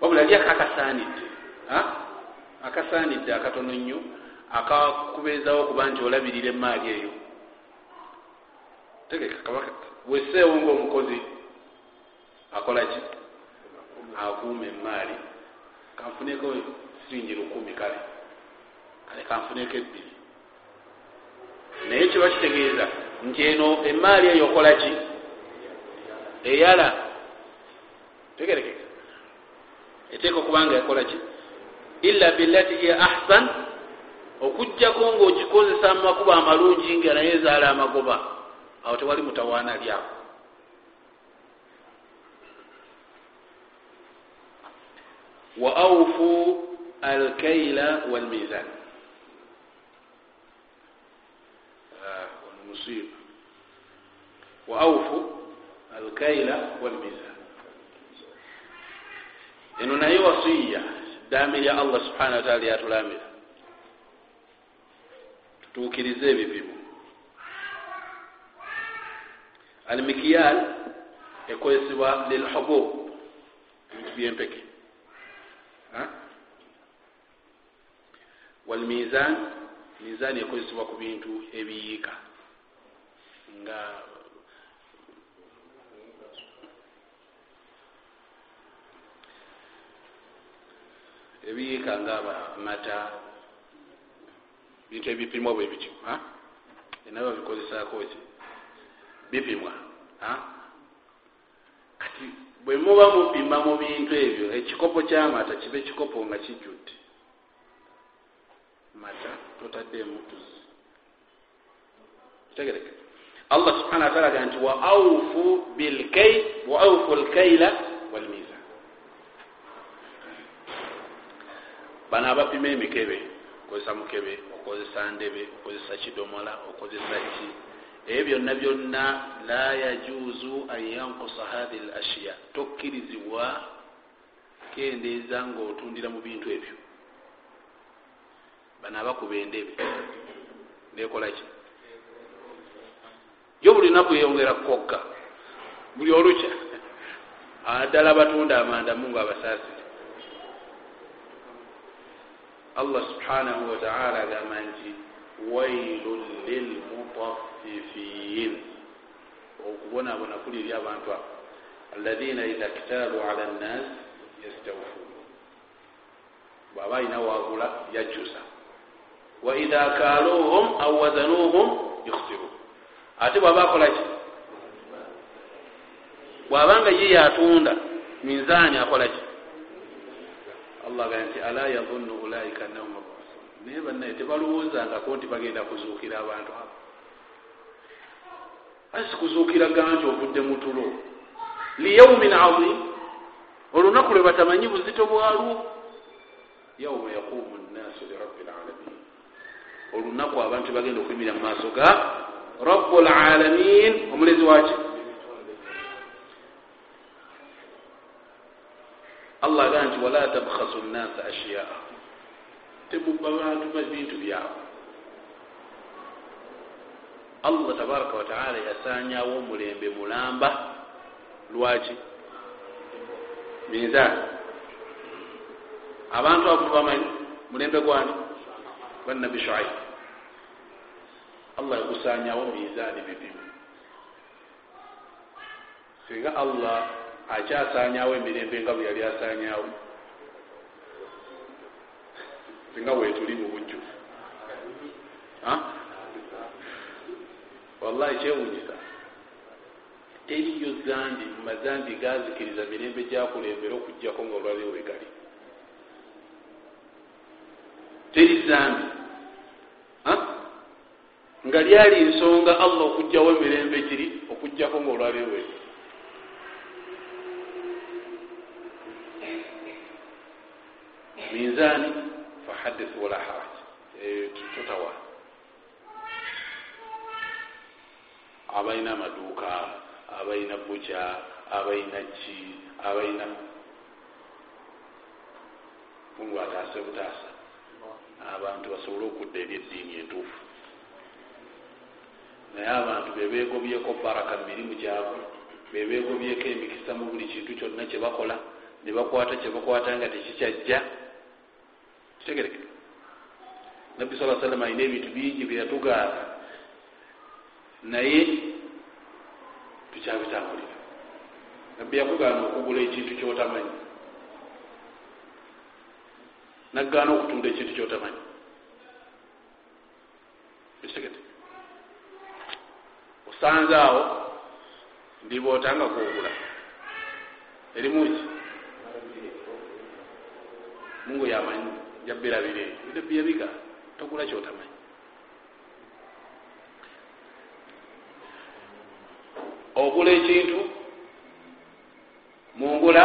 Wabula lyako akasaanidde akasaanidde akatono nnyo akakubeezawo okuba nti olabirira emaali eyo. Tegeka weseewo ngaomukozi akola ki? Akuuma emaali kanfuneko siringi lukumi kale. Kale kanfuneko ebbiri naye kiba kitegeeza nti eno emaali eyo okola ki? Eyala. Tegerekeka. Eteeka okubanga ekola ki? Illa billati hiya ahsan okugjako ngaokikozesa mu makuba amalungi nga naye ezaala amagoba awo tewali mutawaana lyako. Wa aufu alkaila walmizan musiba wa aufu alkaila walmizan eno naye wasiya ddaami lya allah subhana wataala lyatulambira tutuukirize ebipimo almikiyal ekozesebwa lilhubub ebintu byempeke walmizan mizani ekozesebwa ku bintu ebiyiika. Nga ebiyiika nga amata bintu ebipimwa bwe bityo enaba bikozesaako ki? Bipimwa kati bwe muba mupima mu bintu ebyo ekikopo kyamata kibe ekikopo nga kijjudde mata totaddeemu tuzi kitegereke allah subhana wataala ga nti bilkai waaufu lkaila walmizan bano abapima emikebe okozesa mukebe okozesa ndebe okozesa kidomola okozesa ki? Ebyo byonna byonna la yajuzu an yankusa hathi l ashiya tokkirizibwa kendeeza ngaotundira mu bintu ebyo bano abakuba endebe. Nekolaki yo buli naku yeyongera kokka. Buli olukya. Addala batunda amandamu nga abasaasire allah subhanahu wataala agamba nti wailun lilmutaffifin. Okubonabona kuli eri abantu abo. Alaina idha kitalu ala nnas yastawfun. Bwaba alina wagula yajjusa waidha kaluhum au wazanuhum yukhsirun ate bwaba akolaki bwabanga ye yatunda minzaani akolaki allah gaa nti ala yadhunnu ulaika annahum mabusun naye bannaye tebalowoozangako nti bagenda kuzuukira abantu abo asi kuzuukiraga nti ovudde mu tulo liyaumin azim olunaku lwe batamanyi buzito bwalwo yauma yaqumu nnaasu lirabbi lalamin olunaku abantu bagenda okuyimira mu maaso ga rabu lalamin omulezi waki allah agaa nti wala tabkhasu nnasa ashiyaa temuba bantu bintu byabwe. Allah tabaraka wataala yasanyawo omulembe mulamba. Lwaki minzaani abantu abo bamanyi mulembe gwani gwanabi shuaib. Allah yagusanyawo minzaani bipimu singa allah akyasanyawo emirembe nga bwe yali asanyawo singa wetuli mu bujjufu wallahi kyewunyisa teriyo zambi mumazambi gazikiriza mirembe gyakulembera okugjako nga olwaliwo wegali teri zambi nga lyali nsonga allah okugjawo emirembe giri okugjako nga olwaliwo wegali minzani fahadith wala haraj. Totawa abalina amaduuka abalina buca abalina ki abalina mungu ataase butaasa. Abantu basobole okudda eri eddiini entuufu naye abantu bebegobyeko baraka mumirimu gyabwe bebegobyeko emikisa mu buli kintu kyonna kyebakola nebakwata kyebakwata nga tekikyajja. Kitegereke nabbi saa sallam alina ebintu bingi byeyatugaana naye tukyabitambulira. Nabbi yakugaana okugula ekintu kyotamanyi. Nagaana okutunda ekintu kyotamanyi osanze awo ndibootanga kwogula erimuki mungu yamanyi jabirabire bino byebiga togula kyotamanyi. Ogula ekintu mungula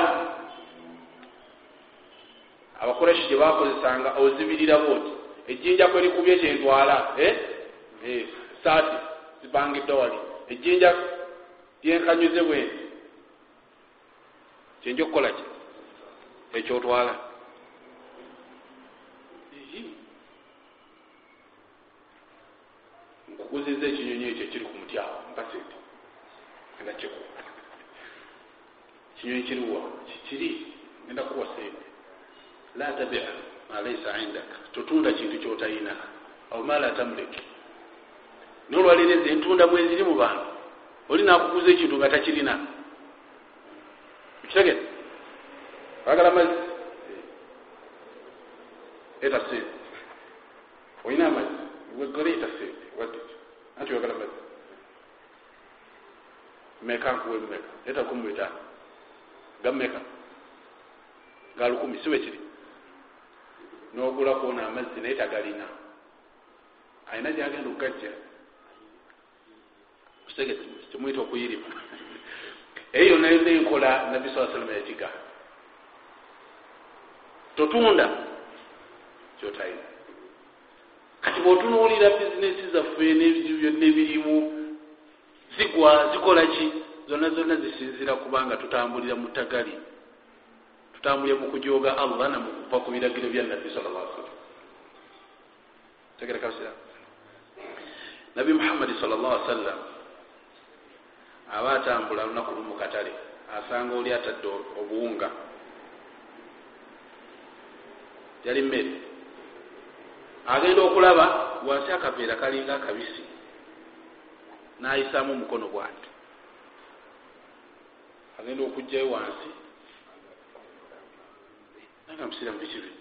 abakoleshi gye bakozesanga ozibirira booti ejjinja kwerikubye kyentwala eh? eh, saati zibangiddwa wali ejjinja lyenkanyuze bwenti kyenja okukola ki ekyotwala nkuguziza ekinyonyi ekyo ekiri ku mutyawo mpasente enda kiku kinyonyi kiriwa kikiri enda kuwa sente la tabia malaisa indaka. Totunda kintu kyotalina awo mala tamulek nolwaliro ezo entunda mweziri mu bantu. Oli nakuguza ekintu nga takirina. Kitegere bagala mazzi eta sente. Olina amazzi? Wegole eta sente. Waddiki anti oyagala mazzi meka nkuwe mumeka eta kumi etaano gammeka ga lukumi siwe kiri. Nogulakuona amazzi naye tagalina. Alina gyagenda okugajja kitegere kimwita okuyirima. Eyo yonna yonna enkola nabbi saa salama yagiga. Totunda kyotalina kati bwotunuulira bizinesi zaffe byonna ebirimu zigwa zikola ki? Zonna zonna zisinzira kubanga tutambulira mu tagali tutambulira mu kujooga allah namukuva ku biragiro bya nabbi salllah salam tegere kasira nabbi muhammadi salllah sallam aba atambula lunaku lumu katale asanga oli atadde obuwunga. Yali mmere. Agenda okulaba wansi akaveera kalinga akabisi nayisaamu omukono bwati agenda okugjayo wansi. Naga musiramu bikibi.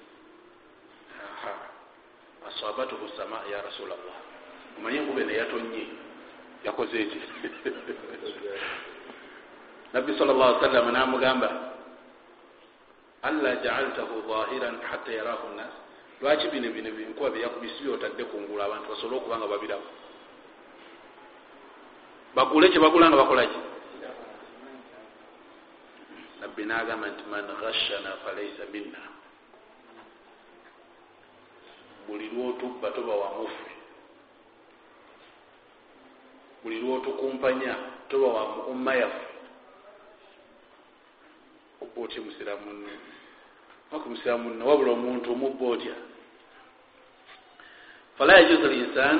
Asabatuhu sama ya rasula llah omanye enkuba eneyatonye yakoze eki *laughs* nabbi sal llah salama namugamba alla jaaltahu zahiran hatta yarahu nnas lwaki bino bino enkuba byeyakubisi byotadde kungulu abantu basobole okuba nga babiramu? Bagule kyebagula nga bakolaki nabbi nagamba nti man ghashana falaisa minna. Buli lwotubba toba wamufe buli lwotukumpanya toba wa umma yaffe obba otya musiramu munne aku musiramu munne wabula omuntu omubba otya? Fala yajuzu linsan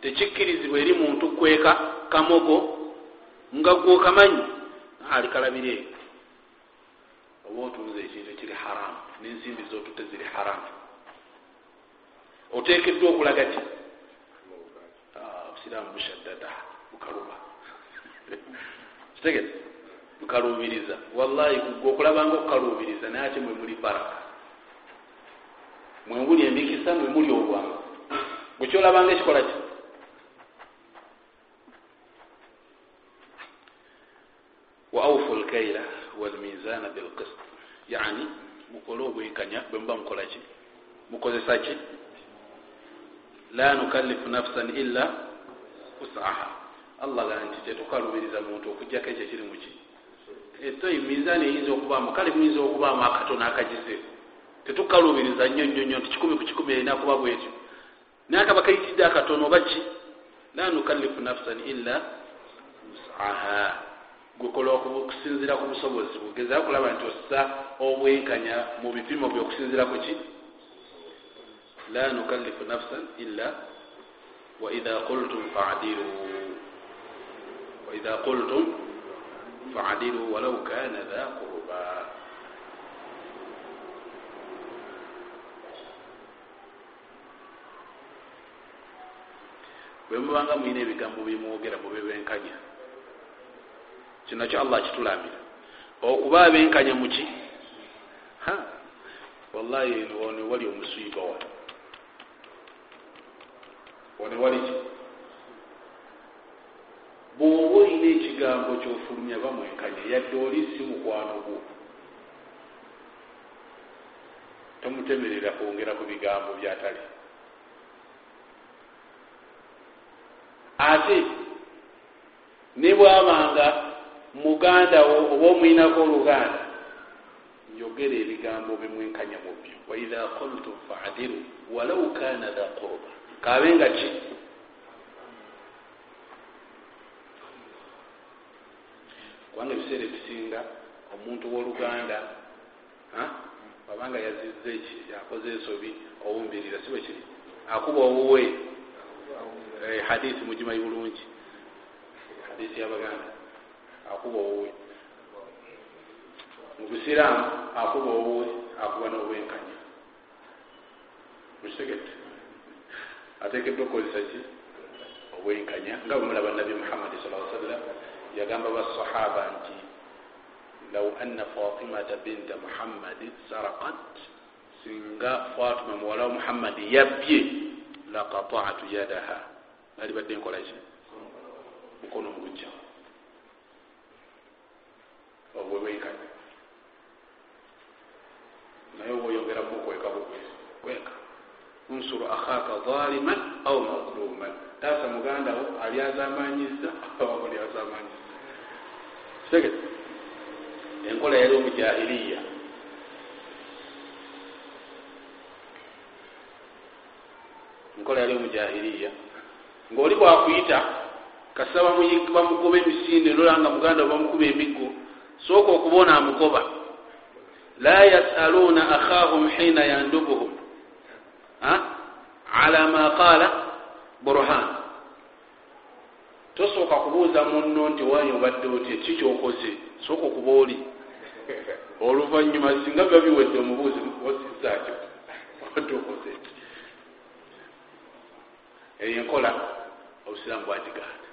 tekikkirizibwa eri muntu kweka kamogo nga gwokamanyi alikalabire. Oba otunza ekintu ekiri haramu n'ensimbi zotutte ziri haramu. Otekeddwa okulaga ti obusiraamu bushaddada bukaluba kitegeze bukalubiriza wallahi kugwe okulabanga okukalubiriza naye ate mwe muli baraka. Mwemuli emikisa mwemuli obwangu. Gwekyolabanga ekikola ki? Wa aufu lkaila walmizana bilkist yani mukole obwenkanya bwemuba mukola ki? Mukozesa ki? La nukallifu nafsan illa usaha allah gaa nti tetukalubiriza muntu okugjako ekyo kiri muki etoyi mizaani eyinza okubaamu kale muyinza okubaamu akatono akagize. Tetukalubiriza nnyo nnyo nnyo nti kikumi ku kikumi erina kuba bwetyo. Naye akaba kayitidde akatono oba ki? La nukallifu nafsan illa usaha gwekola okusinzira ku busobozi bugezao kulaba nti ossa obwenkanya mu bipimo bye okusinzira ku ki? La nukallifu nafsan illa waidha qultum fadilu waidha qultum fadilu walau kana dha qurba bwe mubanga mulina ebigambo bimwogera mubebenkanya kino kyo allah kitulambira okuba abenkanya muki wallahi one wali omusiiba wa one wali ki bwoba olina ekigambo kyofulumya bamwenkanya yadde oli si mukwano gwo. Tomutemerera kwongera ku bigambo byatali ate ne bwabanga mugandawo oba omwinako oluganda njogera ebigambo bimwenkanya mu byo. Waidha qultum faadiru walau kana dha qurba kabenga ki? Kubanga ebiseera ebisinga omuntu w'oluganda abanga yazize eki? Yakoze ensobi owumbirira si bwe kiri? Akuba owuwe. Eh, hadisi mugimanyi bulungi. Hadisi yabaganda. Akuba owuwe. Mubusiraamu akuba owuwe akuba n'obwenkanya. Mukitegete atekeddwa okukozesa ki? Obwenkanya. Nga bwemulaba nabi muhammadi sa sallam yagamba basahaba nti law anna fatimata binta muhammadi sarakat singa fatima muwala wa muhammadi yabbye laqatatu yadaha. Nali badde nkolaki mukono mugujja obwe bwenkanya naye oba oyongeramu okweka bukwezi kweka unsuru akhaka zaliman au mazluman. Taasa mugandawo ali azamanyiza awabuli azamanyiza kitegete enkola yali omujahiliya. Enkola yali omujahiliya. Ngaoli bwakuyita kasita bamugoba emisinde nolanga muganda bamukuba emiggo sooka okubona amugoba. La yasaluna akhahum hina yandubuhum ala ma qala burhan tosooka kubuuza munno nti wanyi obadde oti ki kyokoze? Sooka okuba oli oluvanyuma singa biba biwedde omubuuzi osizakyo obadde okoze ti eyo enkola obusiraamu bwagiganda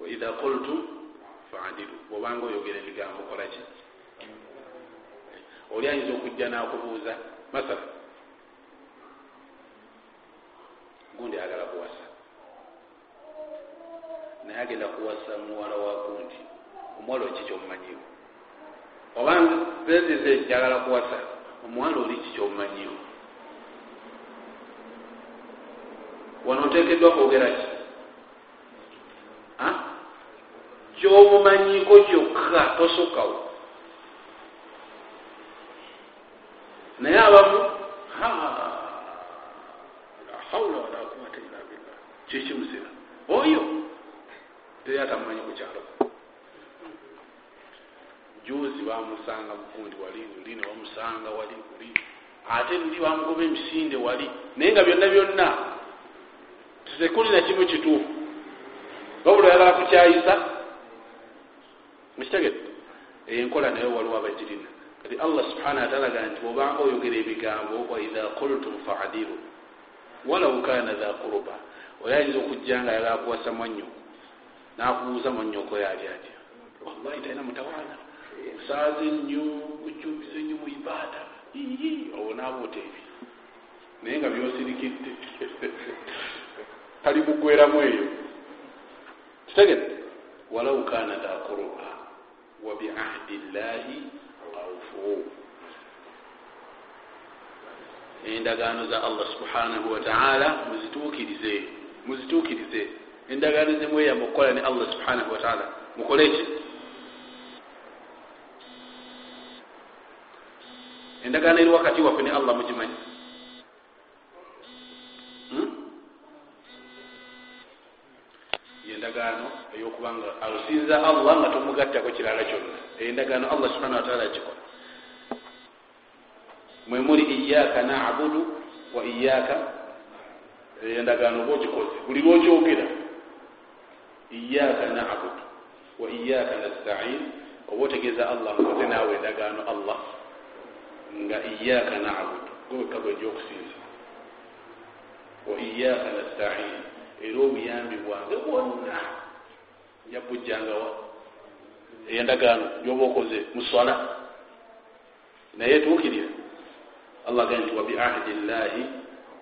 waidha qultu faadilu bwobanga oyogera ebigambo kolaki oli ayinza okujja nakubuuza masala gundi ayagala kuwasa. Naye agenda kuwasa muwala wa gundi omuwala eki kyomumanyiwo oba nzezize jagala kuwasa omuwala oli ki kyomumanyiwo wano otekeddwa kwogera ki? Kyomumanyiko kyokka tosukkawo. Naye abamu la haula wala quwata illa billah kikimuzira oyo teri atamumanyi ku kyalo juzi bamusanga mugundi wali luli ne bamusanga wali luli ate luli bamugoba emisinde wali naye nga byonna byonna tekuli na kimu kituufu wabula oyagala kukyayisa mukitegete eyo enkola naye waliwo abagirina kati allah subhanahu wataala nti bwobanga oyogera ebigambo waidha qultum faadiru walau kana dha quruba oyo ayinza okujja nga ayagala kuwasa mwanyoko nakubuuza mwanyoko yali atya. Wallahi talina mutawaana. Osaaze nnyo ojumbize nnyo mu ibaada owo nabuuta ebi naye nga byosirikidde. *laughs* Tali mugweramu eyo. Kitegete walau kana dha quruba wabiahdi llahi awfu. Endagaano za allah subhanahu wataala muzituukirize muzituukirize. Endagaano zemweyamba okukola ne allah subhanahu wataala mukole ki? Endagaano eri wakati waffe ne allah mugimanyi. Endagaano eyokubanga alusinza allah nga tomugattako kirala kyonna. Endagaano allah subhana wataala agikola. Mwe muli iyaka nabudu wa iyaka endagaano oba ogikoze buli lwokyogera iyaka nabudu wa iyaka nastain. Oba otegeeza allah nkoze naawe endagaano allah. Nga iyaka nabudu. Gwewekka gwenja okusinza wa iyaka nastain. Era obuyambi bwange bwonna njabujjangawa eyendagaano gyoba okoze muswala naye tuukirira allah gaa nti wabiahdi llahi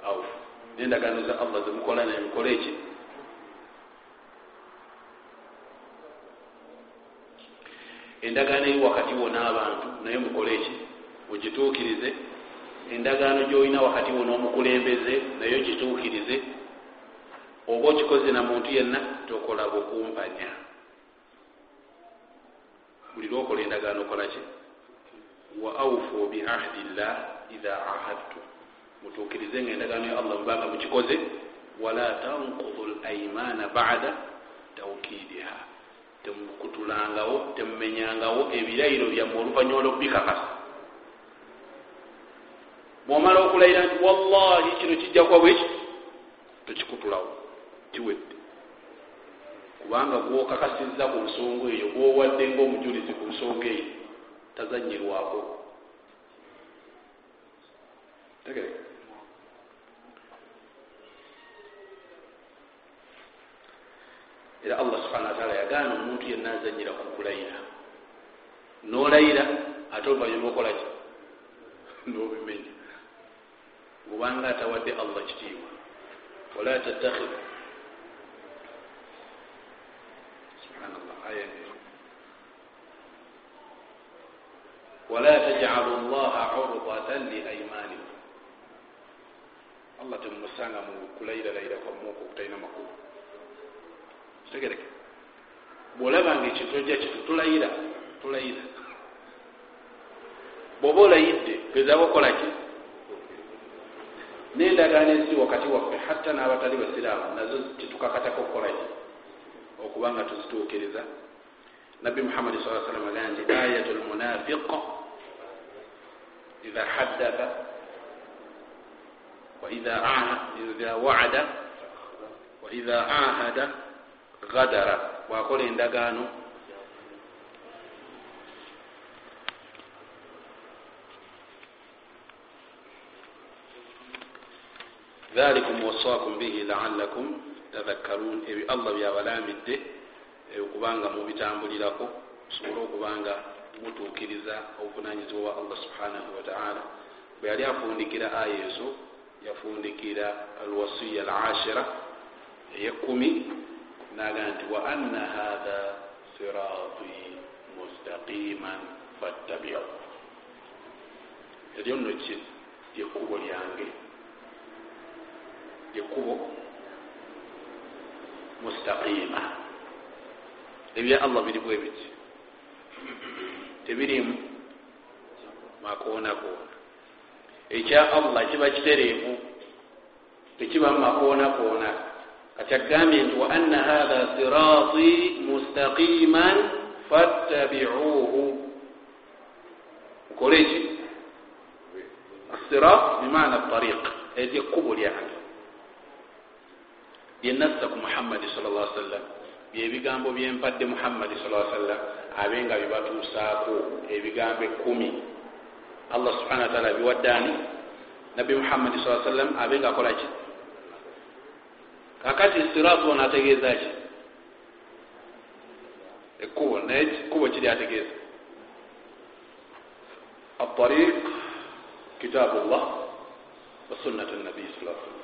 auf nendagaano za allah zemukola naye mukole eki endagaano eri wakati wo n'abantu naye mukole eki ogituukirize endagaano gyolina wakati wo n'omukulembeze naye ogituukirize oba okikoze na muntu yenna tokola bukumpanya. Buli lwokola endagaano okolaki wa aufu biahdi llah idha ahadtu mutuukirize nga endagaano ya allah mubanga mukikoze wala tankudu laimana bada taukidiha temukutulangawo temumenyangawo ebirayiro byamme oluvanyuma lwokubikakasa. Bwomala okulayira nti wallahi kino kijja kuba bweki tokikutulawo kiwedde. Kubanga gwokakasizza ku nsonga eyo gwowadde ngaomujulizi ku nsonga eyo tazanyirwako tegereka era allah subhana wataala yagaana omuntu yenna azanyira ku kulayira. Nolayira ate oluvanyuma okolaki *laughs* nobimenya obanga atawadde allah kitiibwa. Wala tattakhid subhanallah aya wala tajcalu llaha urdatan liaimanikum allah temumusanga mu kulayiralayira kwamuku okutalina makulu kitegereke bwolabanga ekintu ojja kitu tulayira tulayira bwoba olayidde gezaako okolaki nendagaano eziri wakati waffe hatta n'abatali basiraamu nazo tetukakatako okukolaki okuba nga tuzituukiriza nabbi muhammadi saa sallam agaa nti ayatu lmunafiq idha haddatha waidha waada waidha ahada gadara bwakola endagaano dhalikum wasaakum bihi laalakum tadhakkarun ebyo allah byabalambidde okubanga mubitambulirako musobole okubanga mutuukiriza obuvunanyizibwa bwa allah subhanahu wataala bwe yali afundikira aya ezo yafundikira alwasiya alashira eyekumi naga nti wa anna hatha sirati mustaqiman fattabiu eryo nno ki lyekkubo lyange lyekkubo mustaqima ebya allah birimu ebiti tebirimu makoona koona ekya allah kiba kitereevu tekibamu makoona koona kati agambye nti wa anna hatha sirati mustaqiman fattabiuhu mukole eki asirat bimaana tariq eryo ekkubo lyange byenassa ku muhammadi sal llah sallam byebigambo byempadde muhammadi sa sallam abe nga bibatuusaako ebigambo ekumi allah subhana wa taala biwaddaani nabbi muhammadi sa sallam abe nga akola ki kakati sirat ono ategeeza ki ekkubo naye ekkubo kiri ategeeza atariq kitaabu llah wa sunnat nabiyi sa sallam.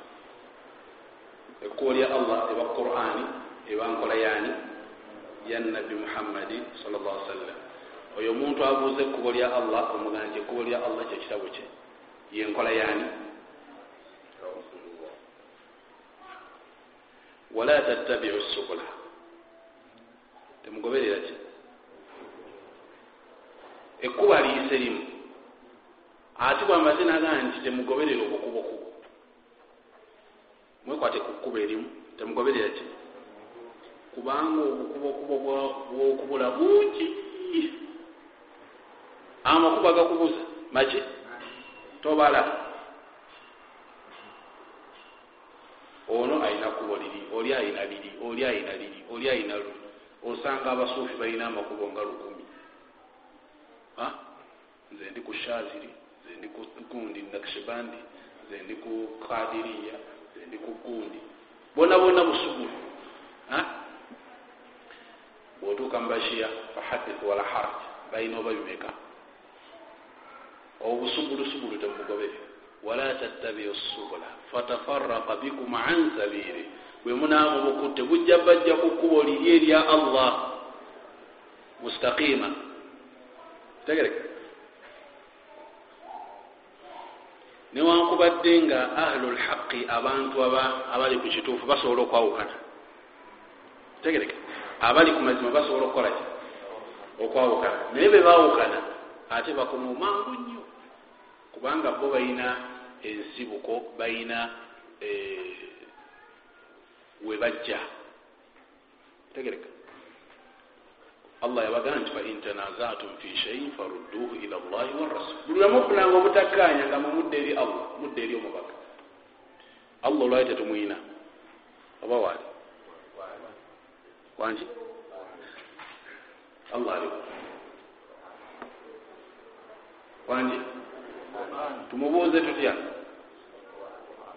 Ekkubo lya allah eba qurani eba nkola yaani ya nabbi muhammadi sal llah sallam. Oyo omuntu abuuza ekkubo lya allah omugana nti ekkubo lya allah kyekitabo kye yenkola yaani wala tattabiu subula temugoberera ki ekkuba liyise limu ate bwamaze nagaa nti temugoberera obukubokubo mwekwate ku kkuba erimu temugoberera ki kubanga obukubokubo bwokubula bungi amakuba gakubuza maki tobala ono ayina kubo liri oli ayina liri oli ayina liri oli ayina luli osanga abasuufi balina amakubo nga lukumi. Nze ndi ku shaziri nze ndi ku gundi nakshibandi nze ndi ku kadiriya nze ndi ku gundi. Bona bona busugulu bwotuuka mubashiya fahadithu wala haraj balina oba bimeka? Obusugulosugulu temubugobere wala tattabiu subula fatafaraka bikum an sabili bwe munaamu bukutte bujja bajja ku kkubo liri erya allah. Mustaqima tegereke newankubadde nga ahlu lhaqi abantu abali ku kituufu basobola okwawukana. Tegereke abali ku mazima basobola okukolaki okwawukana. Naye bebawukana ate bakoma omangu nnyo. Kubanga bo balina ensibuko balina eh, webajja tegereka. Allah yabagaa nti fain tanazatum fi shaiin farudduhu ila llahi warasul buli lwemufunanga obutakkaanya nga mumudde eri allah mudde eri omubaka. Allah olwali tetumwina oba waali? Wangi allah aliwo wangi tumubuuze tutya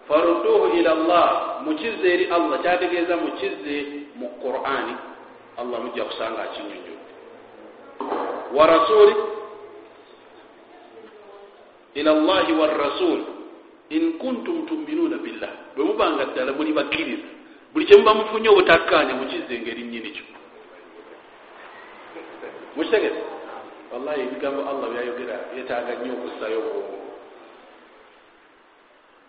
farudduhu ila llah mukize eri allah kyategeeza mukize mu qurani allah mujja kusanga akinyonyo wa rasuli ila llahi warasul in kuntum tuminuuna billah bwe mubanga ddala muli bakkiriza buli kyemuba mufunye obutakkaanya mukize engeri nyini kyo mukitegeze wallahi ebigambo allah byayogera byetaaga nnyo okussayo obwongo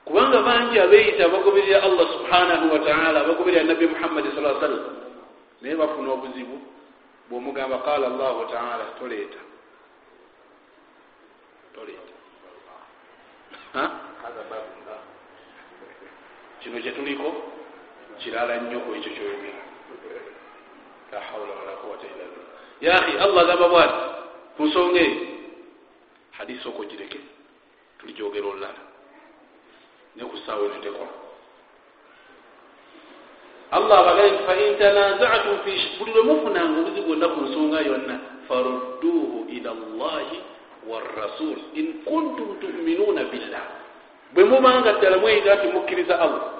kubanga bangi abeeyita bagoberera allah subhanahu wataala bagoberera nabbi muhammadi saa sallam naye bafuna obuzibu bwomugamba qala llahu taala toleeta. Toleeta. Kino kyetuliko kirala nnyo ku ekyo kyoyogera. La haula wala quwata illa billah. Yahi allah agamba bwati ku nsonga eyo hadisi oko gireke tulijogera olulala nekusaawo netekola allah abagaye nti fain tanazatum buli lwe mufunanga obuzi bwonna ku nsonga yonna farudduhu ila llahi warasul in kuntum tuminuuna billah. Bwe mubanga ddala mweyita nti mukkiriza allah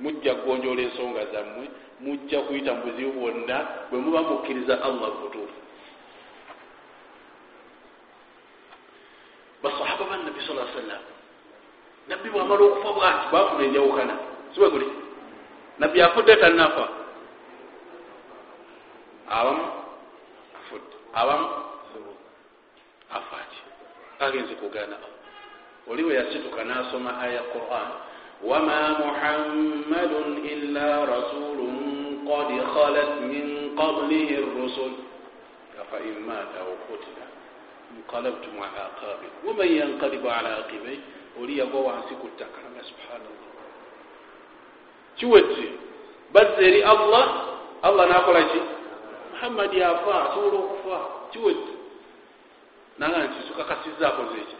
mujja kugonjola ensonga zammwe mujja kuyita mu buzibu bwonna bwe muba mukkiriza allah butuufu. Basahaba bannabbi sa sallam nabbi bwamala okufa bwati bafuna enjawukana siwe guli? Nabbi afudde tanafa abamu afudde. Abamu afaati agenze kugana oli we yasituka nasoma aya quran. Wama muhammadun illa rasulun qad khalat min qablihi rusul afain mata au kutila nqalabtum ala aqabi waman yanqalibu ala aqibai oli yagwa wansi ku ttaka. Nga subhanallah. Kiwedde bazza eri allah allah nakola ki? Muhammadi afa asobola okufa. Kiwedde. Naga nti sukakasiza akoze eki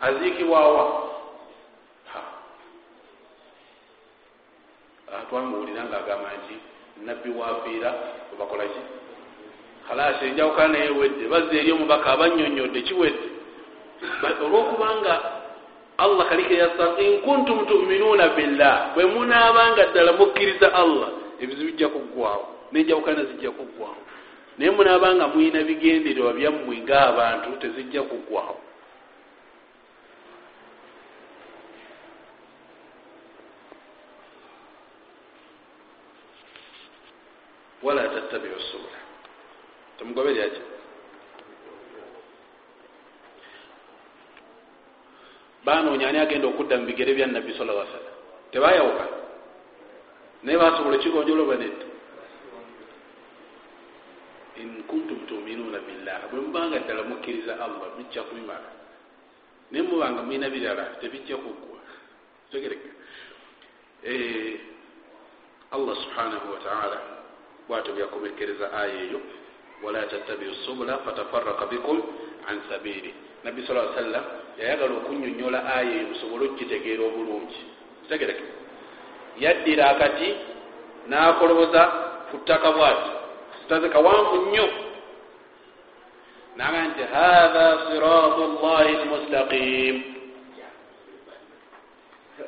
aziikibwawa twamuwulira nga agamba nti nabbi wafiira webakola ki? Khalasi enjawukana naye wedde bazza eri omubaka abanyonyodde kiwedde. Olwokubanga allah kaliko yasa in kuntum tuminuuna billah. Bwe munaabanga ddala mukkiriza allah ebizibu bijja kuggwawo nenjawukana zijja kuggwawo naye munaabanga muyina bigendererwa byammwe ngaabantu tezijja kuggwawo wala tattabiu subula. Temugoberyaki banoonya ani agenda okudda mu bigere bya nabbi sala lla sallam tebayawuka. Naye basobola ekigonjola oba nedda in kuntum tuminuuna billah bwe mubanga ddala mukkiriza allah bijja kubimala. Naye mubanga mulina birala tebijja kuggwa. Tegereka. Eh, allah subhanahu wataala bwatyo byakomekereza aya eyo wala tattabiu subula fatafaraka bikum an sabili nabbi sa sallam yayagala okunyonyola aya eyo musobole okugitegeera obulungi. Kitegereke yaddira akati n'akoloboza ku ttaka bwati sitaze kawanvu nnyo. Naga nti hatha siratu llahi lmustaqim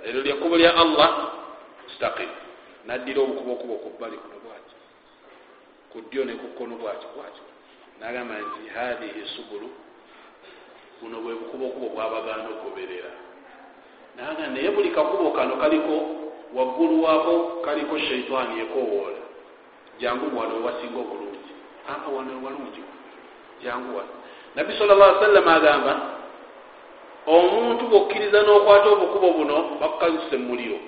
eryo lyekkubo lya allah mustaqim. Naddira obukubokubo ku bbali kuno bwati ku ddyo ne ku kkono bwati bwati nagamba nti hathihi subulu buno bwe bukubokubo bwabagaana okugoberera naga naye buli kakubo kano kaliko waggulu waako kaliko shaitaani ekowoola. Jangu wano wewasinga obulungi. Apa wano walungi. Jangu wano. Nabbi sal llah sallama agamba omuntu bwokkiriza n'okwata obukubo buno bakukazisa emuliro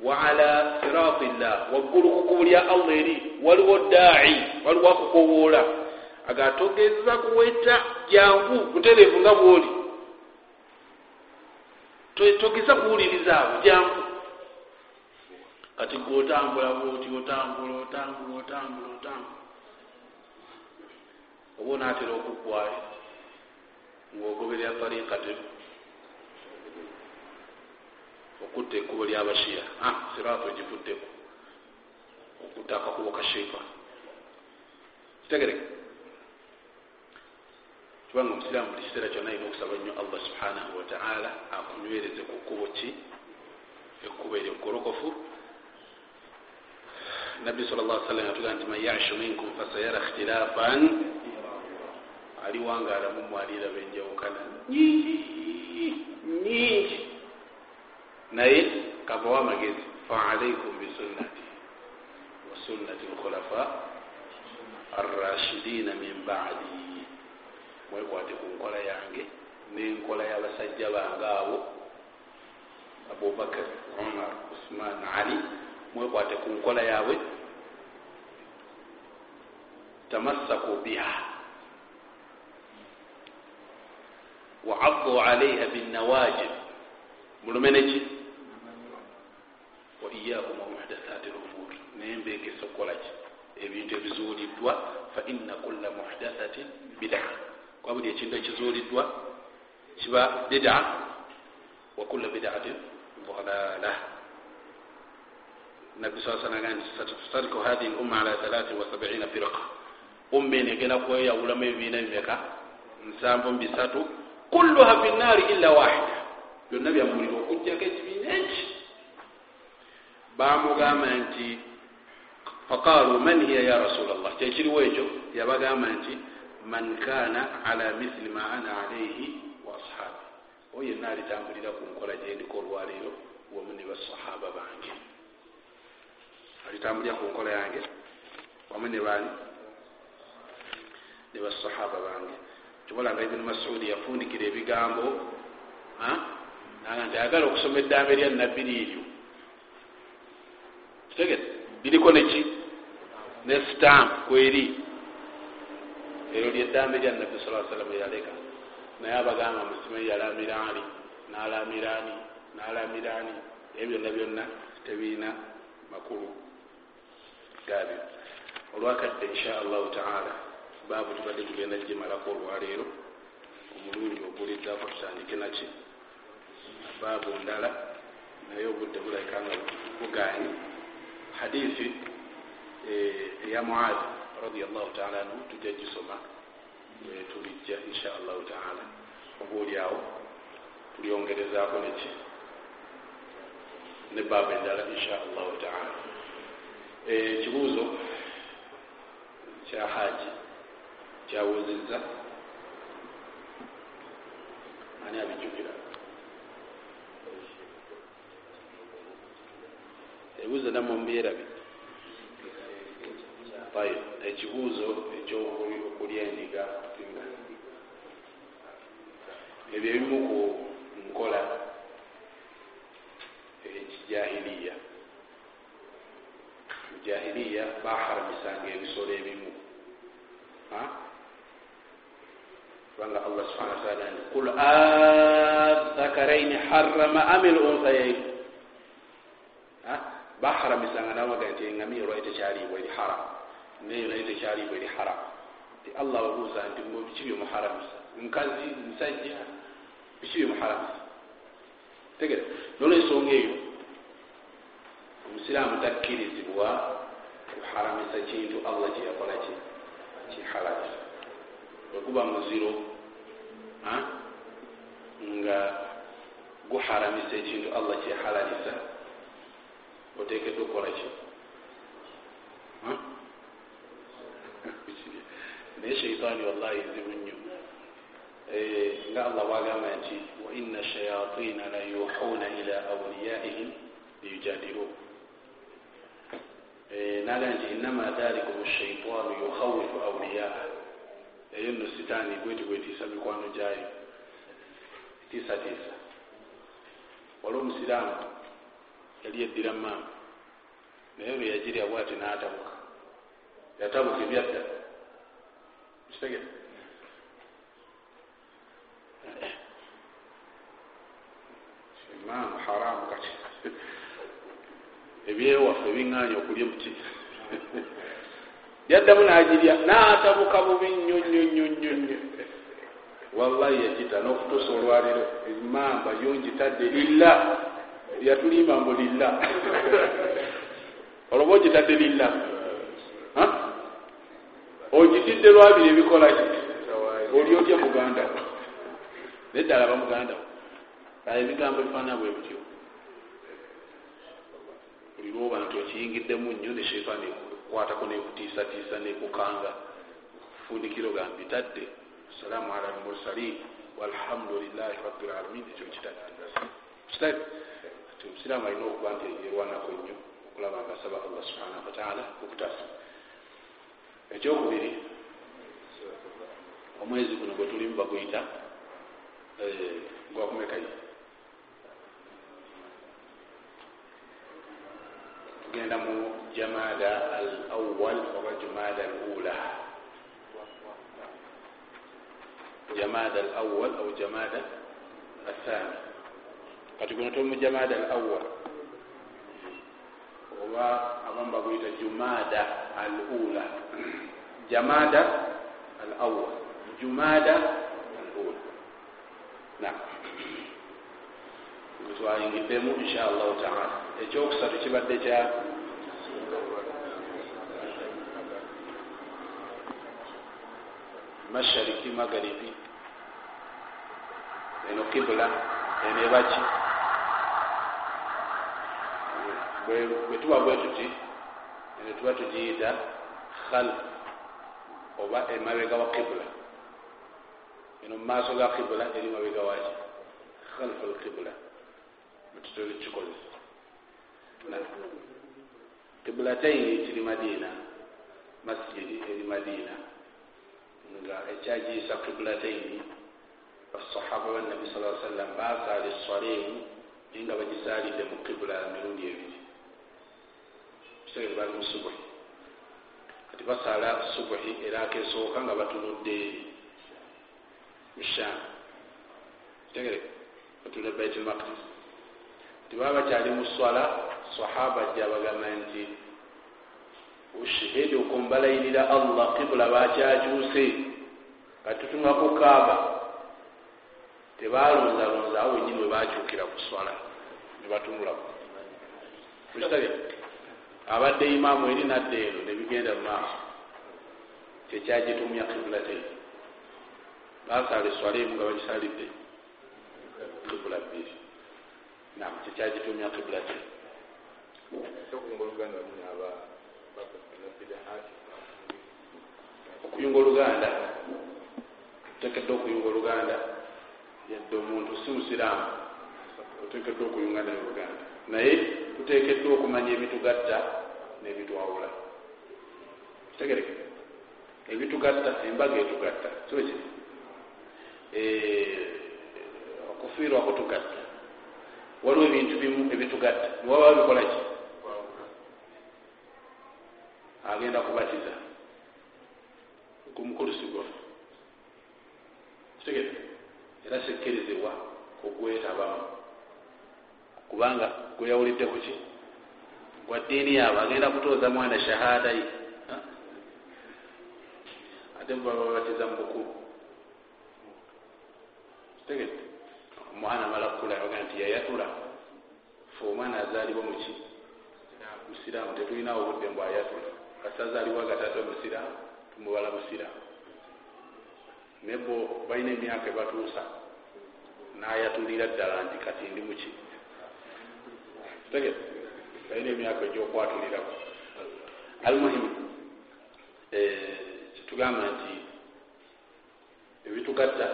waala sirati llah waggulu kukubu lya allah eri waliwo daai waliwo akukowoola agatogeza kuweta jangu butereevu nga bwoli. Togeza kuwulirizaawo jangu kati gwe otambula bwoti otambula otambula otambula otambula. Oba onaatera okuggwayo ngaogoberera tariikati okutta ekkubo lyabashiya siraato egivuddeko okutta akakubo ka sheitan kitegereke kubanga omusiraamu buli kiseera kyonna alina okusaba nnyo allah subhanahu wataala akunywereze ku kkubo ki? Ekkubo eryo golokofu nabbi sal llah sallam atuga nti man yashu minkum fasayara ikhtilafan aliwangaalamu mwaliraba enjawukana nyingi nyingi. Naye kavawo amagezi faalaikum bisunnati wa sunnati lkhulafa arrashidina min badi mwekwate ku nkola yange n'enkola y'abasajja bange abo abubakar umar usman ali mwekwate ku nkola yaabwe. Tamassaku biha. Waaddu alaiha binawajib mulumeneki wa iyakum wamuhdathati lumur naye mbegesa okukolaki ebintu ebizuuliddwa fa inna kulla muhdathatin bida kwa buli ekintu ekizuuliddwa kiba bida wa kulla bidatin dalala nabbi saa salam aga nti satustariku hadihi lumma ala thalathin wa sabiina firqa umma eno egenda kweyawulamu ebibiina bimeka nsambu mbisatu kulluha fi nnaari illa wahida. Byonna byamuliro okujjako ekibiina eki bamugamba nti faqalu man hiya ya rasul llah kyekiriwo ekyo yabagamba nti man kana ala mithili ma ana alaihi wa ashabi. Oyo yenna alitambulira ku nkola gyendiko olwaleero wamu ne basahaba bange. Alitambulira ku nkola yange wamu ne bani ne basahaba bange. Kibolanga ibuni masudi yafundikira ebigambo naga nti ayagala okusoma eddambe lya nabbi liiryo kitegete liriko neki ne stamp kweri eryo lyeddambe lya nabbi sa salama yaleka naye abagamba musimayi yalamira ali nalamira ani nalamira ani? Ebyo byonna byonna tebiina makulu gabyo olwakadde insha allahu taala baabu tubadde tugenda gimalako olwaleero omulundi oguliddako tutandike naki baabu ndala naye obudde bulabika nga bugaanyi. Hadithi eya muad radiallahu taala anhu tujja gisoma tulijja insha allahu taala. Oba oliawo tulyongerezaako neki ne baabu endala insha allahu taala ekibuuzo kya haji kyawuzizza ani abijjukira? Ebibuuzo namwe mubyerabi ekibuuzo ekyokulya endiga. Ebyo ebimu ku nkola ekijahiliya mujahiliya baharamisanga ebisolo ebimu. Kubanga allah subhana wataala nti kul athakaraini harama ami lunsayain baharamisanga nabaga nti engamiya olwali tekyaliibwa eri haram naye naye tekyaliibwa eri haram. Ti allah babuuza nti mwe biki byemuharamisa nkazi musajja biki byemuharamisa tegere nolwensonga eyo omusiraamu takkirizibwa kuharamisa kintu allah kyeyakolaki kihalalisa wekuba muziro nga guharamisa ekintu allah kyehalalisa otekedwa okukolaki naye sheitaani wallahi nzibu nnyo nga allah bwagamba nti waina shayatina la yuhuna ila auliyaihim liyujadiluun naga nti inama dhalikum shaitanu yukhawifu auliyaa eyo nno sitaani gweti gwetiisa mikwano gyayo tiisatiisa wali omusiraamu yali eddira maama naye lwe yagirya bwati n'atabuka yatabuka ebyadda kitegere maamu haramu kati ebyewaffe ebiŋŋaanya okulya muti yaddamu n'agirya n'atabuka bubi nnyo nnyo nnyo nnyo nnyo. Wallahi yagita n'okutuusa olwaliro emamba yongitadde lilla. Yatulimba mbu lilla. Olwoba ogitadde lilla ogitidde lwabiri ebikola ki? Oli otya muganda naye ddala bamuganda aye ebigambo ebifaana bwe butyo buli lwoba nti okiyingiddemu nnyo ne sheitaani ekukwatako nekutiisatiisa nekukanga. Fundikiro gambitadde assalamu ala almursalin walhamdulilahi rabilalamin ekyo kitadde ti omusiraamu alina okuba nti yerwanako nnyo okulaba nga asaba allah subhanahu wataala okutaasa. Ekyokubiri omwezi guno gwe tulimu baguyita gwakumekayi tugenda mu jamada al awal oba jumada al ula jamada al awal au jamada athani kati guno tuli mu jamada al awal oba abamu baguyita jumada al ula jamada al awal al ula nam twayingiddemu insha allahu taala. Ekyokusatu kibadde kya mashariki magaribi eno kibula eno ebaki bwe tuba bwe tuti eno tuba tugiyita khalf oba emabega wa kibula eno mumaaso ga kibula eri mabega waki khalf al kibula mututole kikozesa kibulataini kiri madiina masjidi eri madiina nga ekyagiyisa kibulataini basahaba banabi sa sallam basaala eswalemu naye nga bagisalidde mu kibula mirundi ebiri kitegere bali mu subuhi. Kati basaala subuhi era akesooka nga batunudde musham kitegere batunudde bait lmaqdis tibaba bakyali mu swala sahaba ajja bagamba nti ushihidukum balayirira allah kibula bakyakyuse katutumaku kaaba. Tebalonzalonza awo wenyini we bakyukira ku swala nebatunulaku kitabye abadde imaamu eri nadde eno nebigenda mu maaso. Kyekyagitumya kibulateini basala eswala emu nga bagisalidde kibula bbiri nam kyekyagitumya kibulate okuyunga oluganda otekedde okuyunga oluganda yadde omuntu si musiraamu otekedde okuyunga naye oluganda naye tutekeddwa okumanya ebitugatta nebitwawula kitegereke ebitugatta embaga etugatta soki okufiirwa kutugatta. Waliwo ebintu bimu ebitugatta. Niwaba bikola ki? Agenda kubatiza. Kumukulusigwa kitegere era sikkirizibwa okugwetabamu kubanga gweyawulidde kuki gwa ddiini yaabwe. Agenda kutooza mwana shahada ye ate bababatiza mu bukulu kitegere omwana amala kukula yaga nti yayatula. Fe omwana azaalibwa muki musiraamu tetulinawo obudde mbw ayatula. Kasazaalibwa gatate musiraamu tumubala musiraamu naye bo balina emyaka ebatuusa nayatulira ddala nti kati ndi muki tegere balina emyaka egyokwatuliraku almuhimu kitugamba nti ebitugatta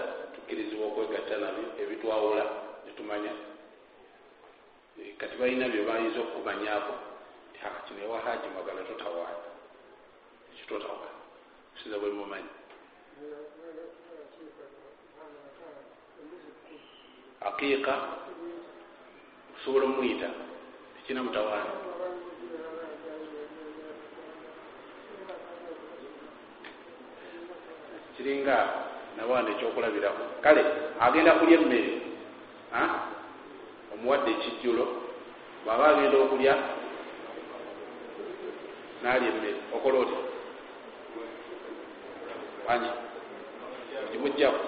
tukkirizibwa okwegatta nabyo ebitwawula netumanya kati balina bye bayinza okukumanyako kino ewahaji mwagala totawaana ekitotawaana kusiza bwe mumanyi. Aqiiqa osobola omuyita tekina mutawaana. Kiringa nabaana ekyokulabirako kale agenda kulya emmere omuwadde ekijjulo bwaba agenda okulya nalya emmere okola oti anyi gimugjaku *laughs*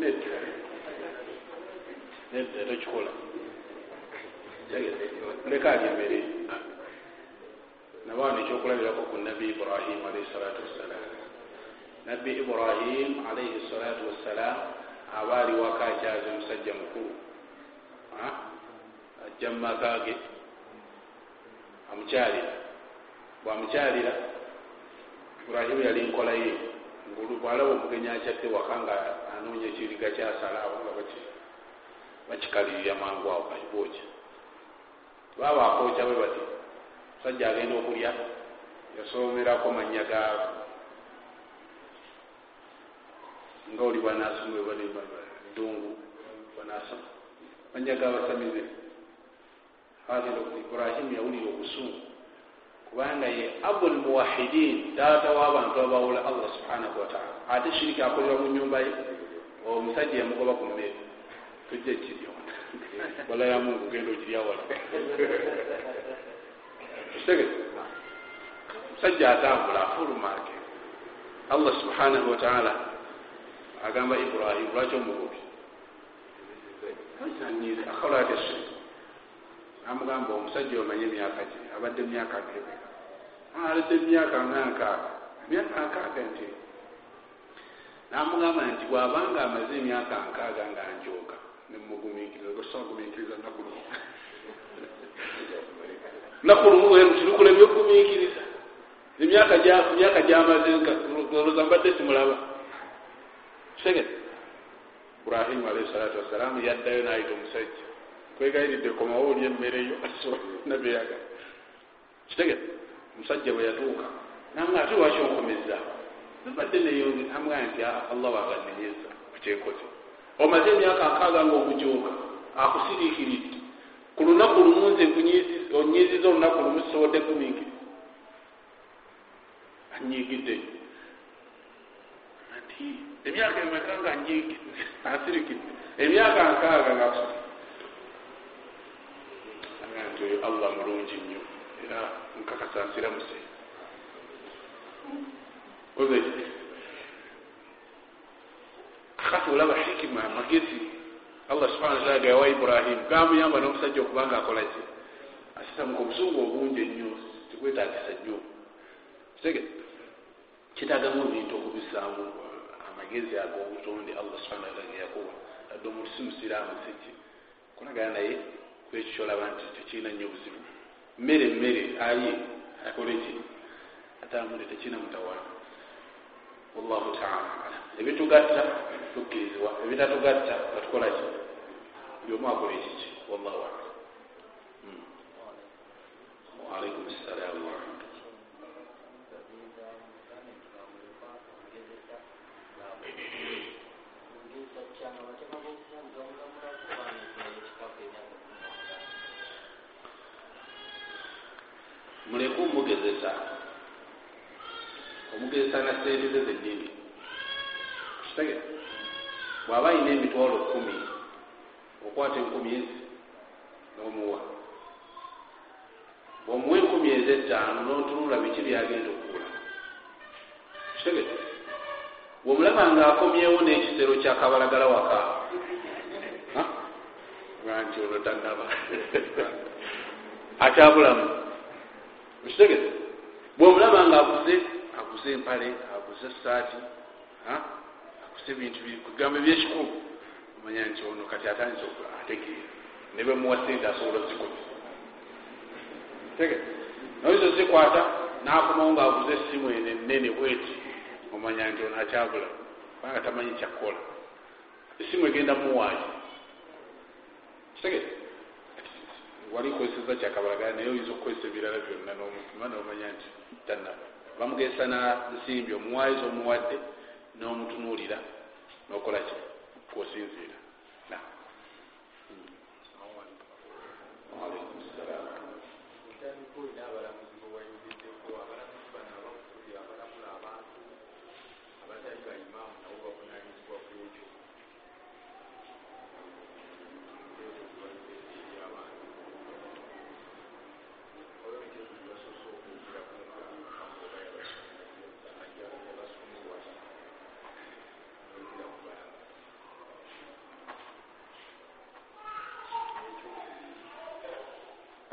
nedda nedda tokikola leka alya emmere. Nabaana ekyokulabirako ku nabbi ibrahim alaihi salatu wassalam nabbi ibrahim alaihi salatu wassalam aba ali waka akyaza omusajja mukulu ajja mumaka ge amukyalira bwamukyalira ibrahimu yali nkolaye bwalaba omugenyi akyadde waka nga anoonya ekiriga kyasalaawo nga bakikalirira mangu awo kakibooki baba akookya bwe bati musajja agenda okulya yasomerako manya gaabo nga oli bwanasoma ddungu bwanasoma manya gabasamize agenda ibrahimu yawulira obusungu. Kubanga ye abul muwahidin taata w'abantu abawula allah subhanahu wataala ate shiriki akolera mu nyumba ye? Omusajja yamugoba ku mmere tujja ekiryo. *laughs* Wala ya mungu genda okirya wala. *laughs* Kitege musajja atambula afulumaake allah subhanahu wataala agamba ibrahimu lwaki omugobi akholate shiriki amugamba omusajja omanye emyaka gye abadde myaka gebe alete emyaka nga nkaaga emyaka nkaaga nti. Namugamba nti bwabanga amaze emyaka nkaaga nga njoga nemugumikiriza gosagumikiriza nakulumu *laughs* nakulumu werutirukula ebyokugumikiriza emyaka gyamaze oloza mbadde simulaba segere ibrahimu alaihi salatu wassalamu yaddayo nayita omusajja kwegayiridde komawo oli emmereyo nabyeyaga kitegere omusajja bwe yatuuka namuga ate lwaki onkomeza nabadde neyonge namuga nti allah wanga nenyeza kukyenkoze omaze emyaka nkaaga nga omujoga akusiriikiridde ku lunaku lumu nze onyiziza olunaku lumu sisobodde kuminkiri anyigidde nti emyaka emeka nga nyigidde asirikidde emyaka nkaaga nga akusiri nti oyo allah mulungi nnyo era nkakasa nsiramuse oze kakati olaba hikima magezi. Allah subhana wataala gayawa ibrahimu gamuyamba n'omusajja okubanga akolaki asitamuka obusungu obungi ennyo tikwetagisa nnyo. Kitagamu ebintu okubisaamu amagezi ag'obutonde allah subhana wataala geyakuwa adde omuntu si musiraamu siki kulagana naye kwekyo kyolaba nti tekirina nnyo buzibu. Mmere mmere aye akole ki? Atambule tekirina mutawaana wallahu taala alam. Ebitugatta tukkirizibwa. Ebitatugatta batukola ki? Buli omu akola ekiki. Wallahu alam. Waalaikum ssalaamu warahmatullah muleke omugezesa omugezesa na seerize zennyini kitege bw'aba ayina emitwalo kumi okwata enkumi ezi n'omuwa. Bw'omuwa enkumi ez'ettaano n'otunula biki byagenda okugula kitege bw'omulaba nga akomyewo n'ekisero kyakabalagala waka. Nti olwo tannaba. *laughs* Akyabulamu okitegeze bwomulaba nga aguze aguze empale aguze esaati aguze ebintu kugamba ebyekikulu. Omanya nti ono kati atandise ategeera. Ne bemuwa sente asobola ozikola tegeze noyiza ozikwata nakomawo nga aguze essimu eno enene bweti. Omanya nti ono akyabula kubanga tamanyi kyakkola essimu egenda muwaayo. Kitegeze wali kozesa kyakabalagala naye oyinza okukozesa ebirala byonna nomupima nomanya nti tanaba bamugesa na nsimbi omuwayiza omuwadde n'omutunuulira nokola ki kwosinziira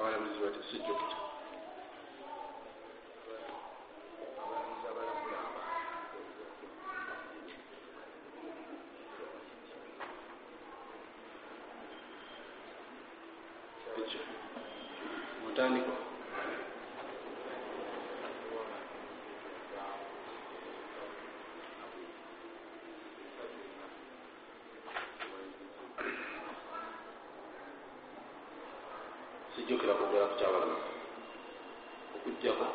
abalamuzi bati sijjukita ekyo mutandikwa sijjukira kwogera ku kyabalamuzi okujjako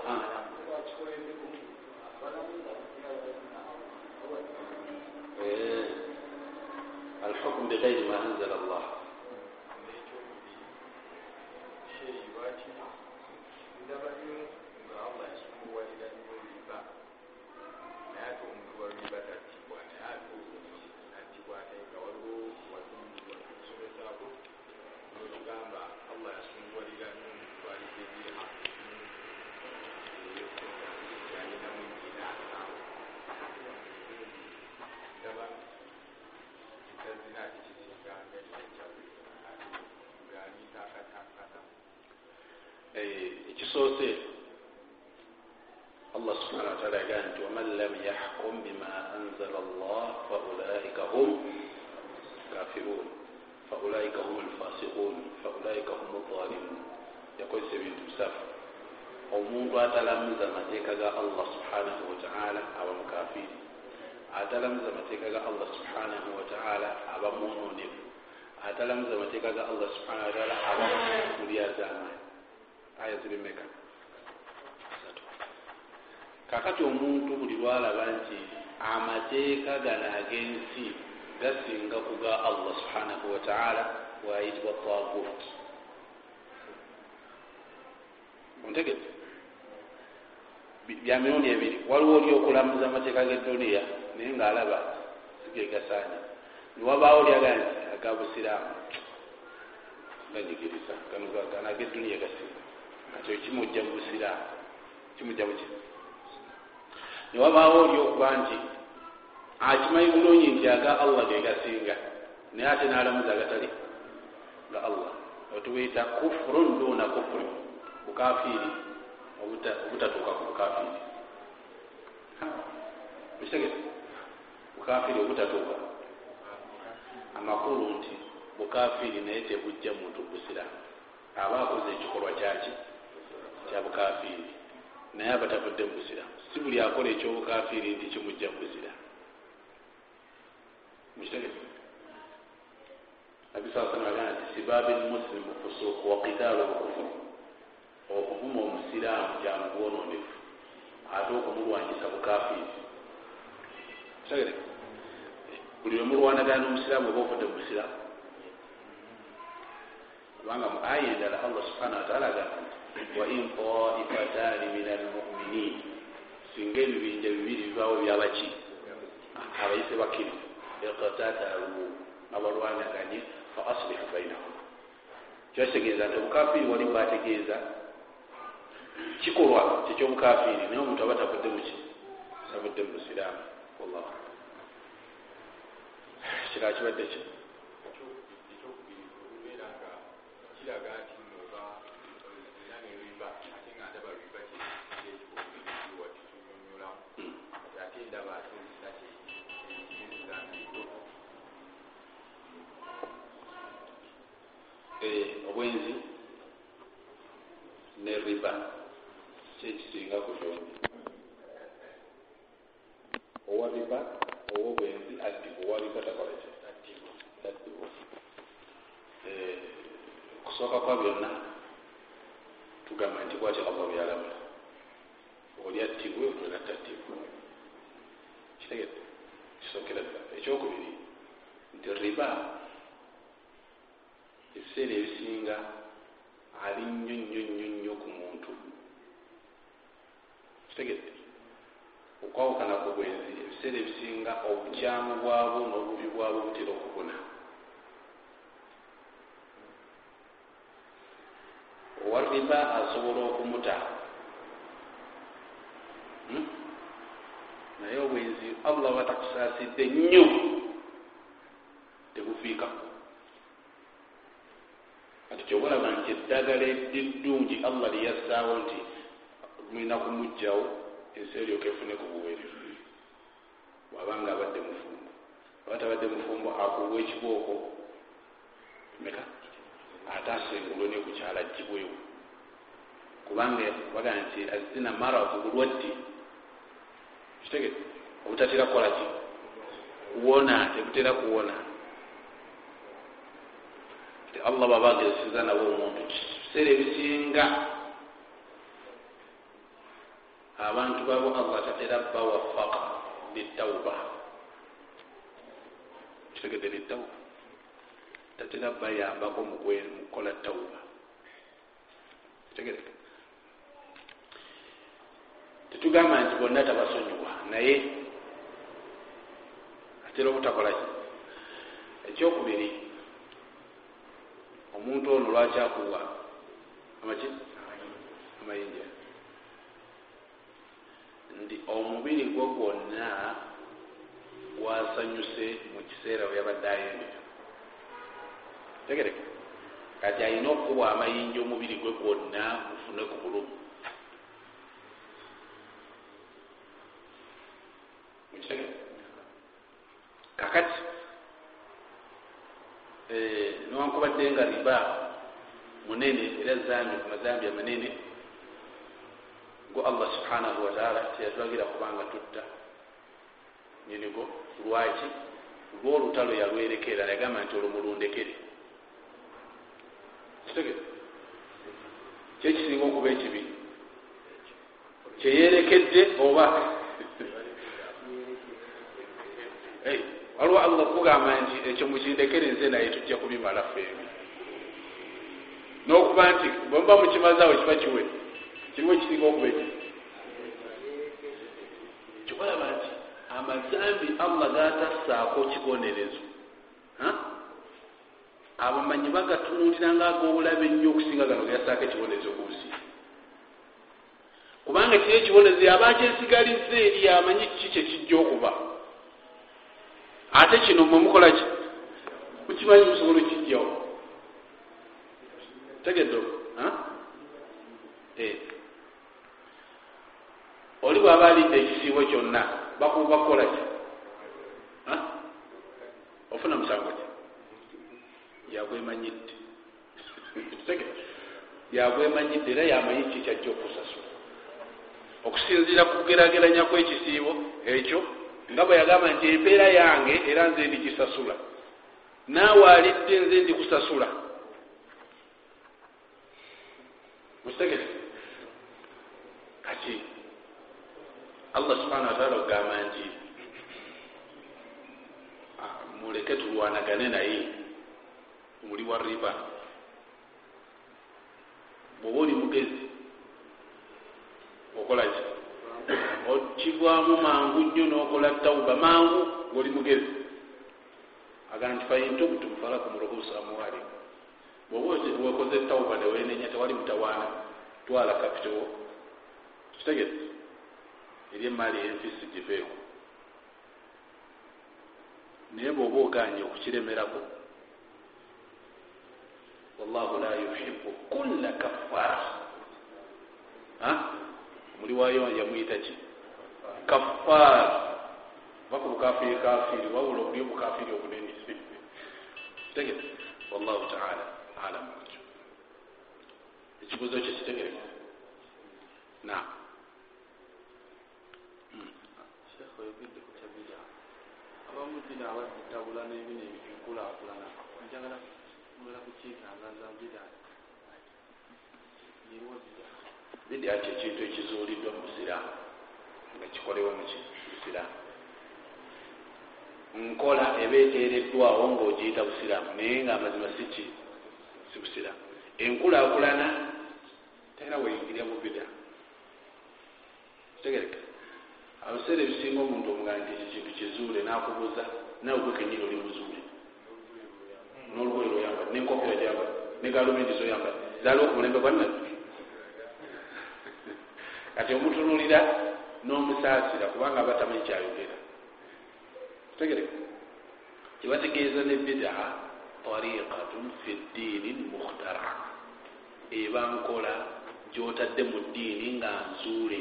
alhukmu bighairi ma anzala allah ekisoose allah subhana wataala yagaa nti waman lam yahkum bima anzala allah faulaika hum kafirun. Faulaika hum alfasiqun faulaika hum alzalimun yakozesa ebintu bisafu omuntu atalamuza amateeka ga allah subhanahu wataala aba mukafiri atalamuza amateeka ga allah subhanahu wataala aba mwononefu atalamuza amateeka ga allah subhanahu wataala aba mulyazaamaani aya ziri meka kakati omuntu buli lwalaba nti amateeka gano ag'ensi gasinga ku ga allah subhanahu wataala wayitibwa tagut ontegete bya mirundi ebiri. Waliwo oli okulamuza amateeka g'eduniya naye ngaalaba sigegasaanya niwabaawo lyaga nti aga busiraamu. Ganyigiriza gano ag'eduniya gasinga kati kimujja mu busiraamu kimujja muki newabaawo oli okuba nti akimanyi bulungi nti aga allah gegasinga naye ate nalamuza agatali nga allah. Otubuyita kufurun duna kufuri bukafiiri obutatuuka ku bukafiiri. Kitegete bukafiiri obutatuuka. Amakulu nti bukafiiri naye tebujja muntu busiraamu aba akoze ekikolwa kyaki kya bukafiiri naye aba tavudde mu busiraamu si buli akola ekyobukafiiri nti kimujja mu busiraamu mukitegete nabi saa salama agaa nti sibabi lmuslimu fusuuku wakitaalu bukufuru okuvuma omusiraamu kyangu bwononefu ate okumulwanyisa bukafiiri kitegete buli lwemulwanagana n'omusiraamu oba ovudde mu busiraamu kubanga mu aya endala allah subhanahu wataala agamba nti wain taifatani min almuminin singa ebibinja bibiri bibaawo byabaki abayise bakkiriza iqtatalu abalwanaganye fa aslihu bainahum kyakitegeeza nti obukafiiri wali bwategeeza kikolwa kyekyobukafiiri naye omuntu aba tavudde muki tavudde mu busiraamu wallahu kira kibadde ki kiraga nti noba era neriba ate nga ndaba riba kyekikowa kitunyonyolamu ate ndaba ate olina kyekizaniro obwenzi ne riba. Kyekisinga ku byombi owa riba owa obwenzi addibwa owa riba takola ki? Taddibwa kusooka kwa byonna tugamba nti bwati allah byalamula oli attibwe olina tattibwa kitegete kisookera ddala ekyokubiri nti riba ebiseera ebisinga ali nnyo nnyo nnyo nnyo ku muntu. Kitegedde? Okwawukana ku bwenzi ebiseera ebisinga obukyamu bwabwo n'obubi bwabwo butera okubuna owa riba asobola okumuta. Hmm? naye obwenzi allah batakusaasidde nnyo. Tebufiikaku kati kyobalaba nti eddagala eddungi allah lyeyassaawo nti mulina kumugjawo ensi eryoka efune ku buweerero bwabanga abadde mufumbo aba tabadde mufumbo akubwa ekibooko meka ate asengulwe ne kukyala jjibwewo kubanga baga nti azina marafu bulwadde. Kitegete obutatera kukola ki? Kuwona tebutera kuwona allah baba agezesiza nabo omuntu kiseera ebisinga abantu babo allah tatera bawafaka litauba kitegete litauba tatera bayambako mukukola tauba kitegete tetugamba nti bonna tabasonyiwa naye atera obutakolaki ekyokubiri omuntu ono lwakyakuwa amaki? Amayinja. Nti omubiri gwe gwonna gwasanyuse mu kiseera we yabadde ayembera tegereka kati alina okuwa amayinja omubiri gwe gwonna gufune ku bulumu. Kakati newankubadde nga riba munene era zambi ku mazambi amanene go allah subhanahu wataala teyatulagira kubanga tutta. Nyinigo lwaki? Lwolutalo yalwerekera yagamba nti olwo mulundekere kitegere kyekisinga okuba ekibi? Kyeyerekedde oba *laughs* waliwo allah okugamba nti ekyo mukindekere nze naye tujja kubimala feebi n'okuba nti bwemuba mukimazaawo kiba kiwe kiriwo ekisinga okuba eki? Kyobalaba nti amazambi allah gatassaako kibonerezo abamanyi bagatunuulira nga ag'obulabe ennyo okusinga gano geyassaako ekibonerezo ku nsi. Kubanga kiri ekibonerezo yaba akyesigalizza eri amanyi kiki kyekijja okuba ate kino mwe mukola ki mukimanyi musobola okijjawo tegedde oli bwaba alidde ekisiibo kyonna bakuba kukola ki ofuna musango ki? Yabwemanyidde *laughs* yabwemanyidde era yamanyi ki kyajja okusasula. Okusinziira ku kugerageranya kwekisiibo ekyo nga bwe yagamba nti empeera yange era nze ndigisasula. Naawe alidde nze ndikusasula. Mukitegere kati allah subhana wataala okugamba nti muleke tulwanagane naye muli wa riba. Bwoba oli mugezi okolaki okivaamu mangu nnyo nokola tauba mangu ngaoli mugezi. Aga nti faintubutum falakum ruhusu amwalikum bwoba wekoze tauba newenenya tewali mutawaana. Twala kapitowo kitegeze eri emaali yenfisi giveeko naye bwoba oganye okukiremerako wallahu la yuhibu kulla kaffara muli wayo yamuyita ki kaffara va ku bukafiri kafiri. Wabula obuli obukafiri obunene tegere wallahu taala alamu ekyo ekibuzo kyo kitegereka na. Shekhe oyogedde ku kyabira abamu dina abatabula nebino enkulakulana njagala mula kukiitangaza bida yeriwo bida bidia kyo ekintu ekizuuliddwa mu busiraamu nga kikolewo mu busiraamu nkola eba eteereddwawo ngaogiyita busiraamu naye nga amazima siki si busiraamu enkulaakulana talina weyingirya mu bida. Tegereka. Abiseera ebisinga omuntu omugana nti ekyo kintu kizuule nakubuuza nawe gwe kenyini oli muzuule? N'olugoye lwoyambadde nenkofira gyambadde ne galubindi zoyambadde. Zaaliwo ku mulembe gwa nabbi kati omutunulira n'omusaasira kubanga aba tamanyi kyayogera. Tegereka. Kyebategeeza ne bidaa tariqatun fi ddiini mukhtara eba nkola gyotadde mu ddiini nga nzuule.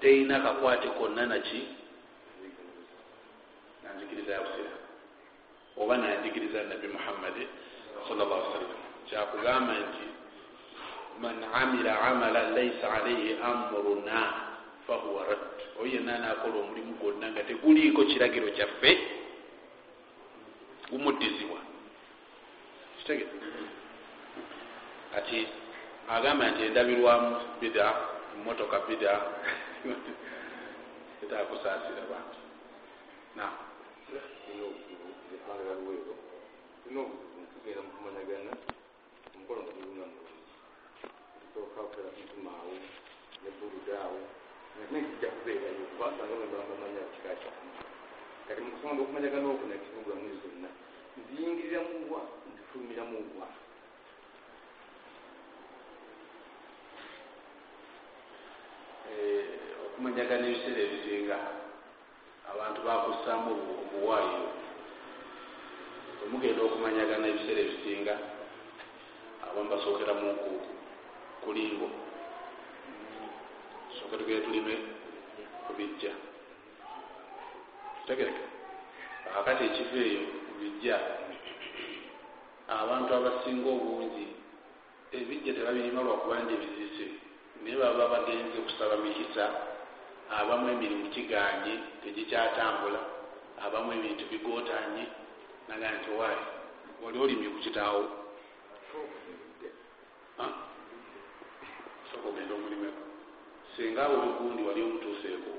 Teyina kakwate konna naki nanjigiriza yabusira oba nanjigiriza nabi muhammadi salllah sallam kyakugamba nti man amila amala laisa alaihi amruna fahuwa rad oyo yenna nakola omulimu gwonna nga teguliiko kiragiro kyaffe gumuddizibwa kitege kati agamba nti endabirwamu bida emotoka bida etakusaasira bantu na tugenda mukumanyagana omukolo nga tuluna mulungi tusooka kukola ntumaawo ne buludaawo nekijja kubeerayo kubasanga nobamamanya kika kyamu kati mukusonga okumanyagana okwo nakitubula mwezi zonna nziyingirira muwa nzifulumira muwa okumanyagana ebiseera ebisinga abantu bakussaamu obuwaayiro omugenda okumanyagana ebiseera ebisinga abamu basookera muku kulingo sooka tugere tulime kubijja. Tegereka. Akati ekiva eyo kubijja abantu abasinga obungi ebijja tebabirima lwakuba nti ebizise naye baba bagenze kusaba mikisa abamu emirimu kiganye tegikyatambula. Abamu ebintu bigotanye naga nti waayi oli olimye ku kitaawo soka ogenda omulimeko singa abo bigundi wali omutuuseeko.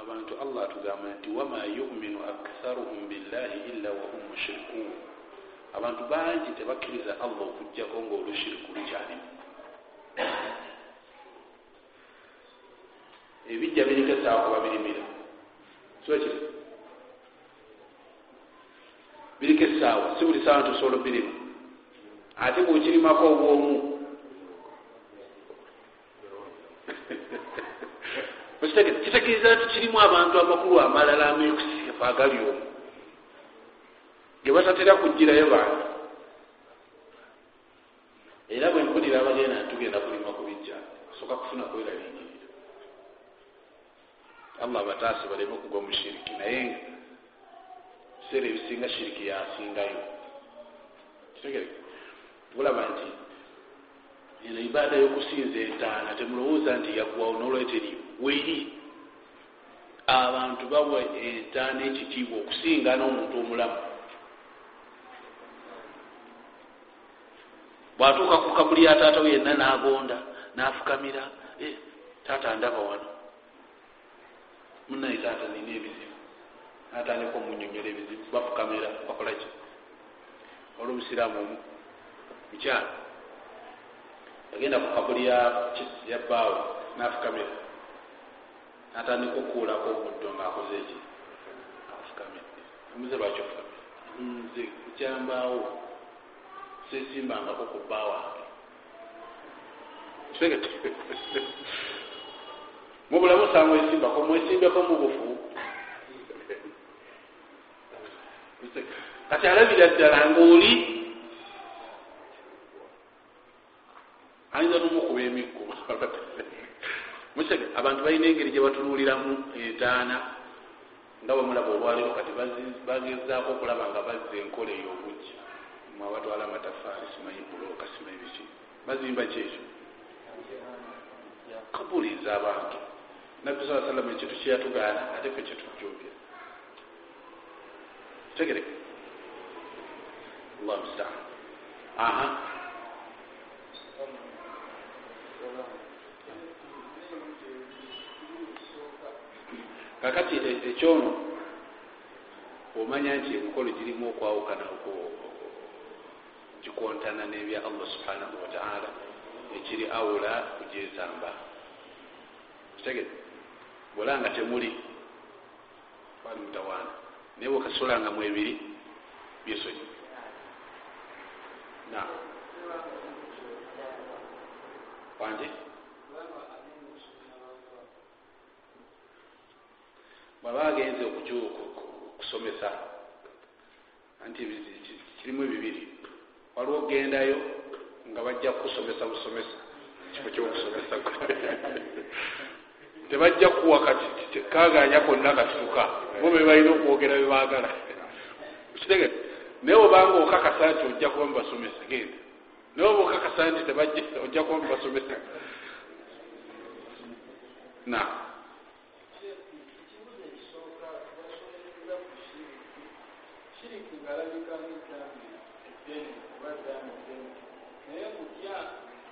Abantu allah atugamba nti wama yuminu aktharuhum billahi illa wahum mushirikun abantu bangi tebakkiriza allah okugjako ngaolushiriku lukyalimu ebijja biriko esaawa kuba birimira. Sokiri biriko esaawa si buli saawa ntusobola birima ate bwekirimako obwomu kitegeeza nti kirimu abantu amakulu amalala amekusifa agali omu. Gebatatera kugirayo bantu era bwe mpulira abagenda ntitugenda kulima kubijja soka kufuna kweraliingirira allah abataasi baleme kugwa mu shiriki naye biseera ebisinga shiriki yasingayo. Kitegereka tulaba nti eno ibaada y'okusinza entaana temulowooza nti yaggwawo nolweteri weri abantu bawa entaana ekitiibwa okusinga n'omuntu omulamu. Bwatuuka ku kabuli ya taata we yenna n'agonda n'afukamira taata ndaba wano. Munaye taata nina ebizibu. Natandika omunyonyola ebizibu bafukamira bakolaki olwobusiraamu omu mukyalo yagenda ku kabuli ya bbaawe nafukamira natandika okuulako omuddo ngaakoze eki afukamira omuze lwaki ofukamira nze kukyambaawo. Sesimbangako ku bba wange mubulamu sa mwesimbako mwesimbeko mubufu kati alabira ddala ngaoli ayinza nomukuba mukitege abantu balina engeri gye batunuuliramu entaana nga bwemulaba olwaliro kati bagezaako okulaba nga bazza enkola ey'obujja mwe abatwala amatafaali simanyi bulooka simanyi biki bazimba kyekyo? Kabuliza abantu nabbi saa salama ekintu kyeyatugaana ate fe kyetujjogera tegereka allah mustaan. Aha kakati e- ekyono omanya nti emikolo girimu okwawukana gikontana n'ebya allah subhanahu wataala ekiri awula kugyesamba kitegete bwola nga temuli wali mutawaana naye bwekasolangamu ebiri byesonyi. Na wanje bwaba agenze okusomesa. Anti kirimu ebibiri. Waliwo ogendayo nga bajja kukusomesa busomesa. Kifo kyokusomesa. *laughs* Tebajja kuwa kati kaganya konna katutuka bo bebalina okwogera bebagala *laughs* kitegete naye obanga okakasa nti ojja kuba mubasomesa genda. Naye oba okakasa nti tebajja ojja kuba mubasomesa na naye kutya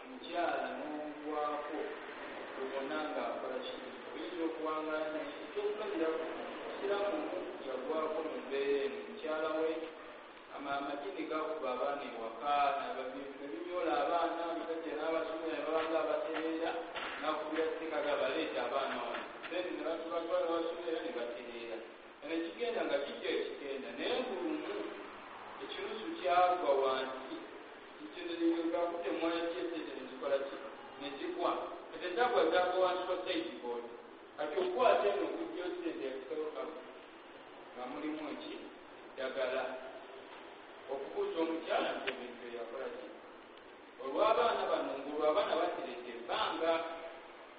mukyala n'omugwako tubona ngaakola kiri oyinza okuwangana ekyokukaliraku siramu yagwako mu mbeera eno mukyala we amagini gakuba abaana ewaka nebinyola abaana musajja n'abasomera nebabanga abatereera nakubira tekaga baleeta abaana wano then nebatwala basomera ne batereera eno kigenda nga kijja ekigenda naye ngulumu ekirusu kyagwa wansi kikinogakute mwana kyesete nekikola ki? Nekigwa etetagwa zagwa wansi wa saidibod kati okwata eno okujja osente yakisobokamu nga mulimu eki ddagala okubuuza omukyala nti ebintu eyakola ki? Olw'abaana bano ngaolw abaana baterete ebbanga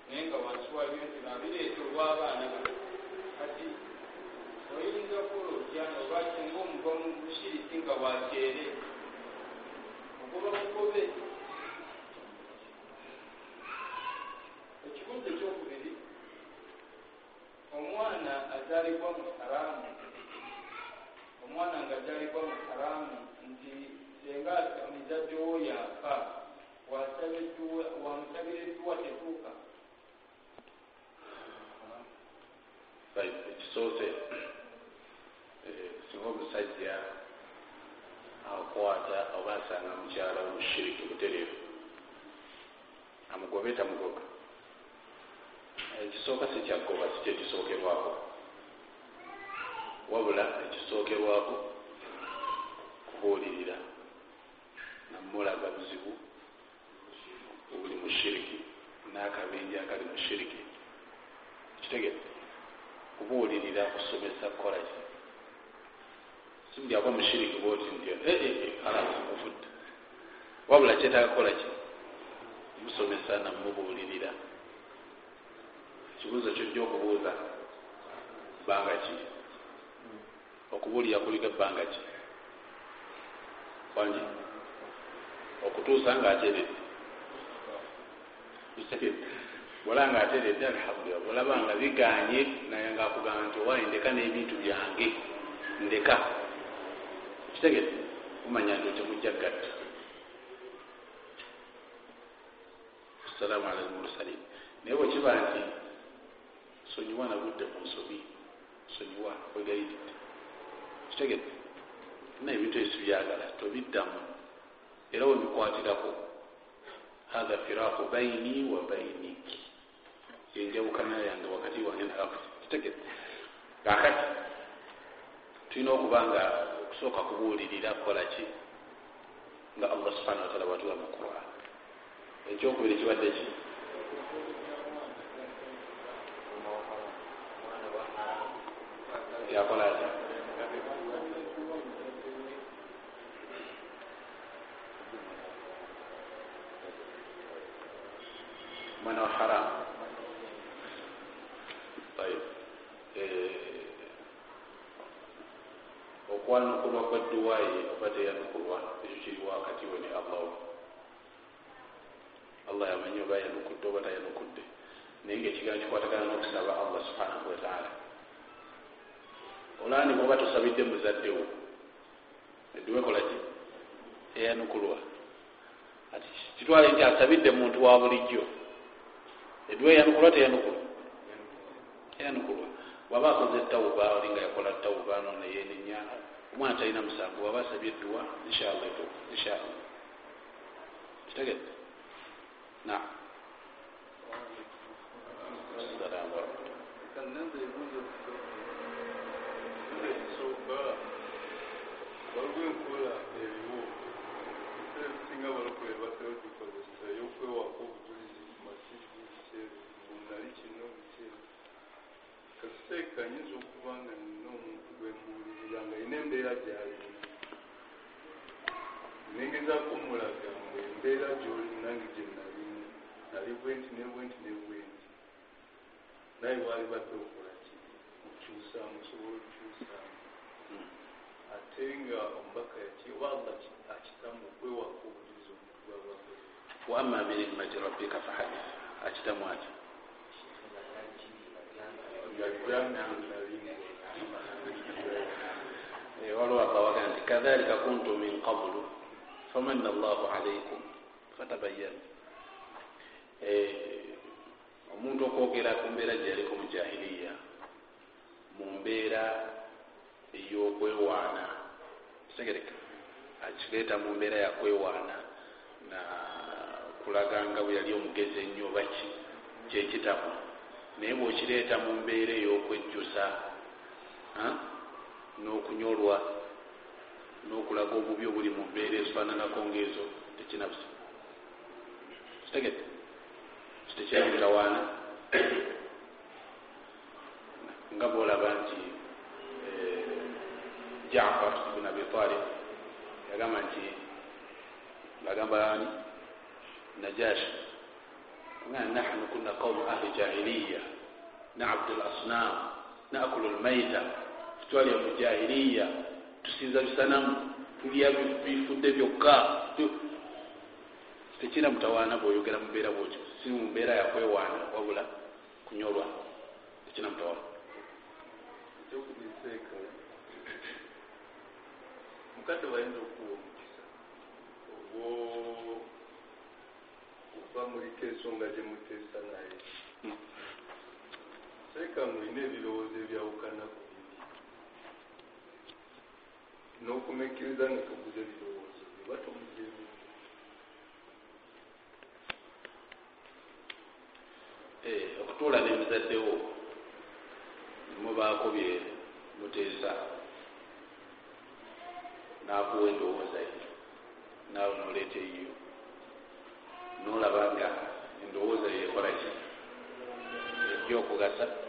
naye nga wansi waliyo nti nabireeta olw'abaana bano. Kati oyinza kuola otyana oba singa omuva mu bushiriki nga bwakyere ogoba mugobe ekibuzo ekyokubiri omwana azalibwa mu haramu omwana nga azalibwa mu haramu nti senga omuzadde wo yafa wamusabira edduwa tetuuka ekisoose singa omusajja akwata oba asanga mukyala omushiriki butereevu amugobe tamugoga ekisooka sikyaggoba si kyekisookerwako wabula ekisookerwako kubuulirira namulaga buzibu obuli mushiriki n'akabenje akali mushiriki. Kitegere kubuulirira kusomesa kukolaki sibulyaba mushiriki bwoti nti alasi muvudde. Wabula kyetaaga kukolaki musomesa namubuulirira ekibuuzo kyojja okubuuza bbanga ki? Okubuulira kuliko ebbanga ki? Wangi okutuusa nga ateredde bwolaba nga ateredde alhamdulila bwolaba nga biganye naye nga akugamba nti owaye ndeka n'ebintu byange ndeka kitegere kumanya nti otemujja gatta. Assalamu ala lmursalin naye bwekiba nti sonyiwa nagudde mu nsobi sonyiwa wegayiridde. Kitegere na ebintu ebyo sibyagala tobiddamu. Era webikwatirako hatha firaku baini wa bainiki yenjawukana yange wakati wange nawe kitegere kakati tulina okuba nga okusooka kubuulirira kukola ki? Nga allah subhanahu wataala watuwa mu quran. Ekyokubiri kibadde ki? Yakola ati mwana wa haramu okwanukulwa kwa duwaye oba teyanukulwa ekyo kiri wakati we ne allahu allah yamanyi oba yanukudde oba tayanukudde naye nga ekigambo kikwatagana n'okusaba allah subhanahu wataala olani bwoba tosabidde muzaddewo edduwa ekola ki eyanukulwa ati kitwale nti asabidde muntu wa bulijjo edduwa eyanukulwa teyanukulwa eyanukulwa waba akoze tawuba oli nga yakola tawuba no neyenenya omwana talina musango waba asabye edduwa inshallah. Kitegedde? Waliwo enkola eriwo esinga balokole batera gikozesa eyokwewaka obujulizi ku masizi biseera nali kino biseera kaseeka nyinza okuba nga embeera gyalimu nengezaako mulaga mwe embeera gyoli nange gye nalimu nali bwenti ne bwenti ne bwenti. Naye waali badde okola ki? Mukyusaamu osobola okukyusaamu. Ate nga omubaka yakiwa allah akitamu okwewaka obujulizi omuntu bwabakoze waama binicmati rabbika fahadith akitamu Eh, waliwo abawaga nti kadhalika kuntum min qablu famanna allahu alaikum fatabayyanu. Eh, omuntu okwogera ku mbeera gyaliko mu jahiliya mu mbeera ey'okwewaana. Kitegereka akireeta mu mbeera yakwewaana na kulaga nga bwe yali omugezi ennyo baki kyekitabu naye bw'okireeta mu mbeera ey'okwejjusa? N'okunyolwa n'okulaga obubi obuli mu mbeera ezifaananako ngaezo tekinabusa kitegedde? Kitekyalimutawaana nga bwolaba nti eh, jafar ibn abi talib yagamba nti agamba ani? Najashi. Nahnu kunna qaumu ahli jahiliya nabudu lasnam nakulu lmaita twalya mu jahiliya tusinza bisanamu. Tulya bifudde byokka tekina mutawaana bw'oyogera mu mbeera bwotyo si mu mbeera yakwewaana wabula kunyolwa. Tekina mutawaana mukadde bayinza okuwa omukisa oba oba muliko ensonga gye muteesa naye Hmm. seeka mulina ebirowoozo ebyawukana ku bibi n'okumekkiriza nga toguza ebirowoozo bye oba tomuza ebibi Eh, okutuula nemuzaddewo mubaako bye muteesa nakuwa endowooza ye naawe noleeta eyiyo nolaba nga endowooza ye ekola ki? Ejja okugasa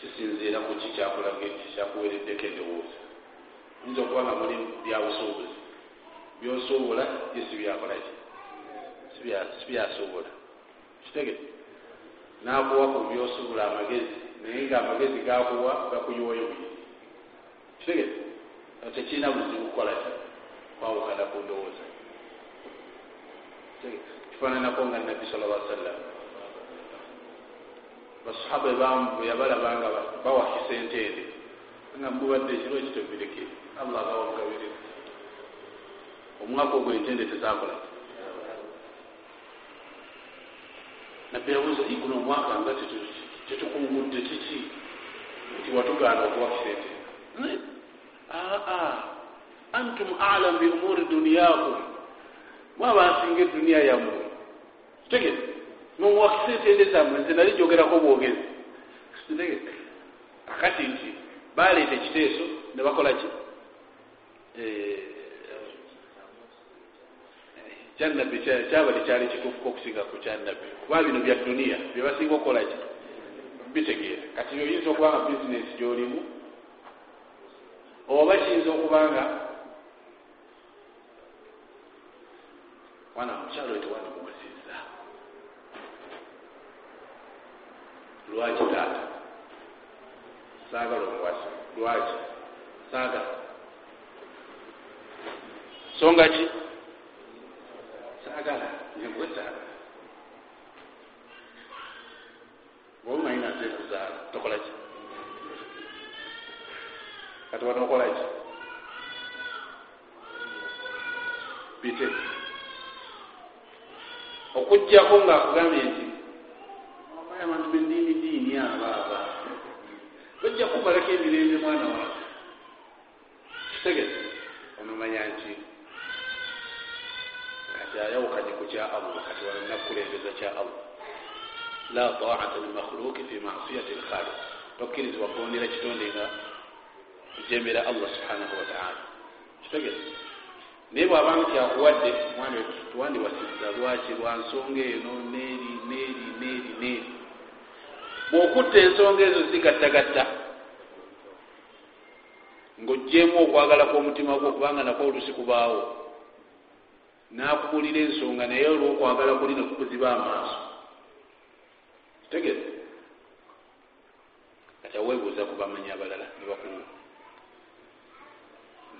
kisinziira ku ki kyakulaga kyakuwereddeko endowooza. Oyinza okuba nga muli byabusuubuzi. Byosuubula ye si byakola ki? Sibya- sibyasuubula kitegete nakuwa ku byosuubula amagezi naye nga amagezi gakuwa gakuyiwayo buli kitegete tekirina buzibu kukola ki? Kwawukana ku ndowooza. Kifaananako nga nabbi sala llah sallam basahaba bwe yabalaba nga ba- bawakisa enteere nga mubadde ekiro ekitobireke allah bawagabirira omwaka ogwo entende tezakola. Nabbi yabuuza iguno omwaka nga tetu- tetukungudde kiki? Nti watugaana okuwakisa ente aa antum alam bi umuri duniyakum mwabansinga eduniya yammwe. Tegete nomuwakisa entende zammwe nze nali jogerako bwogezi. Tegete akati nti baleeta ekiteeso ne bakola ki? Eh, kyanabbi kya- kyaba tekyali kituufuko okusinga ku kyanabbi kuba bino bya duniya byebasinga okukola ki? Bitegeera. Kati oyinza okuba nga bizinesi gyolimu oba kiyinza okuba nga wana mukyalo we lwaki taata? Saagala omuwasi lwaki? Saagala songa ki? Saagala. Nyegwe saagala ngaomanyi naze kuzaala tokola ki? Kati wanokola ki? Bite okugjako ngaakugambye nti omanyi abantu bendiini diini abo abo kumalako emirembe mwana wange kitegeze onumanya nti kati ayawukanye ku kya allah kati walinakulembeza kya allah la taata limakhluki fi masiyati lkhaliq tokkirizibwa kuwonera kitonde nga kujembera allah subhanahu wataala kitegeze naye bwabanga kyakuwadde mwana wetu tuwandiwasiza lwaki lwa nsonga eno neeri neeri neeri neeri bw'okutta ensonga ezo zigattagatta ng'ogyemu okwagala kw'omutima gwo kubanga nakwo olusi kubaawo n'akubulira ensonga naye olw'okwagala kuli ne kukuziba amaaso. Kitegeze kati aweebuuza ku bamanyi abalala ne bakuwa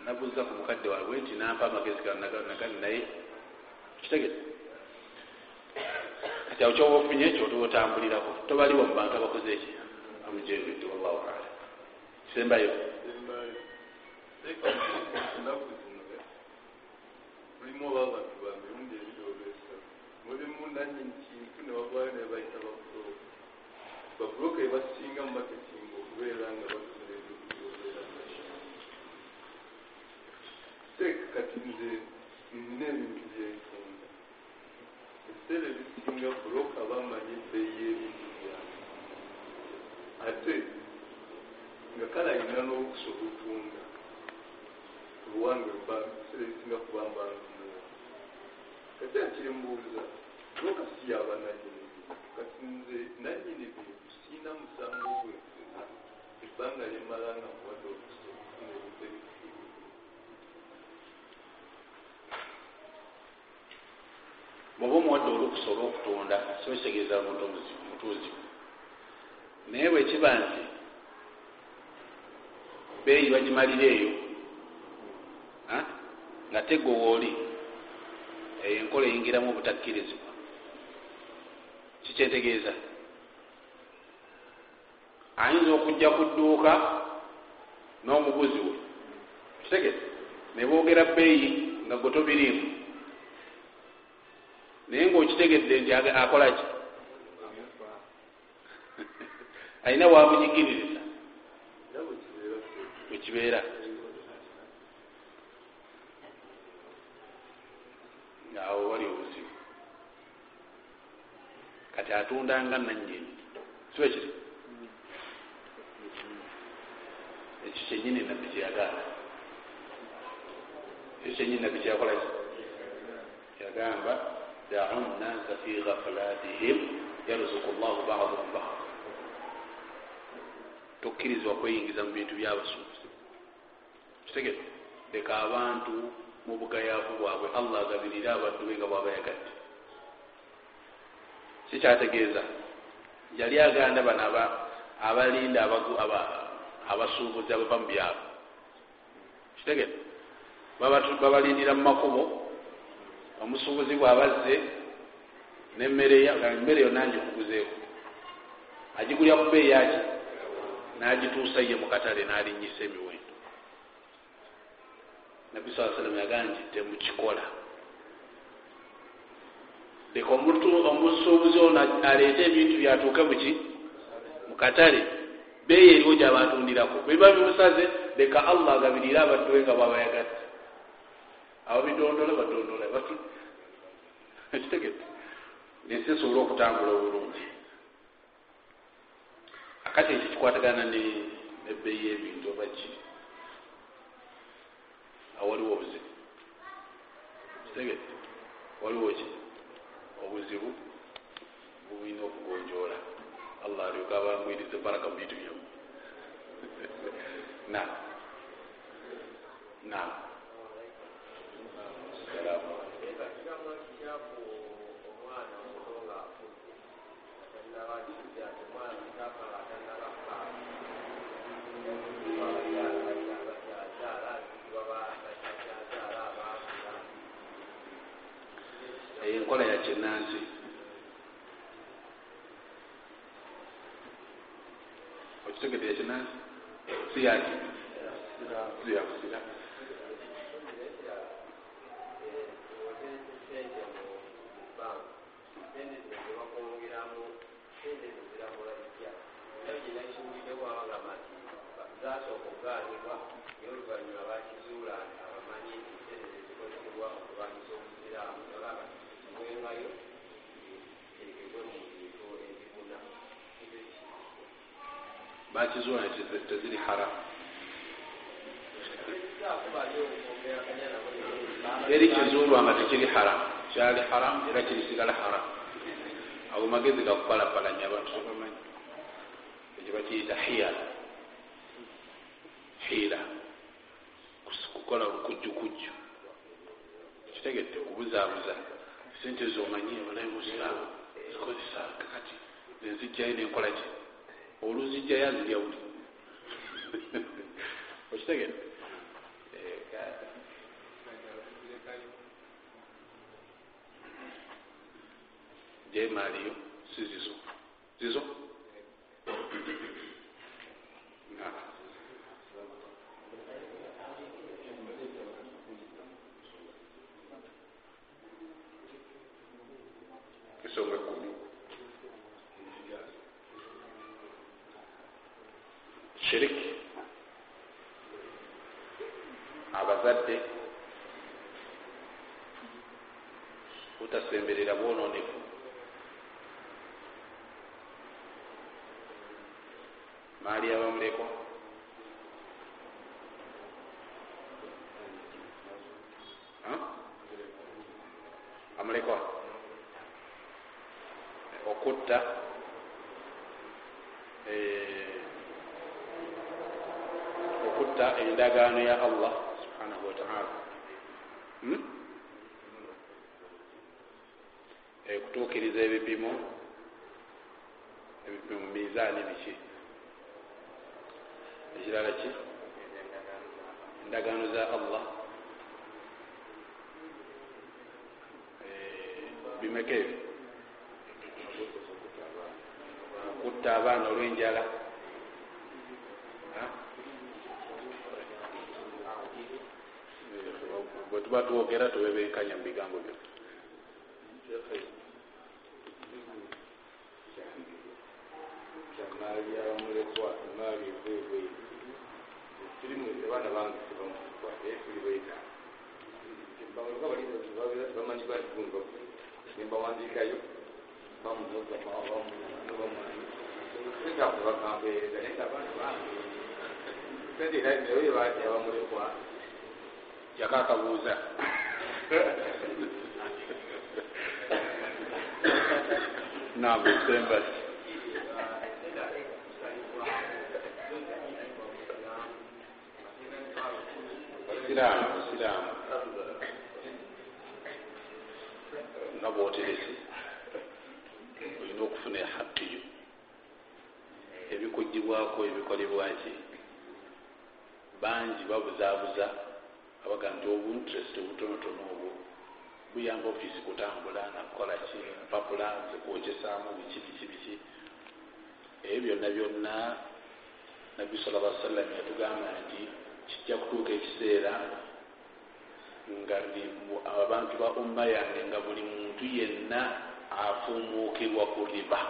nabuuza ku mukadde waabwe nti nampa amagezi nagali naye. Kitegeze kati awo kyoba ofunye ekyo ototambulirako tobaliwo mu bantu abakoze eki amujebedde wallahu ala kisembayo mulimu oba abantu ba mirundi ebiri olwesatu mulimu nanyini kintu ne bagwayo ne bayita babuloka babuloka ebasinga mu maketinga okubeera nga bakola ebyokuyobeera teeka kati nze nina ebintu byentunda ebiseera ebisinga buloka bamanyi ebbeeyi y'ebintu byange ate nga kale alina n'olukusa olutunda oluwange ebiseera ebisinga kubamba ntumuwa kati akiri mbuuza buloka si yaba nanyini kati nze nanyini bintu siina musango gwefuna ebbanga limala nga muwadde olukusa okufuna ebintu ebituufu bwoba omuwadde olukusa olw'okutunda so kitegeeza muntu omuzibu mutuuzibu naye bwekiba nti beeyi bagimalira eyo nga tegowooli eyo enkola eyingiramu obutakkirizibwa kikyetegeeza. Ayinza okujja ku dduuka n'omuguzi we. Kitegeze ne boogera bbeeyi nga gwe tobiriimu. Naye ngaokitegedde nti aga- akola ki? *laughs* Alina wamunyigiririza era ngaawo wali obuzibu. Kati atundanga nanyini sibe kiri ekyo kyenyini nabbi kyeyagaana ekyo kyenyini nabbi kyakola ki? Yagamba dau nnasa fi ghafalatihim yarzuku llahu badahum bada tokkirizibwa kweyingiza mu bintu byabasuubuzi kitegete leka abantu mu bugayaavu bwabwe. Allah agabirire abaddu be nga bwabayagadde kikyategeeza yali aganda bano aba- abalinda abasuubuzi abava mu byabo kitegete Babatu- babalindira mu makubo omusuubuzi bwabazze nemmere emmere yo nange kuguzeeko agigulya ku beeyi yaki n'agituusa ye mu katale n'alinnyisa emiwendo nabbi saa sallam yagaa nti temukikola leka omusuubuzi ono aleete ebintu byatuuke muki mu katale. Beeyi eriwo gyabatundirako bwebiba bimusaze leka allah agabirire abadduwe nga bwabayagadde abo bidondola badondola batu kitegete nensi esobola okutambula obulungi. Akati ekyo kikwatagana ne- nebbeeyi y'ebintu oba ki awaliwo obuzibu. Kitegete waliwo ki? Obuzibu bubulina okugonjoola. Allah alyoka abangwirize baraka mu bintu byamu *laughs* na na enkola ya kinnansi okitegedde ekinnansi siyaki ziyakusira zasooka okugaanibwa naye oluvannyuma bakizuula abamanyi nti sente zezikozesebwa okulwanyisa obusiraamu olaba kiwengayo terekebwe mu bintu ebibuna bakizuula nti teziri haramu eri kizuulwa nga tekiri haramu kyali haramu era kirisigala haramu ago magezi gakupalapalanya abantu. Tebamanyi ekyo bakiyita hiyala hiira. Kukola lukujjukujju. Kitegedde kubuzaabuza sente zomanyi abalayi busiraamu zikozesa kakati nenzijjayo nenkola ki? Oluzijjayo azirya buli. *laughs* Okitegedde jemaaliyo si zizo. Zizo ensonga ekkumi shiriki abazadde butasemberera bwononefu maali abamulekwa amulekwa okutta okutta endagaano ya allah subhanahu wataala kutuukiriza ebipimo ebipimo mizaani biki ekirala ki endagaano za allah bimeka ebyo okutta abaana olwenjala bwe tuba twogera tubebenkanya mu bigambo byo kyamaali abamulekwa emaali ekwebweyi tirimu abaana bange tebamukwa naye tuli beetaano bamulekwa bamanyi batigunga nembawandiikayo bamunoga bamwanyi ekyakuba *laughs* bakampeereza naye nga abaana bange sente naye bati abamulekwa yakakabuuza nagusembasi siraamu siraamu nga bwoterese olina okufuna ehakkiyo ebikugibwako ebikolebwaki bangi babuzaabuza abaga nti obunterest obutonotono obwo buyamba ofiisi kutambula nakukola ki empapula zikwokesaamu biki biki biki ebyo byonna byonna nabbi sala lla sallam yatugamba nti kijja kutuuka ekiseera nga abantu ba umma yange nga buli muntu yenna afumuukibwa ku riba.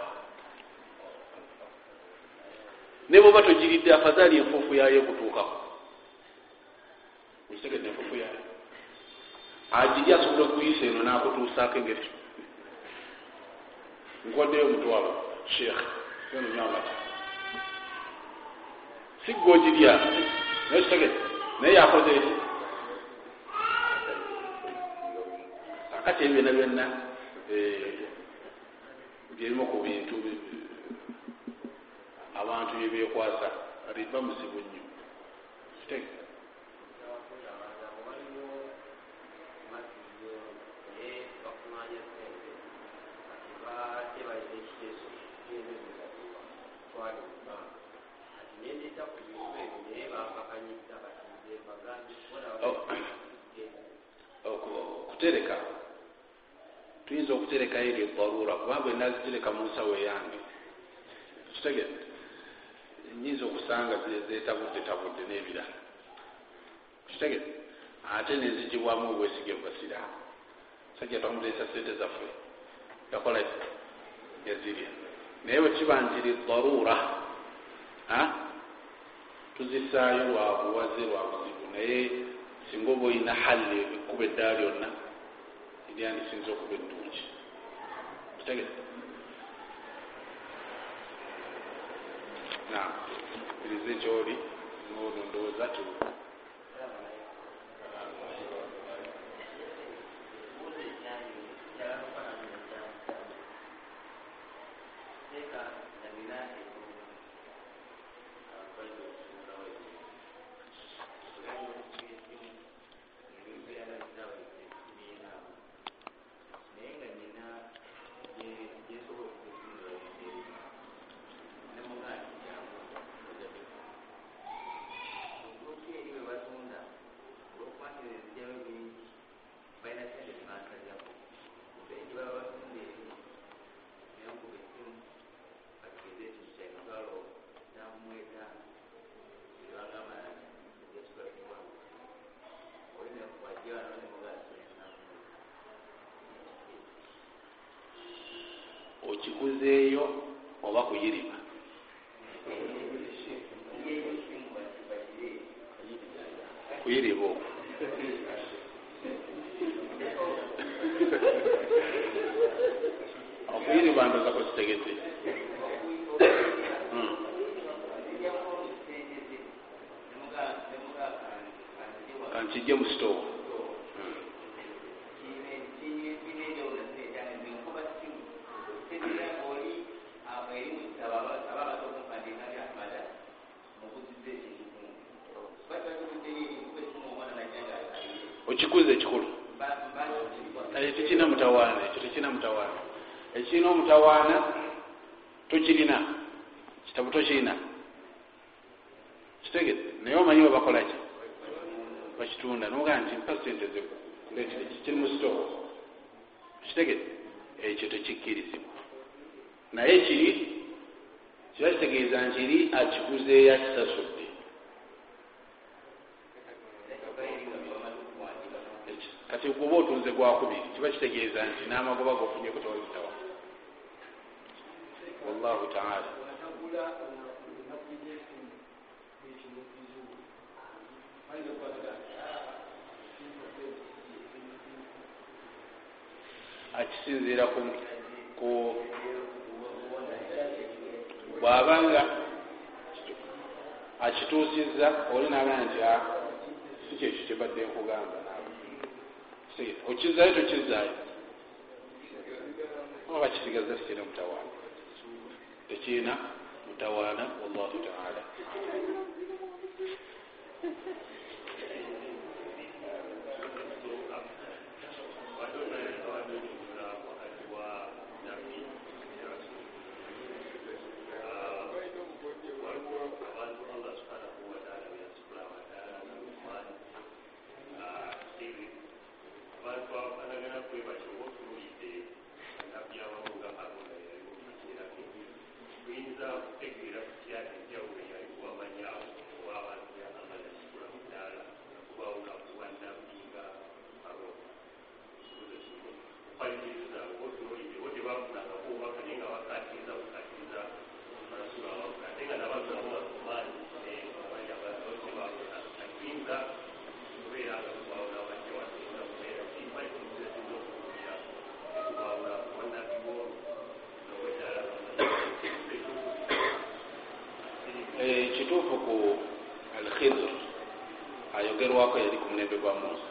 Ne bwoba togiridde afazaali enfuufu yayo enfuufu yayo agiri asobola okuyisa eno nakutuusaako engeri nkuwaddeyo omutwalo sheekh yonywa amata sigga ogirya naye kitegedde naye yakoze eki akati ebyo byonna byebimu ku bintu abantu byebyekwasa riba muzibu nnyo kitege okutereka. Tuyinza okuterekayo eryo ebaluura kubanga enazitereka mu nsawo eyange kitegedde nyinza okusanga zetabudde tabudde n'ebirala. Kitegedde ate nezigibwamu obwesige bwasiraamu sajja twamuteesa sente zaffe. Yakola yazirya naye bwekiba nti lidaruura tuzisaayo lwabuwaze lwa buzibu. Naye singa oba olina halle ekkuba eddaa lyonna eryandisinza okuba eddungi? Kitegete na irize kyoli ngono ndowooza tu okiguzeeyo oba kuyirima kuyiriba okwo okuyiriba ndoza kukitegete kankijje mu sitoowa okikuza ekikulu tekina mutawaana ekyo tekina mutawaana ekirina omutawaana tokirina kitabu tokirina. Kitegete naye omanyi webakolaki bakitunda nogaa nti mpa sente kiri mu sitoo kitegete ekyo tekikkirizibwa. Naye kiri kiba kitegeeza nkiri akiguzeeyo akisasudde kati gwoba otunze gwakubiri kiba kitegeeza nti n'amagoba gofunye kutawazitawa wallahu taala akisinziira ku ku bwabanga akituusizza oli nagamba nti si kyekyo kyebadde nkugamba okizaayo tokizaayo oba kisigaza tikina mutawaana. Tekirina mutawaana wallahu taala kituufu ku alkhidr. Ayogerwako yali ku mulembe gwa musa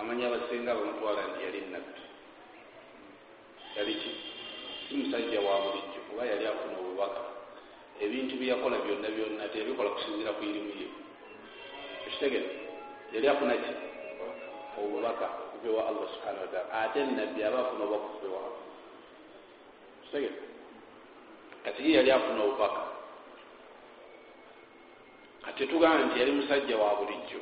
amanyi abasinga bamutwala nti yali nabbi yali si musajja wa bulijjo kuba yali afuna obubaka. Ebintu byeyakola byonna byonna teyabikola kusinzira ku irimu ye ekitegere yali afuna ki? Obubaka okuvewa allah subhana wataala ate nabbi aba afuna obubaka okuvewa kitegere kati ye yali afuna obubaka tetugamba nti yali musajja wa bulijjo.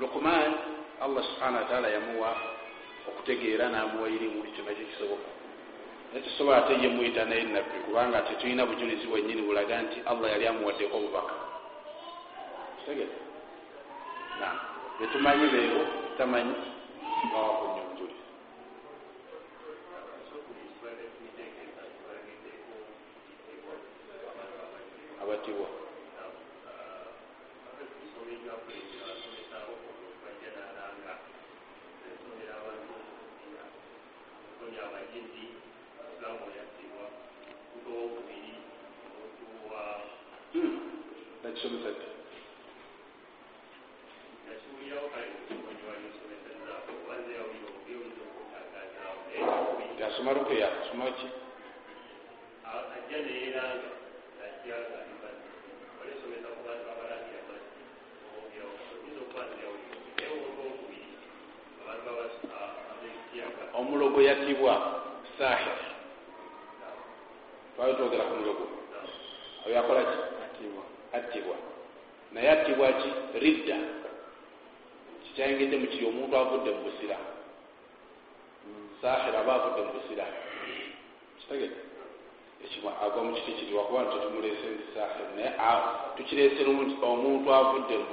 Lukman allah subhana wataala yamuwa okutegeera namuwa irimu buli kyonna kyekisoboka naye tusobola ate ye muyita naye nabbi kubanga tetulina bujulizi bwennyini bulaga nti allah yali amuwaddeko obubaka kitegere? Na betumanyi leero tutamanyi bawakunya obujulizi abatibwa onya amagezi isilamu yattibwa kutowokubiri otuwa nakisomesa ddi nakiwulirawo kale okuonyewalisomeseza obazeawulira obyowuliza okutangazaawo naye nti asoma rukeya asoma ki ajja neeranga najja alibadde olesomesa ku bantu abalangira mazzi oyinza okuba nziyawulira naye olwokubiri abantu abekitiyaga omulogo yattibwa sahir twali twogera ku mulogo oyo akola ki attibwa naye attibwa ki ridda kikyayengedde mu kiri omuntu avudde mu busira sahir aba avudde mu busira kitegede ekimu agwa mu kiti kiri wakuba nti tetumulese nti sahir naye tukiresera omuntu avudde mu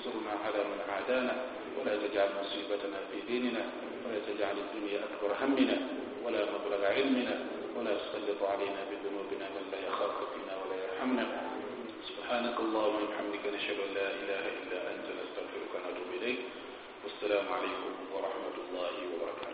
وانصرنا على من عادانا. ولا تجعل مصيبتنا في ديننا ولا تجعل الدنيا أكبر همنا ولا مبلغ علمنا ولا تسلط علينا بذنوبنا من لا يخافك فينا ولا يرحمنا. سبحانك اللهم وبحمدك نشهد أن لا إله إلا أنت نستغفرك ونتوب إليك. والسلام عليكم ورحمة الله وبركاته.